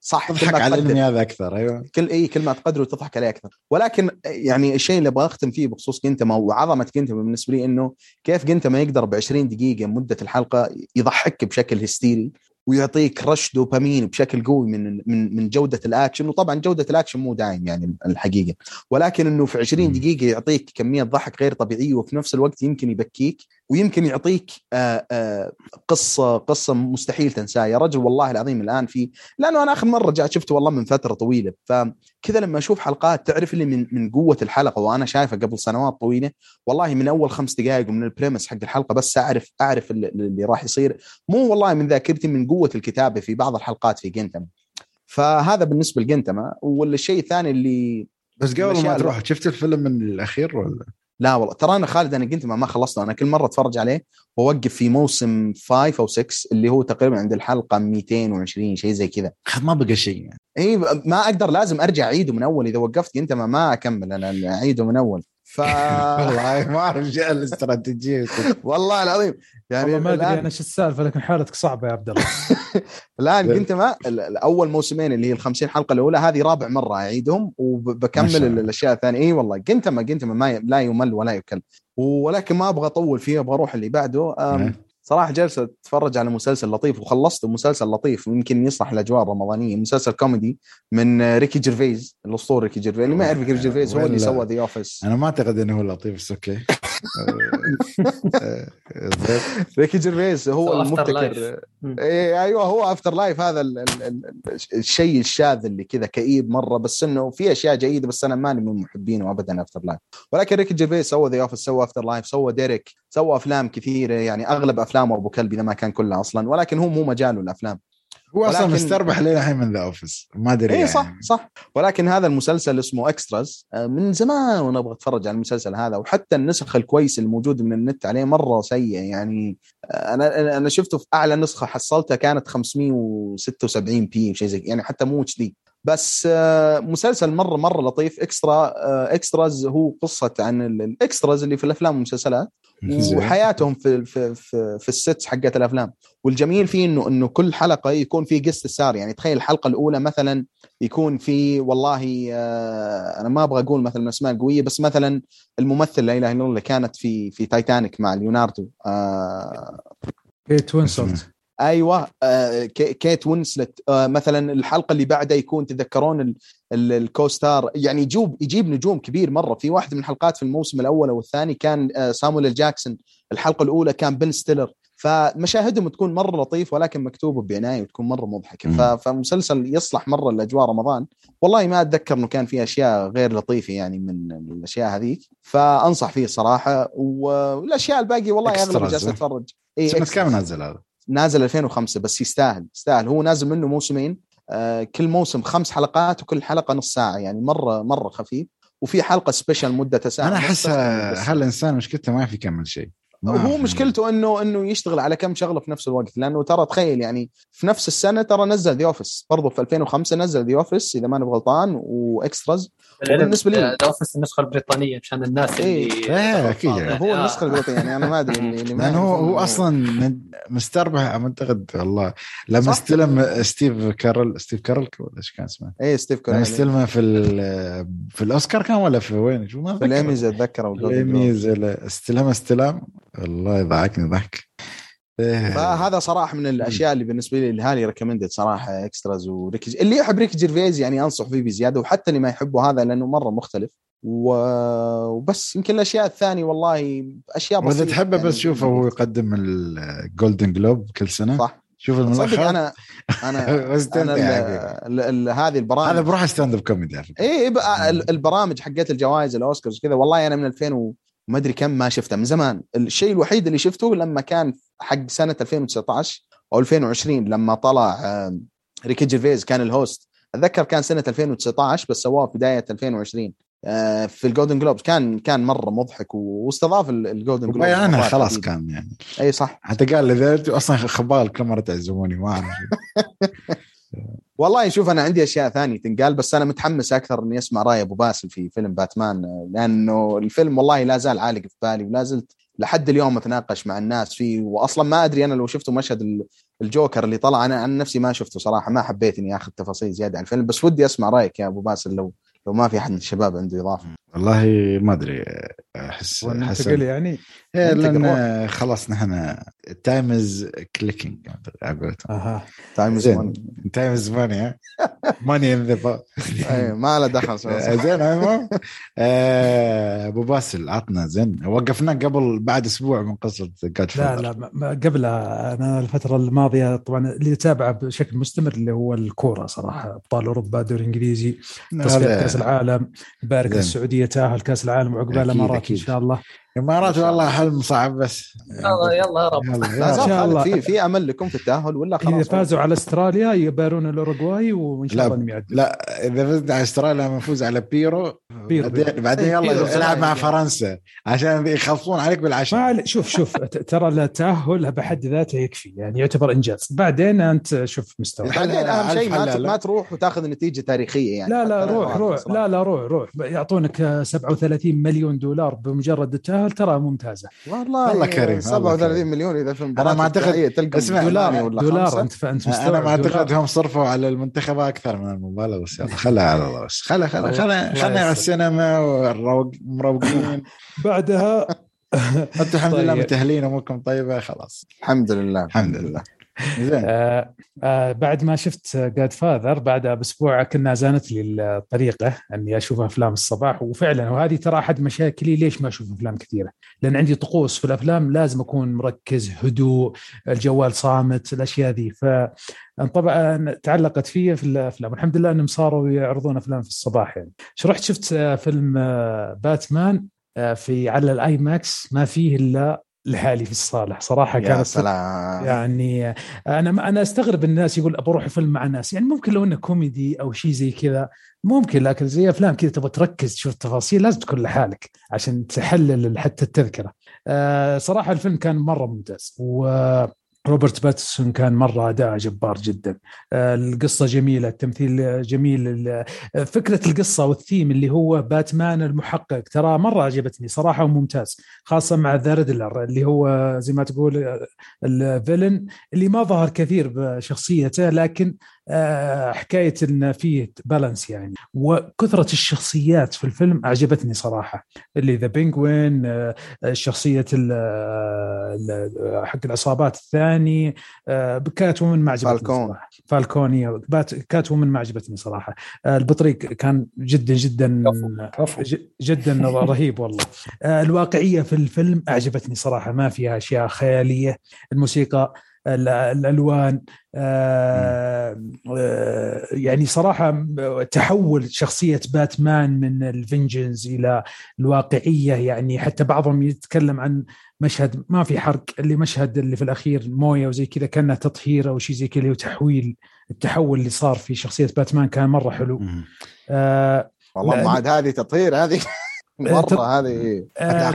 صح تضحك ما على. الانمي هذا أكثر أيوه كل إي كل ما تقدر وتضحك عليه أكثر ولكن يعني الشيء اللي أبغى أختم فيه بخصوص جينتاما وعظمة جينتاما بالنسبة لي إنه كيف جينتاما يقدر ب 20 دقيقة مدة الحلقة يضحك بشكل هستيري ويعطيك rush دوبامين بشكل قوي من من من جودة الأكشن وطبعا جودة الأكشن مو دايم يعني الحقيقة ولكن إنه في 20 مم. دقيقة يعطيك كمية ضحك غير طبيعية وفي نفس الوقت يمكن يبكيك ويمكن يعطيك آه آه قصة قصة مستحيل تنساها. يا رجل والله العظيم الآن في لأنه أنا آخر مرة رجعت شفته والله من فترة طويلة. فكذا لما أشوف حلقات تعرف اللي من من قوة الحلقة وأنا شايفها قبل سنوات طويلة والله من أول خمس دقائق ومن البريمس حق الحلقة بس أعرف أعرف اللي, اللي راح يصير. مو والله من ذاكرتي من قوة الكتابة في بعض الحلقات في جنتما فهذا بالنسبة لجنتما والشيء الثاني اللي بس قبل ما تروح شفت الفيلم من الأخير ولا؟ لا والله ترى أنا خالد أنا قلت ما, ما خلصته. أنا كل مرة أتفرج عليه وأوقف في موسم 5 أو 6 اللي هو تقريبا عند الحلقة 220 شيء زي كذا. ما بقى شيء يعني. اي ما أقدر لازم أرجع أعيده من أول. إذا وقفت انت ما, ما أكمل أنا أعيده من أول. ف والله ما أعرف جاء الاستراتيجية والله العظيم. يعني والله ما أدري أنا إيش السالفة لكن حالتك صعبة يا عبد الله. الآن كنت ما ال- الأول موسمين اللي هي ال 50 حلقة الأولى هذه رابع مرة أعيدهم وبكمل. الأشياء الثانية. إي والله كنت ما كنت ما لا يمل ولا يكل. ولكن ما أبغى أطول فيه أبغى أروح اللي بعده. صراحة جالس أتفرج على مسلسل لطيف وخلصته مسلسل لطيف ويمكن يصلح الأجواء الرمضانية مسلسل كوميدي من ريكي جيرفيز الأسطورة ريكي جيرفيز. اللي ما يعرف ريكي جيرفيز هو اللي سوى The Office أنا ما أعتقد إنه هو لطيف بس okay. ريكي جيرفيز هو المبتكر. إيه أيوه هو After Life هذا ال ال ال الشيء الشاذ اللي كذا كئيب مره بس انه في اشياء جيده بس أنا ماني من محبينه ابدا After Life ولكن ريكي جيرفيز سوى The Office سوى After Life سوى ديريك سوى افلام كثيره يعني اغلب افلامه ابو كلب اذا ما كان كلها أصلا ولكن هو مو مجاله الافلام هو أصلا ولكن- مستربح لنا الحين من The Office ما أدري اي يعني. صح. صح ولكن هذا المسلسل اسمه Extras من زمان وأنا أبغى أتفرج على المسلسل هذا وحتى النسخ الكويسه الموجوده من النت عليه مرة سيء يعني. أنا أنا شفته في أعلى نسخة حصلتها كانت 576 p شيء زي يعني حتى مو HD. بس آه، مسلسل مرة مرة لطيف. Extra آه، Extras هو قصة عن ال extras اللي في الأفلام والمسلسلات. وحياتهم في في في, في ال sets حقت الأفلام. والجميل فيه إنه إنه كل حلقة يكون في guest star يعني تخيل الحلقة الأولى مثلا يكون في والله آه، أنا ما أبغى أقول مثلا الاسماء القويه بس مثلا الممثل لا إله إلا الله اللي كانت في في تايتانيك مع ليوناردو كيت وينسلت أيوه آه كيت وينسلت آه مثلا الحلقة اللي بعدها يكون تذكرون ال co-star يعني يجيب يجيب نجوم كبير مرة. في واحد من الحلقات في الموسم الأول أو الثاني كان آه صامويل جاكسون. الحلقة الأولى كان بن ستيلر. فمشاهدهم تكون مرة لطيف ولكن مكتوبة بعناية وتكون مرة مضحكة. فمسلسل يصلح مرة لاجواء رمضان. والله ما أتذكر إنه كان في أشياء غير لطيفة يعني من الأشياء هذيك. فأنصح فيه صراحة والأشياء الباقية والله أغلب جالس أتفرج. اي كم نزل هذا؟ نازل 2005 بس يستاهل يستاهل. هو نازل منه موسمين آه كل موسم خمس حلقات وكل حلقة نص ساعة يعني مرة مرة خفيف. وفي حلقة special مدة ساعه أنا أحس هالإنسان مشكلته ما في يكمل شيء. هو مشكلته إنه إنه يشتغل على كم شغلة في نفس الوقت. لأنه ترى تخيل يعني في نفس السنة ترى نزل The Office برضه في 2005 نزل The Office إذا ماني غلطان و Extras بالنسبة لي. ذا أوفيس النسخة البريطانية مشان الناس اللي إيه أكيد يعني. هو النسخة البريطانية يعني أنا ما أدري اللي ما هو هو أصلا مستربح اعتقد والله. لما استلم ستيف كارل ستيف كارل ولا إيش كان اسمه؟ إيه ستيف كارل. لما استلمه في في الأوسكار كان ولا في وين؟ شو ما في الايميز اتذكر الايميز استلم استلام. والله يضحكني ضحك. إيه. فهذا صراحة من الأشياء اللي بالنسبة لي اللي هالي ريكومندد صراحة اكستراز وريكي اللي يحب ريكي جيرفيز يعني أنصح فيه بزيادة وحتى اللي ما يحبه هذا لأنه مرة مختلف. وبس يمكن الأشياء الثانية والله أشياء بسيطة واذا تحبه يعني. بس شوفه هو يقدم ال Golden Globe كل سنة. صح. شوف الملخص أنا أنا, أنا هذه البرامج هذا بروح stand-up comedy اي البرامج حقت الجوائز الأوسكارز كذا والله أنا من 2000 وما أدري كم ما شفته من زمان. الشيء الوحيد اللي شفته لما كان حق سنة 2019 أو 2020 لما طلع ريكي جيرفيز كان ال host. أتذكر كان سنة 2019 بس سواه في بداية 2020 آه، في ال Golden Globes كان كان مرة مضحك واستضاف ال Golden Globes عنها خلاص كان يعني. إي صح. حتى قال اذا أصلا خبال كل مرة تعزموني ما أعرف. والله شوف أنا عندي أشياء ثانية تنقال بس أنا متحمس أكثر إني أسمع رأي أبو باسل في فيلم باتمان لأنه الفيلم والله لا زال عالق في بالي ولا زلت لحد اليوم أتناقش مع الناس فيه واصلا ما أدري أنا لو شفتوا مشهد الجوكر اللي طلع أنا عن نفسي ما شفته صراحة ما حبيت إني آخذ تفاصيل زيادة عن الفيلم بس ودي أسمع رأيك يا أبو باسل لو لو ما في أحد من الشباب عنده إضافة. والله ما أدري احس حسن يعني؟ إيه لأن خلاص نحن تايم از كليكينج على أها. تايم از ماني تايم از ماني ماني ان ذا ما له دخل زين آه، أبو باسل عطنا زين. وقفنا قبل بعد أسبوع من قصة جاد لا لا ما قبل أنا الفترة الماضية طبعا اللي أتابعه بشكل مستمر اللي هو الكورة صراحة. أبطال أوروبا الدوري الانجليزي تصفيات كأس العالم بارك السعودية. تأهل كأس العالم وعقبال الإمارات إن شاء الله. الامارات والله حلم صعب بس. يلا يلا. يا رب. إن شاء الله. في في أمل لكم في التأهل ولا خلاص؟ اذا فازوا على أستراليا يبارون الأوروغواي وإن شاء الله إنهم لا إذا فزنا على أستراليا نفوز على بيرو. بيرو. بعدين, بعدين يلا العب مع فرنسا. عشان يخلصون عليك بالعشاء. شوف شوف ترى التأهل بحد ذاته يكفي يعني يعتبر إنجاز. بعدين أنت شوف مستوى. بعدين أهم شيء ما, ما تروح وتأخذ نتيجة تاريخية يعني. لا لا روح روح. لا لا روح روح. يعطونك 37 مليون دولار بمجرد التأهل. ترى ممتاز والله والله كريم 37 مليون إذا في أنا ما أعتقد اسمع دولار دولار أنت انت أنا ما أعتقد هم صرفوا على المنتخب أكثر من المبالغ بس يلا خلها على الله بس. خلها خلها خلها خلنا على السينما ومروقين بعدها أنتم الحمد لله طيب. متأهلين أموركم طيبة خلاص. الحمد لله. الحمد لله. آه آه بعد ما شفت Godfather بعدها بأسبوع كنا زانت لي الطريقة إني أشوف أفلام الصباح وفعلا وهذه ترى أحد مشاكلي ليش ما أشوف أفلام كثيرة؟ لأن عندي طقوس في الأفلام لازم أكون مركز هدوء الجوال صامت الأشياء ذي. ف طبعا تعلقت في في الأفلام. الحمد لله إنهم صاروا يعرضون أفلام في الصباح يعني. شو رحت شفت فيلم باتمان آه، في على ال IMAX ما فيه إلا لحالي في الصالة. صراحة يا كانت سلام. يعني أنا أنا أستغرب الناس يقول بروح فيلم مع ناس. يعني ممكن لو إنه كوميدي أو شيء زي كذا ممكن لكن زي أفلام كذا تبغى تركز تشوف التفاصيل لازم تكون لحالك عشان تحلل حتى التذكرة. آه، صراحة الفيلم كان مرة ممتاز. و روبرت باتسون كان مرة أداء جبار جدا. آه، القصة جميلة التمثيل جميل ال- فكرة القصة والثيم اللي هو باتمان المحقق ترى مرة عجبتني صراحة وممتاز خاصة مع The Riddler اللي هو زي ما تقول آه، ال villain اللي ما ظهر كثير بشخصيته لكن آه، حكاية إن فيه balance يعني. وكثرة الشخصيات في الفيلم أعجبتني صراحة. اللي The Penguin ال- حق العصابات الثاني آه، Catwoman ما عجبتني فالكوني. صراحة. فالكوني but Catwoman ما عجبتني صراحة. آه، البطريق كان جدا جدا كفو جدا رهيب والله. آه، الواقعية في الفيلم أعجبتني صراحة. ما فيها أشياء خيالية. الموسيقى ال- الألوان آه، آه، يعني صراحة تحول شخصية باتمان من الفينجنز إلى الواقعية. يعني حتى بعضهم يتكلم عن مشهد ما في حرق اللي مشهد اللي في الأخير موية وزي كذا كانه تطهير أو شيء زي كذا وتحويل التحول اللي صار في شخصية باتمان كان مرة حلو. آه والله ما عاد هذه تطهير هذه تط- مرة هذه آه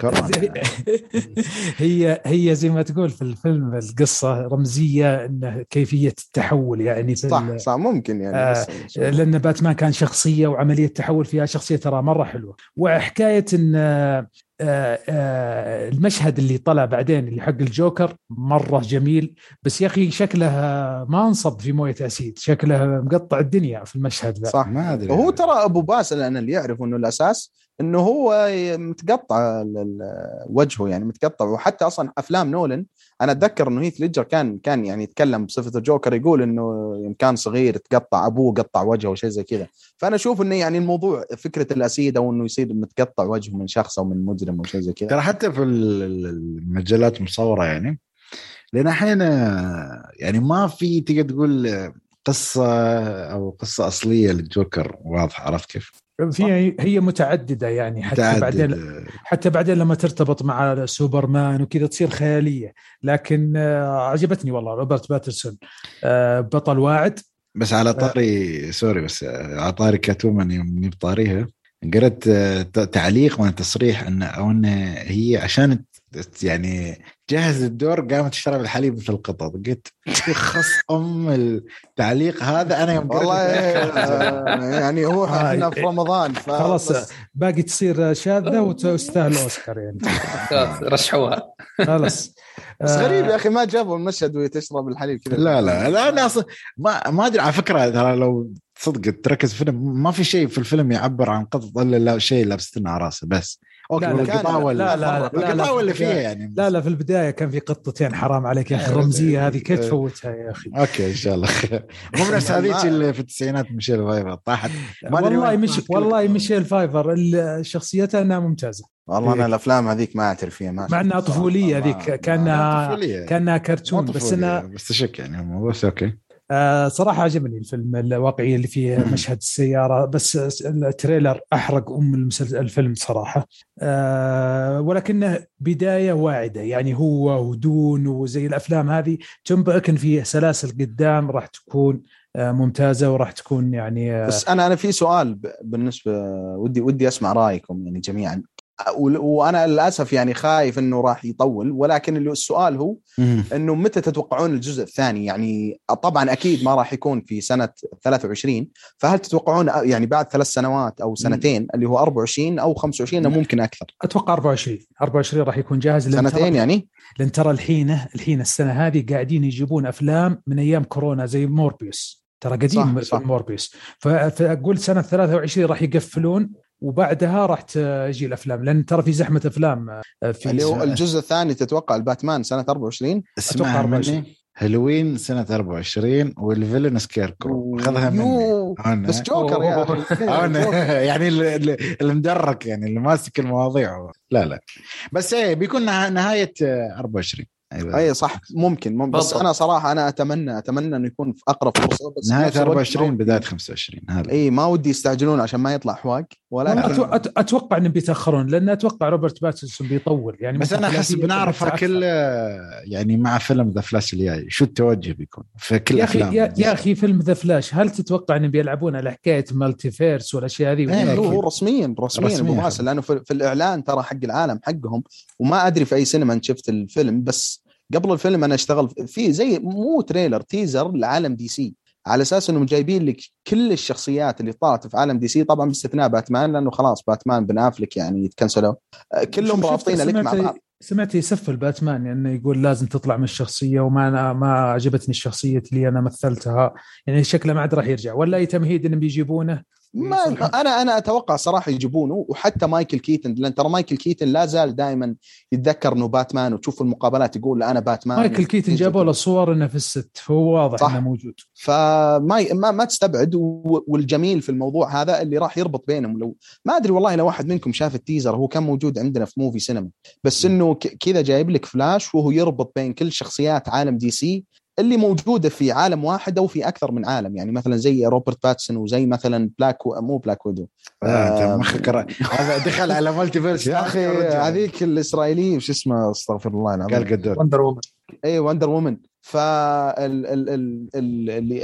كورونا هي هي زي ما تقول في الفيلم القصة رمزية انه كيفية التحول يعني في صح صح ممكن يعني آه، بس- لأن باتمان كان شخصية وعملية تحول فيها شخصية ترى مرة حلوة. وحكاية إن المشهد اللي طلع بعدين اللي حق الجوكر مرة جميل. بس يا أخي شكله ما انصب في موية acid. شكله مقطع الدنيا في المشهد ذا. صح. ما أدري. وهو ترى أبو باسل أنا اللي يعرف إنه الأساس إنه هو متقطع ال- ال- وجهه يعني متقطع. وحتى أصلا أفلام نولن أنا أتذكر إنه هيث ليدجر كان كان يعني يتكلم بصفة الجوكر يقول إنه يوم كان صغير تقطع أبوه قطع وجهه وشيء زي كذا فأنا أشوف إنه يعني الموضوع فكرة ال acid أو انه يصير متقطع وجهه من شخص أو من مجرم أو شيء زي كذا ترى حتى في ال- ال- المجلات المصوره يعني لأن أحيانا يعني ما في تقدر تقول قصة أو قصة أصلية للجوكر واضحة عرفت كيف؟ في هي متعددة يعني حتى متعدد. بعدين حتى بعدين لما ترتبط مع سوبرمان وكذا تصير خيالية. لكن آه، عجبتني والله روبرت باتسون. آه، بطل واعد. بس على طاري sorry بس على طاري Catwoman يوم بطاريها قرأت آه، تعليق من تصريح ان أو إن هي عشان يعني جهز الدور قامت تشرب الحليب مثل القطط. قلت خص أم التعليق هذا أنا يوم والله آه، يعني هو آه، إحنا في رمضان ف- خلاص باقي تصير شاذة وتستاهل أوسكار يعني. رشحوها. خلاص. بس آه، غريب يا أخي ما جابوا المشهد وهي تشرب الحليب كذا. لا لا لا أنا أصلا ما ما أدري على فكرة ترى لو صدق تركز في الفيلم ما في شيء في الفيلم يعبر عن قطط إلا لا شيء لابستنا على راسه بس. أوكي لا، لا، والقطاوة لا، لا، لا، في فيها يعني. لا لا في البداية كان في قطتين حرام عليك يا أخي الرمزيه هذه كيف تفوتها يا أخي؟ أوكي إن شاء الله. مو نفس هذيك اللي في التسعينات ميشيل فايفر طاحت. والله مش والله ميشيل فايفر شخصيتها إنها ممتازة. والله أنا إيه. الأفلام هذيك ما أعترف فيها ما مع إنها طفولية ما- ذيك ما- كانها. كأنها كرتون بس أنا بس تشك يعني بس أوكي. آه صراحة عجبني الفيلم الواقعيه اللي فيه مشهد السيارة بس التريلر أحرق أم المسلسل الفيلم صراحة. آه ولكنه بداية واعدة يعني هو ودون وزي الأفلام هذه تنبئك ان في سلاسل قدام راح تكون آه ممتازة وراح تكون يعني بس أنا أنا في سؤال بالنسبة ودي ودي أسمع رأيكم يعني جميعا. وأنا للأسف يعني خايف إنه راح يطول ولكن السؤال هو إنه متى تتوقعون الجزء الثاني؟ يعني طبعا أكيد ما راح يكون في سنة 23 فهل تتوقعون يعني بعد ثلاث سنوات أو سنتين اللي هو 24 أو 25 أو ممكن أكثر. أتوقع 24 24 راح يكون جاهز. سنتين يعني؟ لأن ترى الحين الحين السنة هذه قاعدين يجيبون أفلام من أيام كورونا زي موربيوس. ترى قديم صح، صح. موربيوس. فأقول سنة 23 راح يقفلون وبعدها راح تجي الأفلام لأن ترى في زحمة أفلام آه، في اللي هو سنة- الجزء الثاني تتوقع الباتمان سنة 24 اسمعها أتوقع 24. مني؟ هالوين سنة 24 وال villain Scarecrow خذها مني. بس جوكر يا أنا. يعني اللي- اللي اللي مدرك يعني اللي ماسك المواضيع. هو. لا لا. بس إيه بيكون نه- نهاية آه، 24 أيوة. أي صح ممكن, ممكن بس. أنا صراحة أنا أتمنى أتمنى إنه يكون في أقرب فرصة بس نهاية نفس الوقت 24 ما- بداية 25 هذا إي ما ودي يستعجلون عشان ما يطلع حواق ولكن أتوقع إنهم بيتأخرون لأن أتوقع روبرت باتسون بيطول يعني بس أنا أحس 30 بنعرفها أكثر. كل يعني مع فيلم The Flash الجاي شو التوجه بيكون في كل يا أخي يا, يا أخي فيلم The Flash هل تتوقع إنهم بيلعبون على حكاية multiverse والأشياء هذه إيه، هو رسميا رسميا رسمياً. ابو لأنه في, في الإعلان ترى حق العالم حقهم وما أدري في أي سينما انت شفت الفيلم بس قبل الفيلم أنا أشتغل في زي مو trailer teaser لعالم DC على أساس إنهم جايبين لك كل الشخصيات اللي طلعت في عالم DC طبعا باستثناء باتمان لأنه خلاص باتمان بن أفلك يعني يتكنسلوا. آه، كلهم رابطين لك مع بعض. سمعت يسفل باتمان يعني يقول لازم تطلع من الشخصية وما أنا ما عجبتني الشخصية اللي أنا مثلتها. يعني شكله ما عاد راح يرجع. ولا أي تمهيد إنهم بيجيبونه. ما يصلحون. أنا أنا أتوقع صراحة يجيبونه وحتى مايكل كيتن لأن ترى مايكل كيتن لا زال دائما يتذكر إنه باتمان وتشوف المقابلات يقول أنا باتمان. مايكل كيتن جابوا له صور إنه في ال set فهو واضح صح. إنه موجود. فما ما, ما تستبعد والجميل في الموضوع هذا اللي راح يربط بينهم. لو ما أدري والله لو واحد منكم شاف ال teaser هو كان موجود عندنا في موفي سينما بس إنه ك- كذا جايب لك فلاش وهو يربط بين كل شخصيات عالم DC اللي موجودة في عالم واحد أو في أكثر من عالم يعني مثلا زي روبرت باتسون وزي مثلا Black و... مو Black Widow. آه، آه، هذا دخل على multiverse يا أخي هذيك الاسرائيليه وش اسمها أستغفر الله العظيم. قال قدوت Wonder Woman اي Wonder Woman فاللي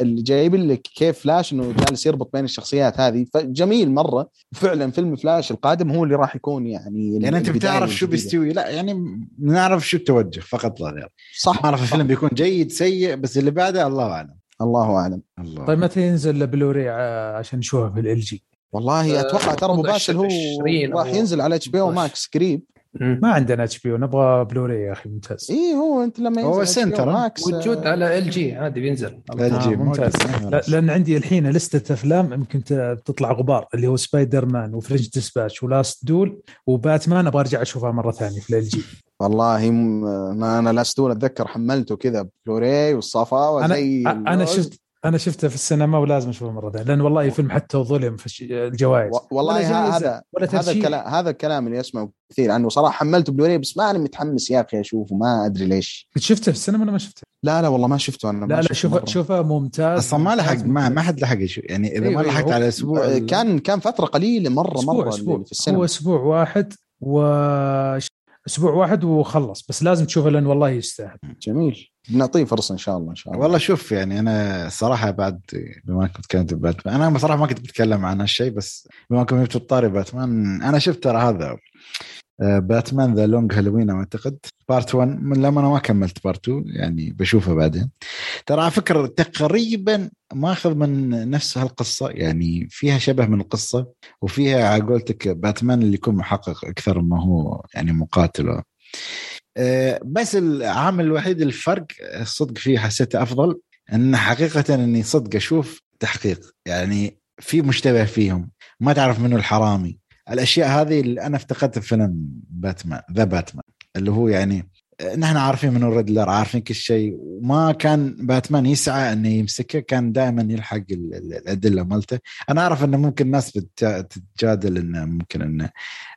اللي جايب لك كيف فلاش إنه جالس يربط بين الشخصيات هذه. فجميل مرة. فعلا فيلم فلاش القادم هو اللي راح يكون يعني يعني أنت بتعرف شو. بيستوي. لا يعني بنعرف شو التوجه فقط لا غير. صح ما أعرف الفيلم بيكون جيد سيء بس اللي بعده الله أعلم. الله أعلم. الله طيب متى ينزل بلوري عشان نشوفه في ال جي والله أتوقع ترى ابو باسل هو 20 راح ينزل على اتش بي أو 18. ماكس قريب. ما عندنا اتش بي نبغى بلوري يا أخي ممتاز. اي هو أنت لما هو ينزل سنتر، ها؟ ماكس موجود آه، على إل جي عادي بينزل. لا آه، تجيب ممتاز. لا لأن عندي الحين لستة أفلام يمكن ت- تطلع غبار اللي هو سبايدر مان وفرنش ديسباتش ولاست دول وباتمان أبغى أرجع أشوفها مرة ثانية في إل جي. والله م- ما أنا Last Duel أتذكر حملته كذا بلوراي والصفا أنا زي أنا اللوز. شفت أنا شفته في السينما ولازم أشوفه مره ثانية لأن والله فيلم حتى وظلم في الش- الجوائز و- والله ولا هذا ولا هذا. الكلام هذا الكلام اللي اسمعه كثير عنه صراحة حملته بلوراي بس ما أنا متحمس يا أخي أشوفه ما أدري ليش شفته في السينما ولا ما شفته؟ لا لا والله ما شفته أنا ما لا لا شوفه. شوفه ممتاز أصلا ما لحق ما. ما حد لحق يشوف يعني إذا أيوة، ما أيوة، لحقت هو- على أسبوع كان كان فترة قليلة مرة أسبوع مره اللي في السينما هو أسبوع واحد و أسبوع واحد وخلص بس لازم تشوفه لأن والله يستاهل جميل بنعطيه فرصة إن شاء الله إن شاء الله. والله شوف يعني أنا صراحة بعد بما إنك تكلمت باتمان أنا بصراحه ما كنت بتكلم عن هالشيء بس بما إنكم جبتوا الطاري باتمان أنا شفت ترى هذا آه، باتمان The Long Halloween أعتقد part 1 من لما أنا ما كملت part 2 يعني بشوفه بعدين. ترى على فكرة تقريبا ماخذ من نفس هالقصة يعني فيها شبه من القصة وفيها على قولتك باتمان اللي يكون محقق أكثر ما هو يعني مقاتل بس العامل الوحيد الفرق الصدق فيه حسيته أفضل إن حقيقة إني صدق أشوف تحقيق. يعني في مشتبه فيهم. ما تعرف منه الحرامي. الأشياء هذه اللي أنا افتقدتها في فيلم باتمان The Batman اللي هو يعني آه، نحن عارفين منه ال Riddler عارفين كل شيء. وما كان باتمان يسعى إنه يمسكه كان دائما يلحق ال- ال- الأدلة مالته. أنا أعرف إنه ممكن ناس بتجا- تتجادل إنه ممكن إنه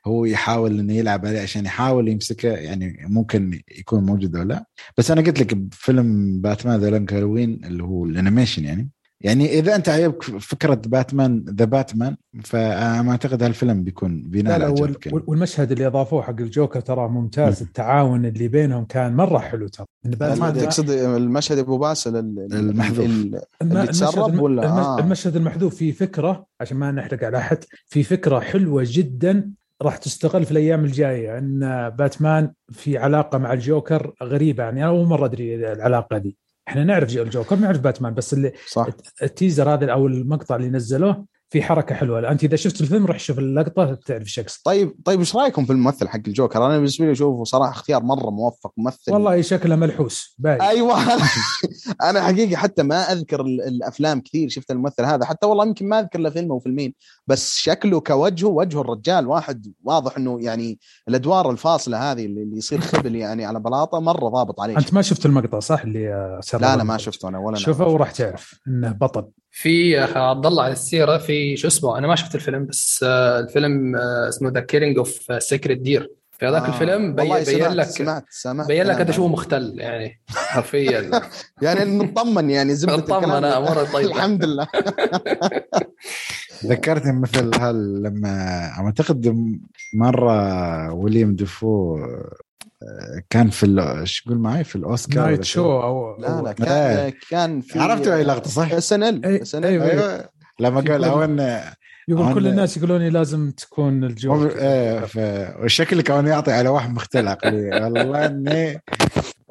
هو يحاول إنه يلعب عليه عشان يحاول يمسكه يعني ممكن يكون موجود أو لا. بس أنا قلت لك بفيلم باتمان The Long Halloween اللي هو ال animation يعني. يعني إذا أنت عجبك فكرة باتمان The Batman فأنا أعتقد هالفيلم بيكون لا بينال لا وال- اعجابك يعني. والمشهد اللي أضافوه حق الجوكر ترى ممتاز مم. التعاون اللي بينهم كان مرة حلو ترى ما تقصد المشهد أبو باسل ال- المحذوف. ال- الم- اللي المشهد تسرب ولا؟ آه. المشهد المحذوف فيه فكرة عشان ما نحرق على أحد في فكرة حلوة جدا راح تستغل في الأيام الجاية إن باتمان في علاقة مع الجوكر غريبة يعني أنا أول مرة أدري العلاقة دي إحنا نعرف جو- الجوكر نعرف باتمان بس اللي صح. ال teaser هذا أو المقطع اللي نزلوه في حركة حلوة. أنت إذا شفت الفيلم روح شوف اللقطة تعرف الشخص طيب طيب إيش رأيكم في الممثل حق الجوكر؟ أنا بالنسبة لي أشوفه صراحة اختيار مرة موفق ممثل. والله شكله ملحوس باين أيوه. أنا حقيقه حتى ما أذكر ال- الأفلام كثير شفت الممثل هذا. حتى والله يمكن ما أذكر له فيلم أو فيلمين بس شكله كوجهه وجه الرجال واحد واضح إنه يعني الأدوار الفاصلة هذه اللي يصير خبل يعني على بلاطة مرة ضابط عليه. أنت ما شفت المقطع صح اللي آه، لا لا ما شفته أنا ولا شوفه وراح تعرف إنه بطل. في عبد الله على السيرة في شو اسمه أنا ما شفت الفيلم بس آه، الفيلم آه، اسمه The Killing of Sacred Deer في هذاك آه. الفيلم بي- بين سمعت لك سمعت سمعت بين لك قد هو. مختل يعني حرفيا يعني نطمن يعني زبدة نطمن، الكلام أموره طيبة. الحمد لله ذكرتني مثل هال لما أعتقد مرة ويليام دافو آه، كان في ال- إيش تقول معي في الأوسكار night show أو لا لا إيه. كان كان في عرفتوا اي لقطه صح؟ إس إن إل إس إن. إل أيوه لما قال اوين يقول كل الناس يقولون لي لازم تكون الجوكر إيه والشكل كان يعطي على واحد مختلق والله إني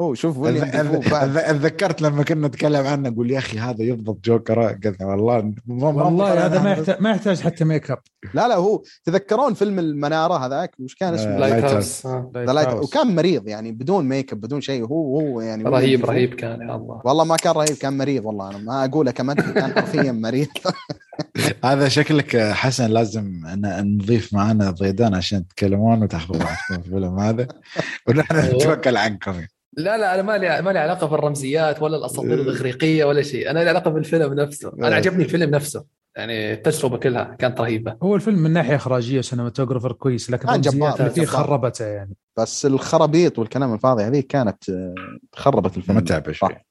هو شوف اتذكرت لما كنا نتكلم عنه أقول يا أخي هذا يضبط جوكر قلت والله والله هذا ما يحتاج ما يحتاج حتى make up لا لا هو تذكرون فيلم المنارة هذاك؟ وش كان اسمه؟ آه، light lighthouse آه. وكان مريض يعني بدون make up بدون شيء. هو هو يعني رهيب. رهيب كان يا الله. والله ما كان رهيب كان مريض والله. أنا ما أقوله كمدح كان حرفيا مريض. هذا شكلك حسن لازم أن نضيف معنا ضيدان عشان تتكلمون معكم الفيلم هذا. ونحن أيوه. نتوكل عنكم. لا لا أنا ما لي ما لي علاقة بالرمزيات ولا الأساطير الإغريقية ولا شيء. أنا لي علاقة بالفيلم نفسه. إيه. أنا عجبني الفيلم نفسه. يعني التجربة كلها كانت رهيبة. هو الفيلم من ناحية إخراجية وسينماتوجرافر كويس لكن جبار، الرمزيات اللي فيه. خربته يعني. بس الخرابيط والكلام الفاضي هذه كانت آه، خربت الفيلم. متعبة شوي. صح.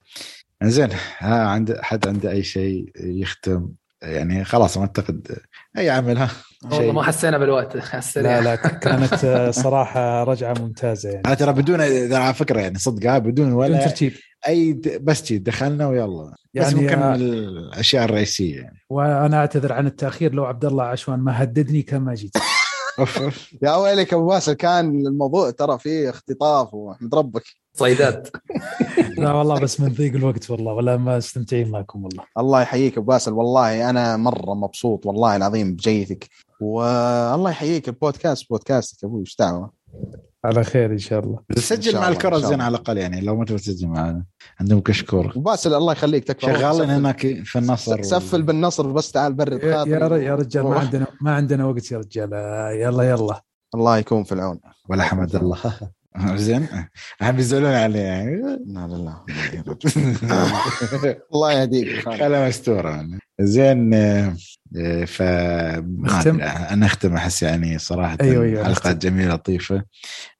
زين ها عند حد عنده أي شيء يختم؟ يعني خلاص ما أعتقد أي عمل ها. والله ما حسينا بالوقت على لا لا كانت آه، صراحة رجعة ممتازة يعني. أنا ترى بدون على فكرة يعني صدق ها، بدون بدون ولا ترتيب. أي بس جي دخلنا ويلا. بس يعني ممكن آه، من الأشياء الرئيسية يعني. وأنا أعتذر عن التأخير لو عبد الله عشوان ما هددني كان ما جيت. يا ويلك أبو باسل كان الموضوع ترى فيه اختطاف واحمد ربك صيدات. لا والله بس من ضيق الوقت والله ولا ما استمتعين معكم والله. الله يحييك أبو باسل والله أنا مرة مبسوط والله العظيم بجيتك. والله يحييك البودكاست بودكاستك أبوي إيش دعوة؟ على خير إن شاء الله. سجل مع الكرة زين. على الأقل يعني لو ما تبغى تسجل معنا. عندهم كشكور باسل الله يخليك تكفى شغالين هناك في النصر سفل بالنصر بس تعال برد يا, يا رجال ما. عندنا ما عندنا وقت يا رجال يلا يلا. الله يكون في العون. ولا حمد الله. زين. الحين بيزعلون عليه يعني لا لا لا. الله يهديك. خلا مستورة. زين ف ما نختم؟ أختم أحس يعني صراحة أيوة، أيوة، حلقات نختم. جميلة لطيفة.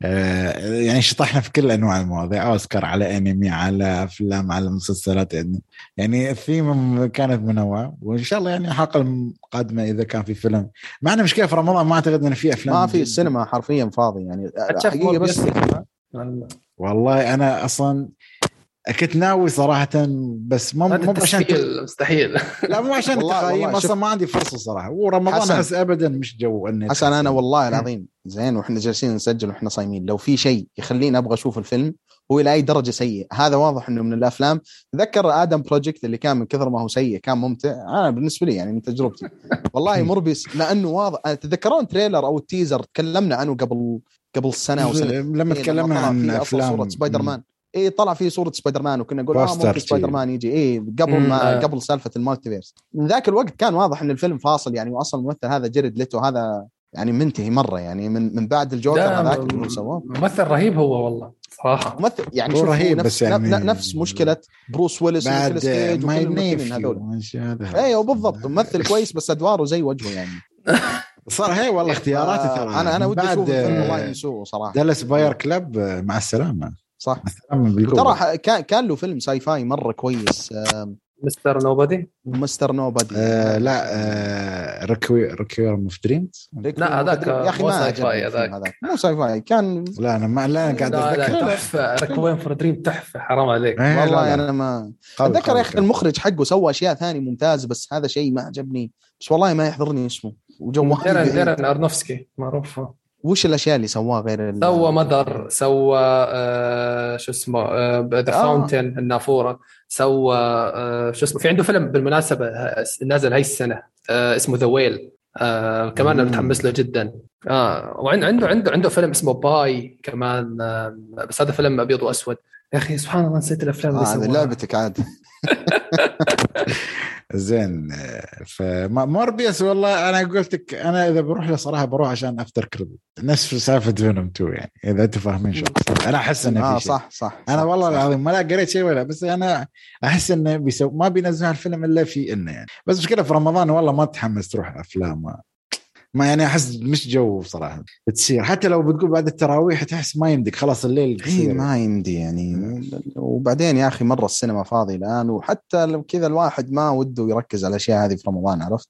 آه، يعني شطحنا في كل أنواع المواضيع أوسكار على أنمي على أفلام على مسلسلات يعني يعني الثيم كانت منوعة. وإن شاء الله يعني الحلقة القادمة إذا كان في فيلم. معنا مشكلة في رمضان ما أعتقد إن في أفلام ما في السينما حرفيا فاضي يعني. حقيقة بس والله أنا أصلا كنت ناوي صراحة بس مو مو عشان مستحيل. لا مو عشان والله أصلا ما عندي فرصة صراحة. ورمضان حسن. أحس ابدا مش جو إني حسن أنا والله العظيم زين وإحنا جالسين نسجل وإحنا صايمين. لو في شيء يخليني أبغى أشوف الفيلم هو إلى أي درجة سيء. هذا واضح إنه من الأفلام. تذكر Adam Project اللي كان من كثر ما هو سيء كان ممتع. أنا بالنسبة لي يعني من تجربتي. والله موربيوس لأنه واضح. تتذكرون trailer أو ال teaser تكلمنا عنه قبل قبل سنة أو سنه لما تكلمنا عن افلام صورة سبايدر مان. اي طلع فيه صورة سبايدر مان وكنا نقول آه ممكن سبايدر. مان يجي. اي قبل ما آه. قبل سالفة ال multiverse. من ذاك الوقت كان واضح إن الفيلم فاصل يعني واصلا الممثل هذا جيرد ليتو هذا يعني منتهي مرة يعني من من بعد الجوكر هذاك اللي هو سواه ممثل رهيب هو والله صراحة. ممثل يعني هو شوف رهيب نفس بس يعني- نفس مشكلة بروس ويلس بعد ونيكولاس كيج ما هذول. أيوه بالضبط. ممثل كويس بس أدواره زي وجهه يعني. صار هي والله اختياراتي ترى. أنا أنا ودي أشوف الفيلم والله آه، ينسوه صراحة. Dallas Buyers Club آه، مع السلامة. صح. ترى كان كان له فيلم sci-fi مرة كويس آم، Mr. Nobody؟ Mr. Nobody. آه لا آه Requiem of Dreams. لا، هذاك يا أخي مو ما sci-fi هذاك. مو sci-fi كان لا أنا ما لا أنا قاعد أتذكر. تحفة. Requiem for Dream تحفة حرام عليك. إيه، لا، والله لا. أنا ما أتذكر يا أخي. المخرج حقه سوى أشياء ثانية ممتازه بس هذا شيء ما عجبني. بس والله ما يحضرني اسمه. وجوالي ديرن بعيد. ديرن أرنوفسكي معروف. وش الأشياء اللي سواها غير سوى Mother سوى آه شو اسمه ذا آه. Fountain النافورة. سوى آه شو اسمه في عنده فيلم بالمناسبة آه، نازل هاي السنة آه اسمه The Whale آه كمان مم. متحمس له جدا. آه وعنده عنده عنده عنده فيلم اسمه Pi كمان آه بس هذا فيلم أبيض وأسود. يا أخي سبحان الله نسيت الأفلام آه اللي هذه سواها. لعبتك عاد. زين آه، فموربيوس والله. أنا قلت لك أنا إذا بروح له صراحة بروح عشان after credit. نفس سالفة فينوم 2 يعني إذا أنتم فاهمين شو. أنا أحس إنه في شيء. صح صح أنا صح، والله. العظيم ما لا قريت شيء ولا بس أنا أحس إنه بيسو ما بينزلوا الفيلم إلا في إنه يعني. بس مشكلة في رمضان والله ما تحمس تروح أفلام. ما, يعني أحس مش جو صراحة تصير. حتى لو بتقول بعد التراويح تحس ما يمدك خلاص الليل إي ما يمدي يعني. وبعدين يا أخي مرة السينما فاضي الآن وحتى لو كذا الواحد ما وده يركز على الأشياء هذه في رمضان عرفت؟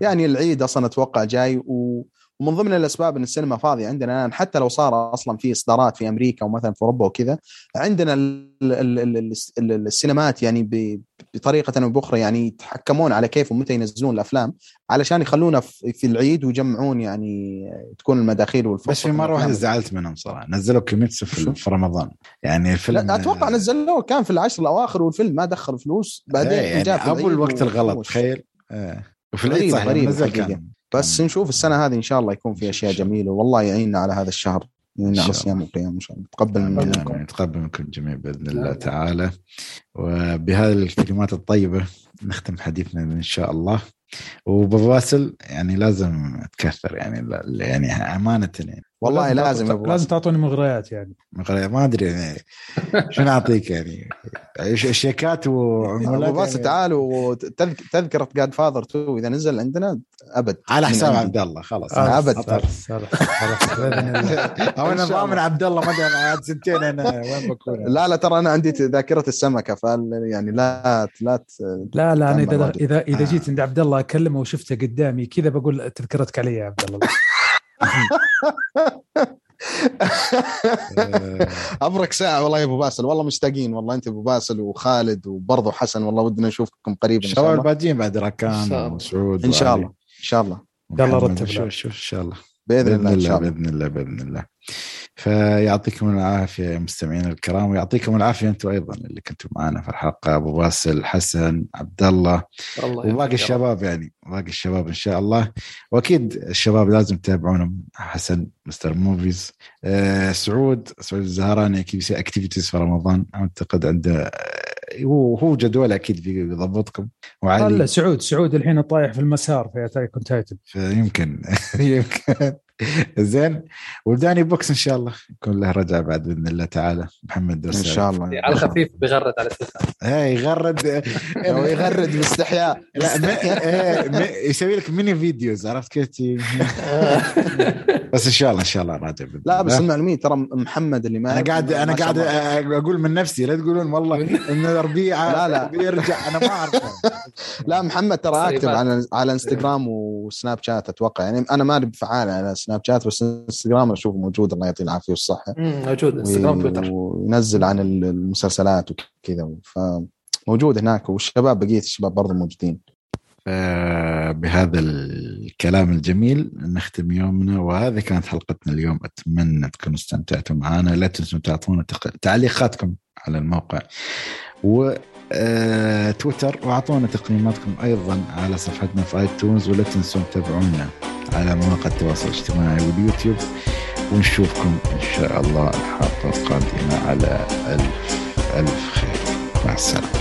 يعني العيد أصلا أتوقع جاي و... ومن ضمن الأسباب أن السينما فاضية عندنا الآن حتى لو صار أصلا في إصدارات في أمريكا ومثلا في أوروبا وكذا عندنا ال ال ال ال ال السينمات يعني بطريقة أو بأخرى يعني يتحكمون على كيف ومتى ينزلون الأفلام علشان يخلونا في العيد ويجمعون يعني تكون المداخيل والفرصة بس في مرة واحدة زعلت منهم صراحة نزلوا كيميتسو؟ في, في رمضان يعني الفيلم لا أتوقع نزلوه كان في العشر الأواخر والفيلم ما دخل فلوس بعدين إيه، يعني جاء في ابو الوقت الغلط. تخيل آه. وفي العيد صح غريب نزل. كان بس نشوف السنة هذه إن شاء الله يكون فيها أشياء جميلة. والله يعيننا على هذا الشهر. يعيننا على شاء الصيام والقيام إن شاء الله. تقبل منكم. نتقبل منكم الجميع بإذن الله آمين. تعالى. وبهذه الكلمات الطيبة نختم حديثنا إن شاء الله. وبواسل يعني لازم تكثر يعني يعني أمانة يعني والله لازم لازم باسل. تعطوني مغريات يعني مغري- ما أدري يعني شو نعطيك يعني شيكات وعمولات يعني تعال وتذكره جاد فاذر 2 إذا نزل عندنا أبد على حساب. عبد الله خلاص آه، أبد. خلاص خلاص أنا ضامن. عبد الله ما أدري بعد سنتين أنا وين بكون لا لا ترى أنا عندي ذاكرة السمكة فال يعني لا لا لا لا أنا اذا. اذا إذا آه. جيت عند عبد الله أكلمه وشفته قدامي كذا بقول تذكرتك علي يا عبد الله ابرك ساعة والله يا أبو باسل. والله مشتاقين والله. أنت أبو باسل وخالد وبرضه حسن. والله ودنا نشوفكم قريبا إن شاء الشباب الله. الباجين بعد إن شاء ركان الله. وسعود إن شاء الله. إن شاء الله. يلا رتب وشو- له. شو إن شاء الله. بإذن الله إن شاء الله. بإذن الله بإذن الله. فيعطيكم العافية يا مستمعينا الكرام ويعطيكم العافية أنتم أيضا اللي كنتم معنا في الحلقة أبو باسل حسن عبد الله الله وباقي. الشباب يعني باقي الشباب إن شاء الله. وأكيد الشباب لازم تتابعونهم حسن Mr. Movies. آه سعود سعود الزهراني أكيد يسوي activities في رمضان أعتقد عنده هو هو جدول أكيد بيضبطكم. وعلي سعود سعود الحين طايح في المسار في Attack on Titan فيمكن يمكن. زين. وداني بوكس إن شاء الله. يكون له رجعة بعد بإذن الله تعالى. محمد إن شاء الله. على الخفيف بيغرد على التلفاز هي يغرد. لو يغرد باستحياء. لا. إيه، يسوي لك mini videos عرفت كيف؟ بس إن شاء الله إن شاء الله راجع لا بس الله. المعلوميه ترى محمد اللي ما أنا قاعد أنا قاعد. أقول من نفسي لا تقولون والله ان ربيعه لا، لا. بيرجع. أنا ما اعرف لا محمد ترى اكتب. على على انستغرام وسناب شات أتوقع. يعني أنا ماني فعال على سناب شات بس إنستغرام أشوفه موجود الله يعطيه العافية والصحة. موجود إنستغرام تويتر. وينزل عن المسلسلات وكذا. فموجود هناك والشباب بقية الشباب برضه موجودين. آه، بهذا الكلام الجميل نختم يومنا وهذه كانت حلقتنا اليوم. أتمنى تكونوا استمتعتوا معنا. لا تنسوا تعطونا تعليقاتكم على الموقع. و آه، تويتر وأعطونا تقييماتكم أيضا على صفحتنا في آيتونز ولا تنسوا تتابعونا. على مواقع التواصل الاجتماعي واليوتيوب ونشوفكم إن شاء الله الحلقة القادمة على ألف ألف خير. مع السلامة.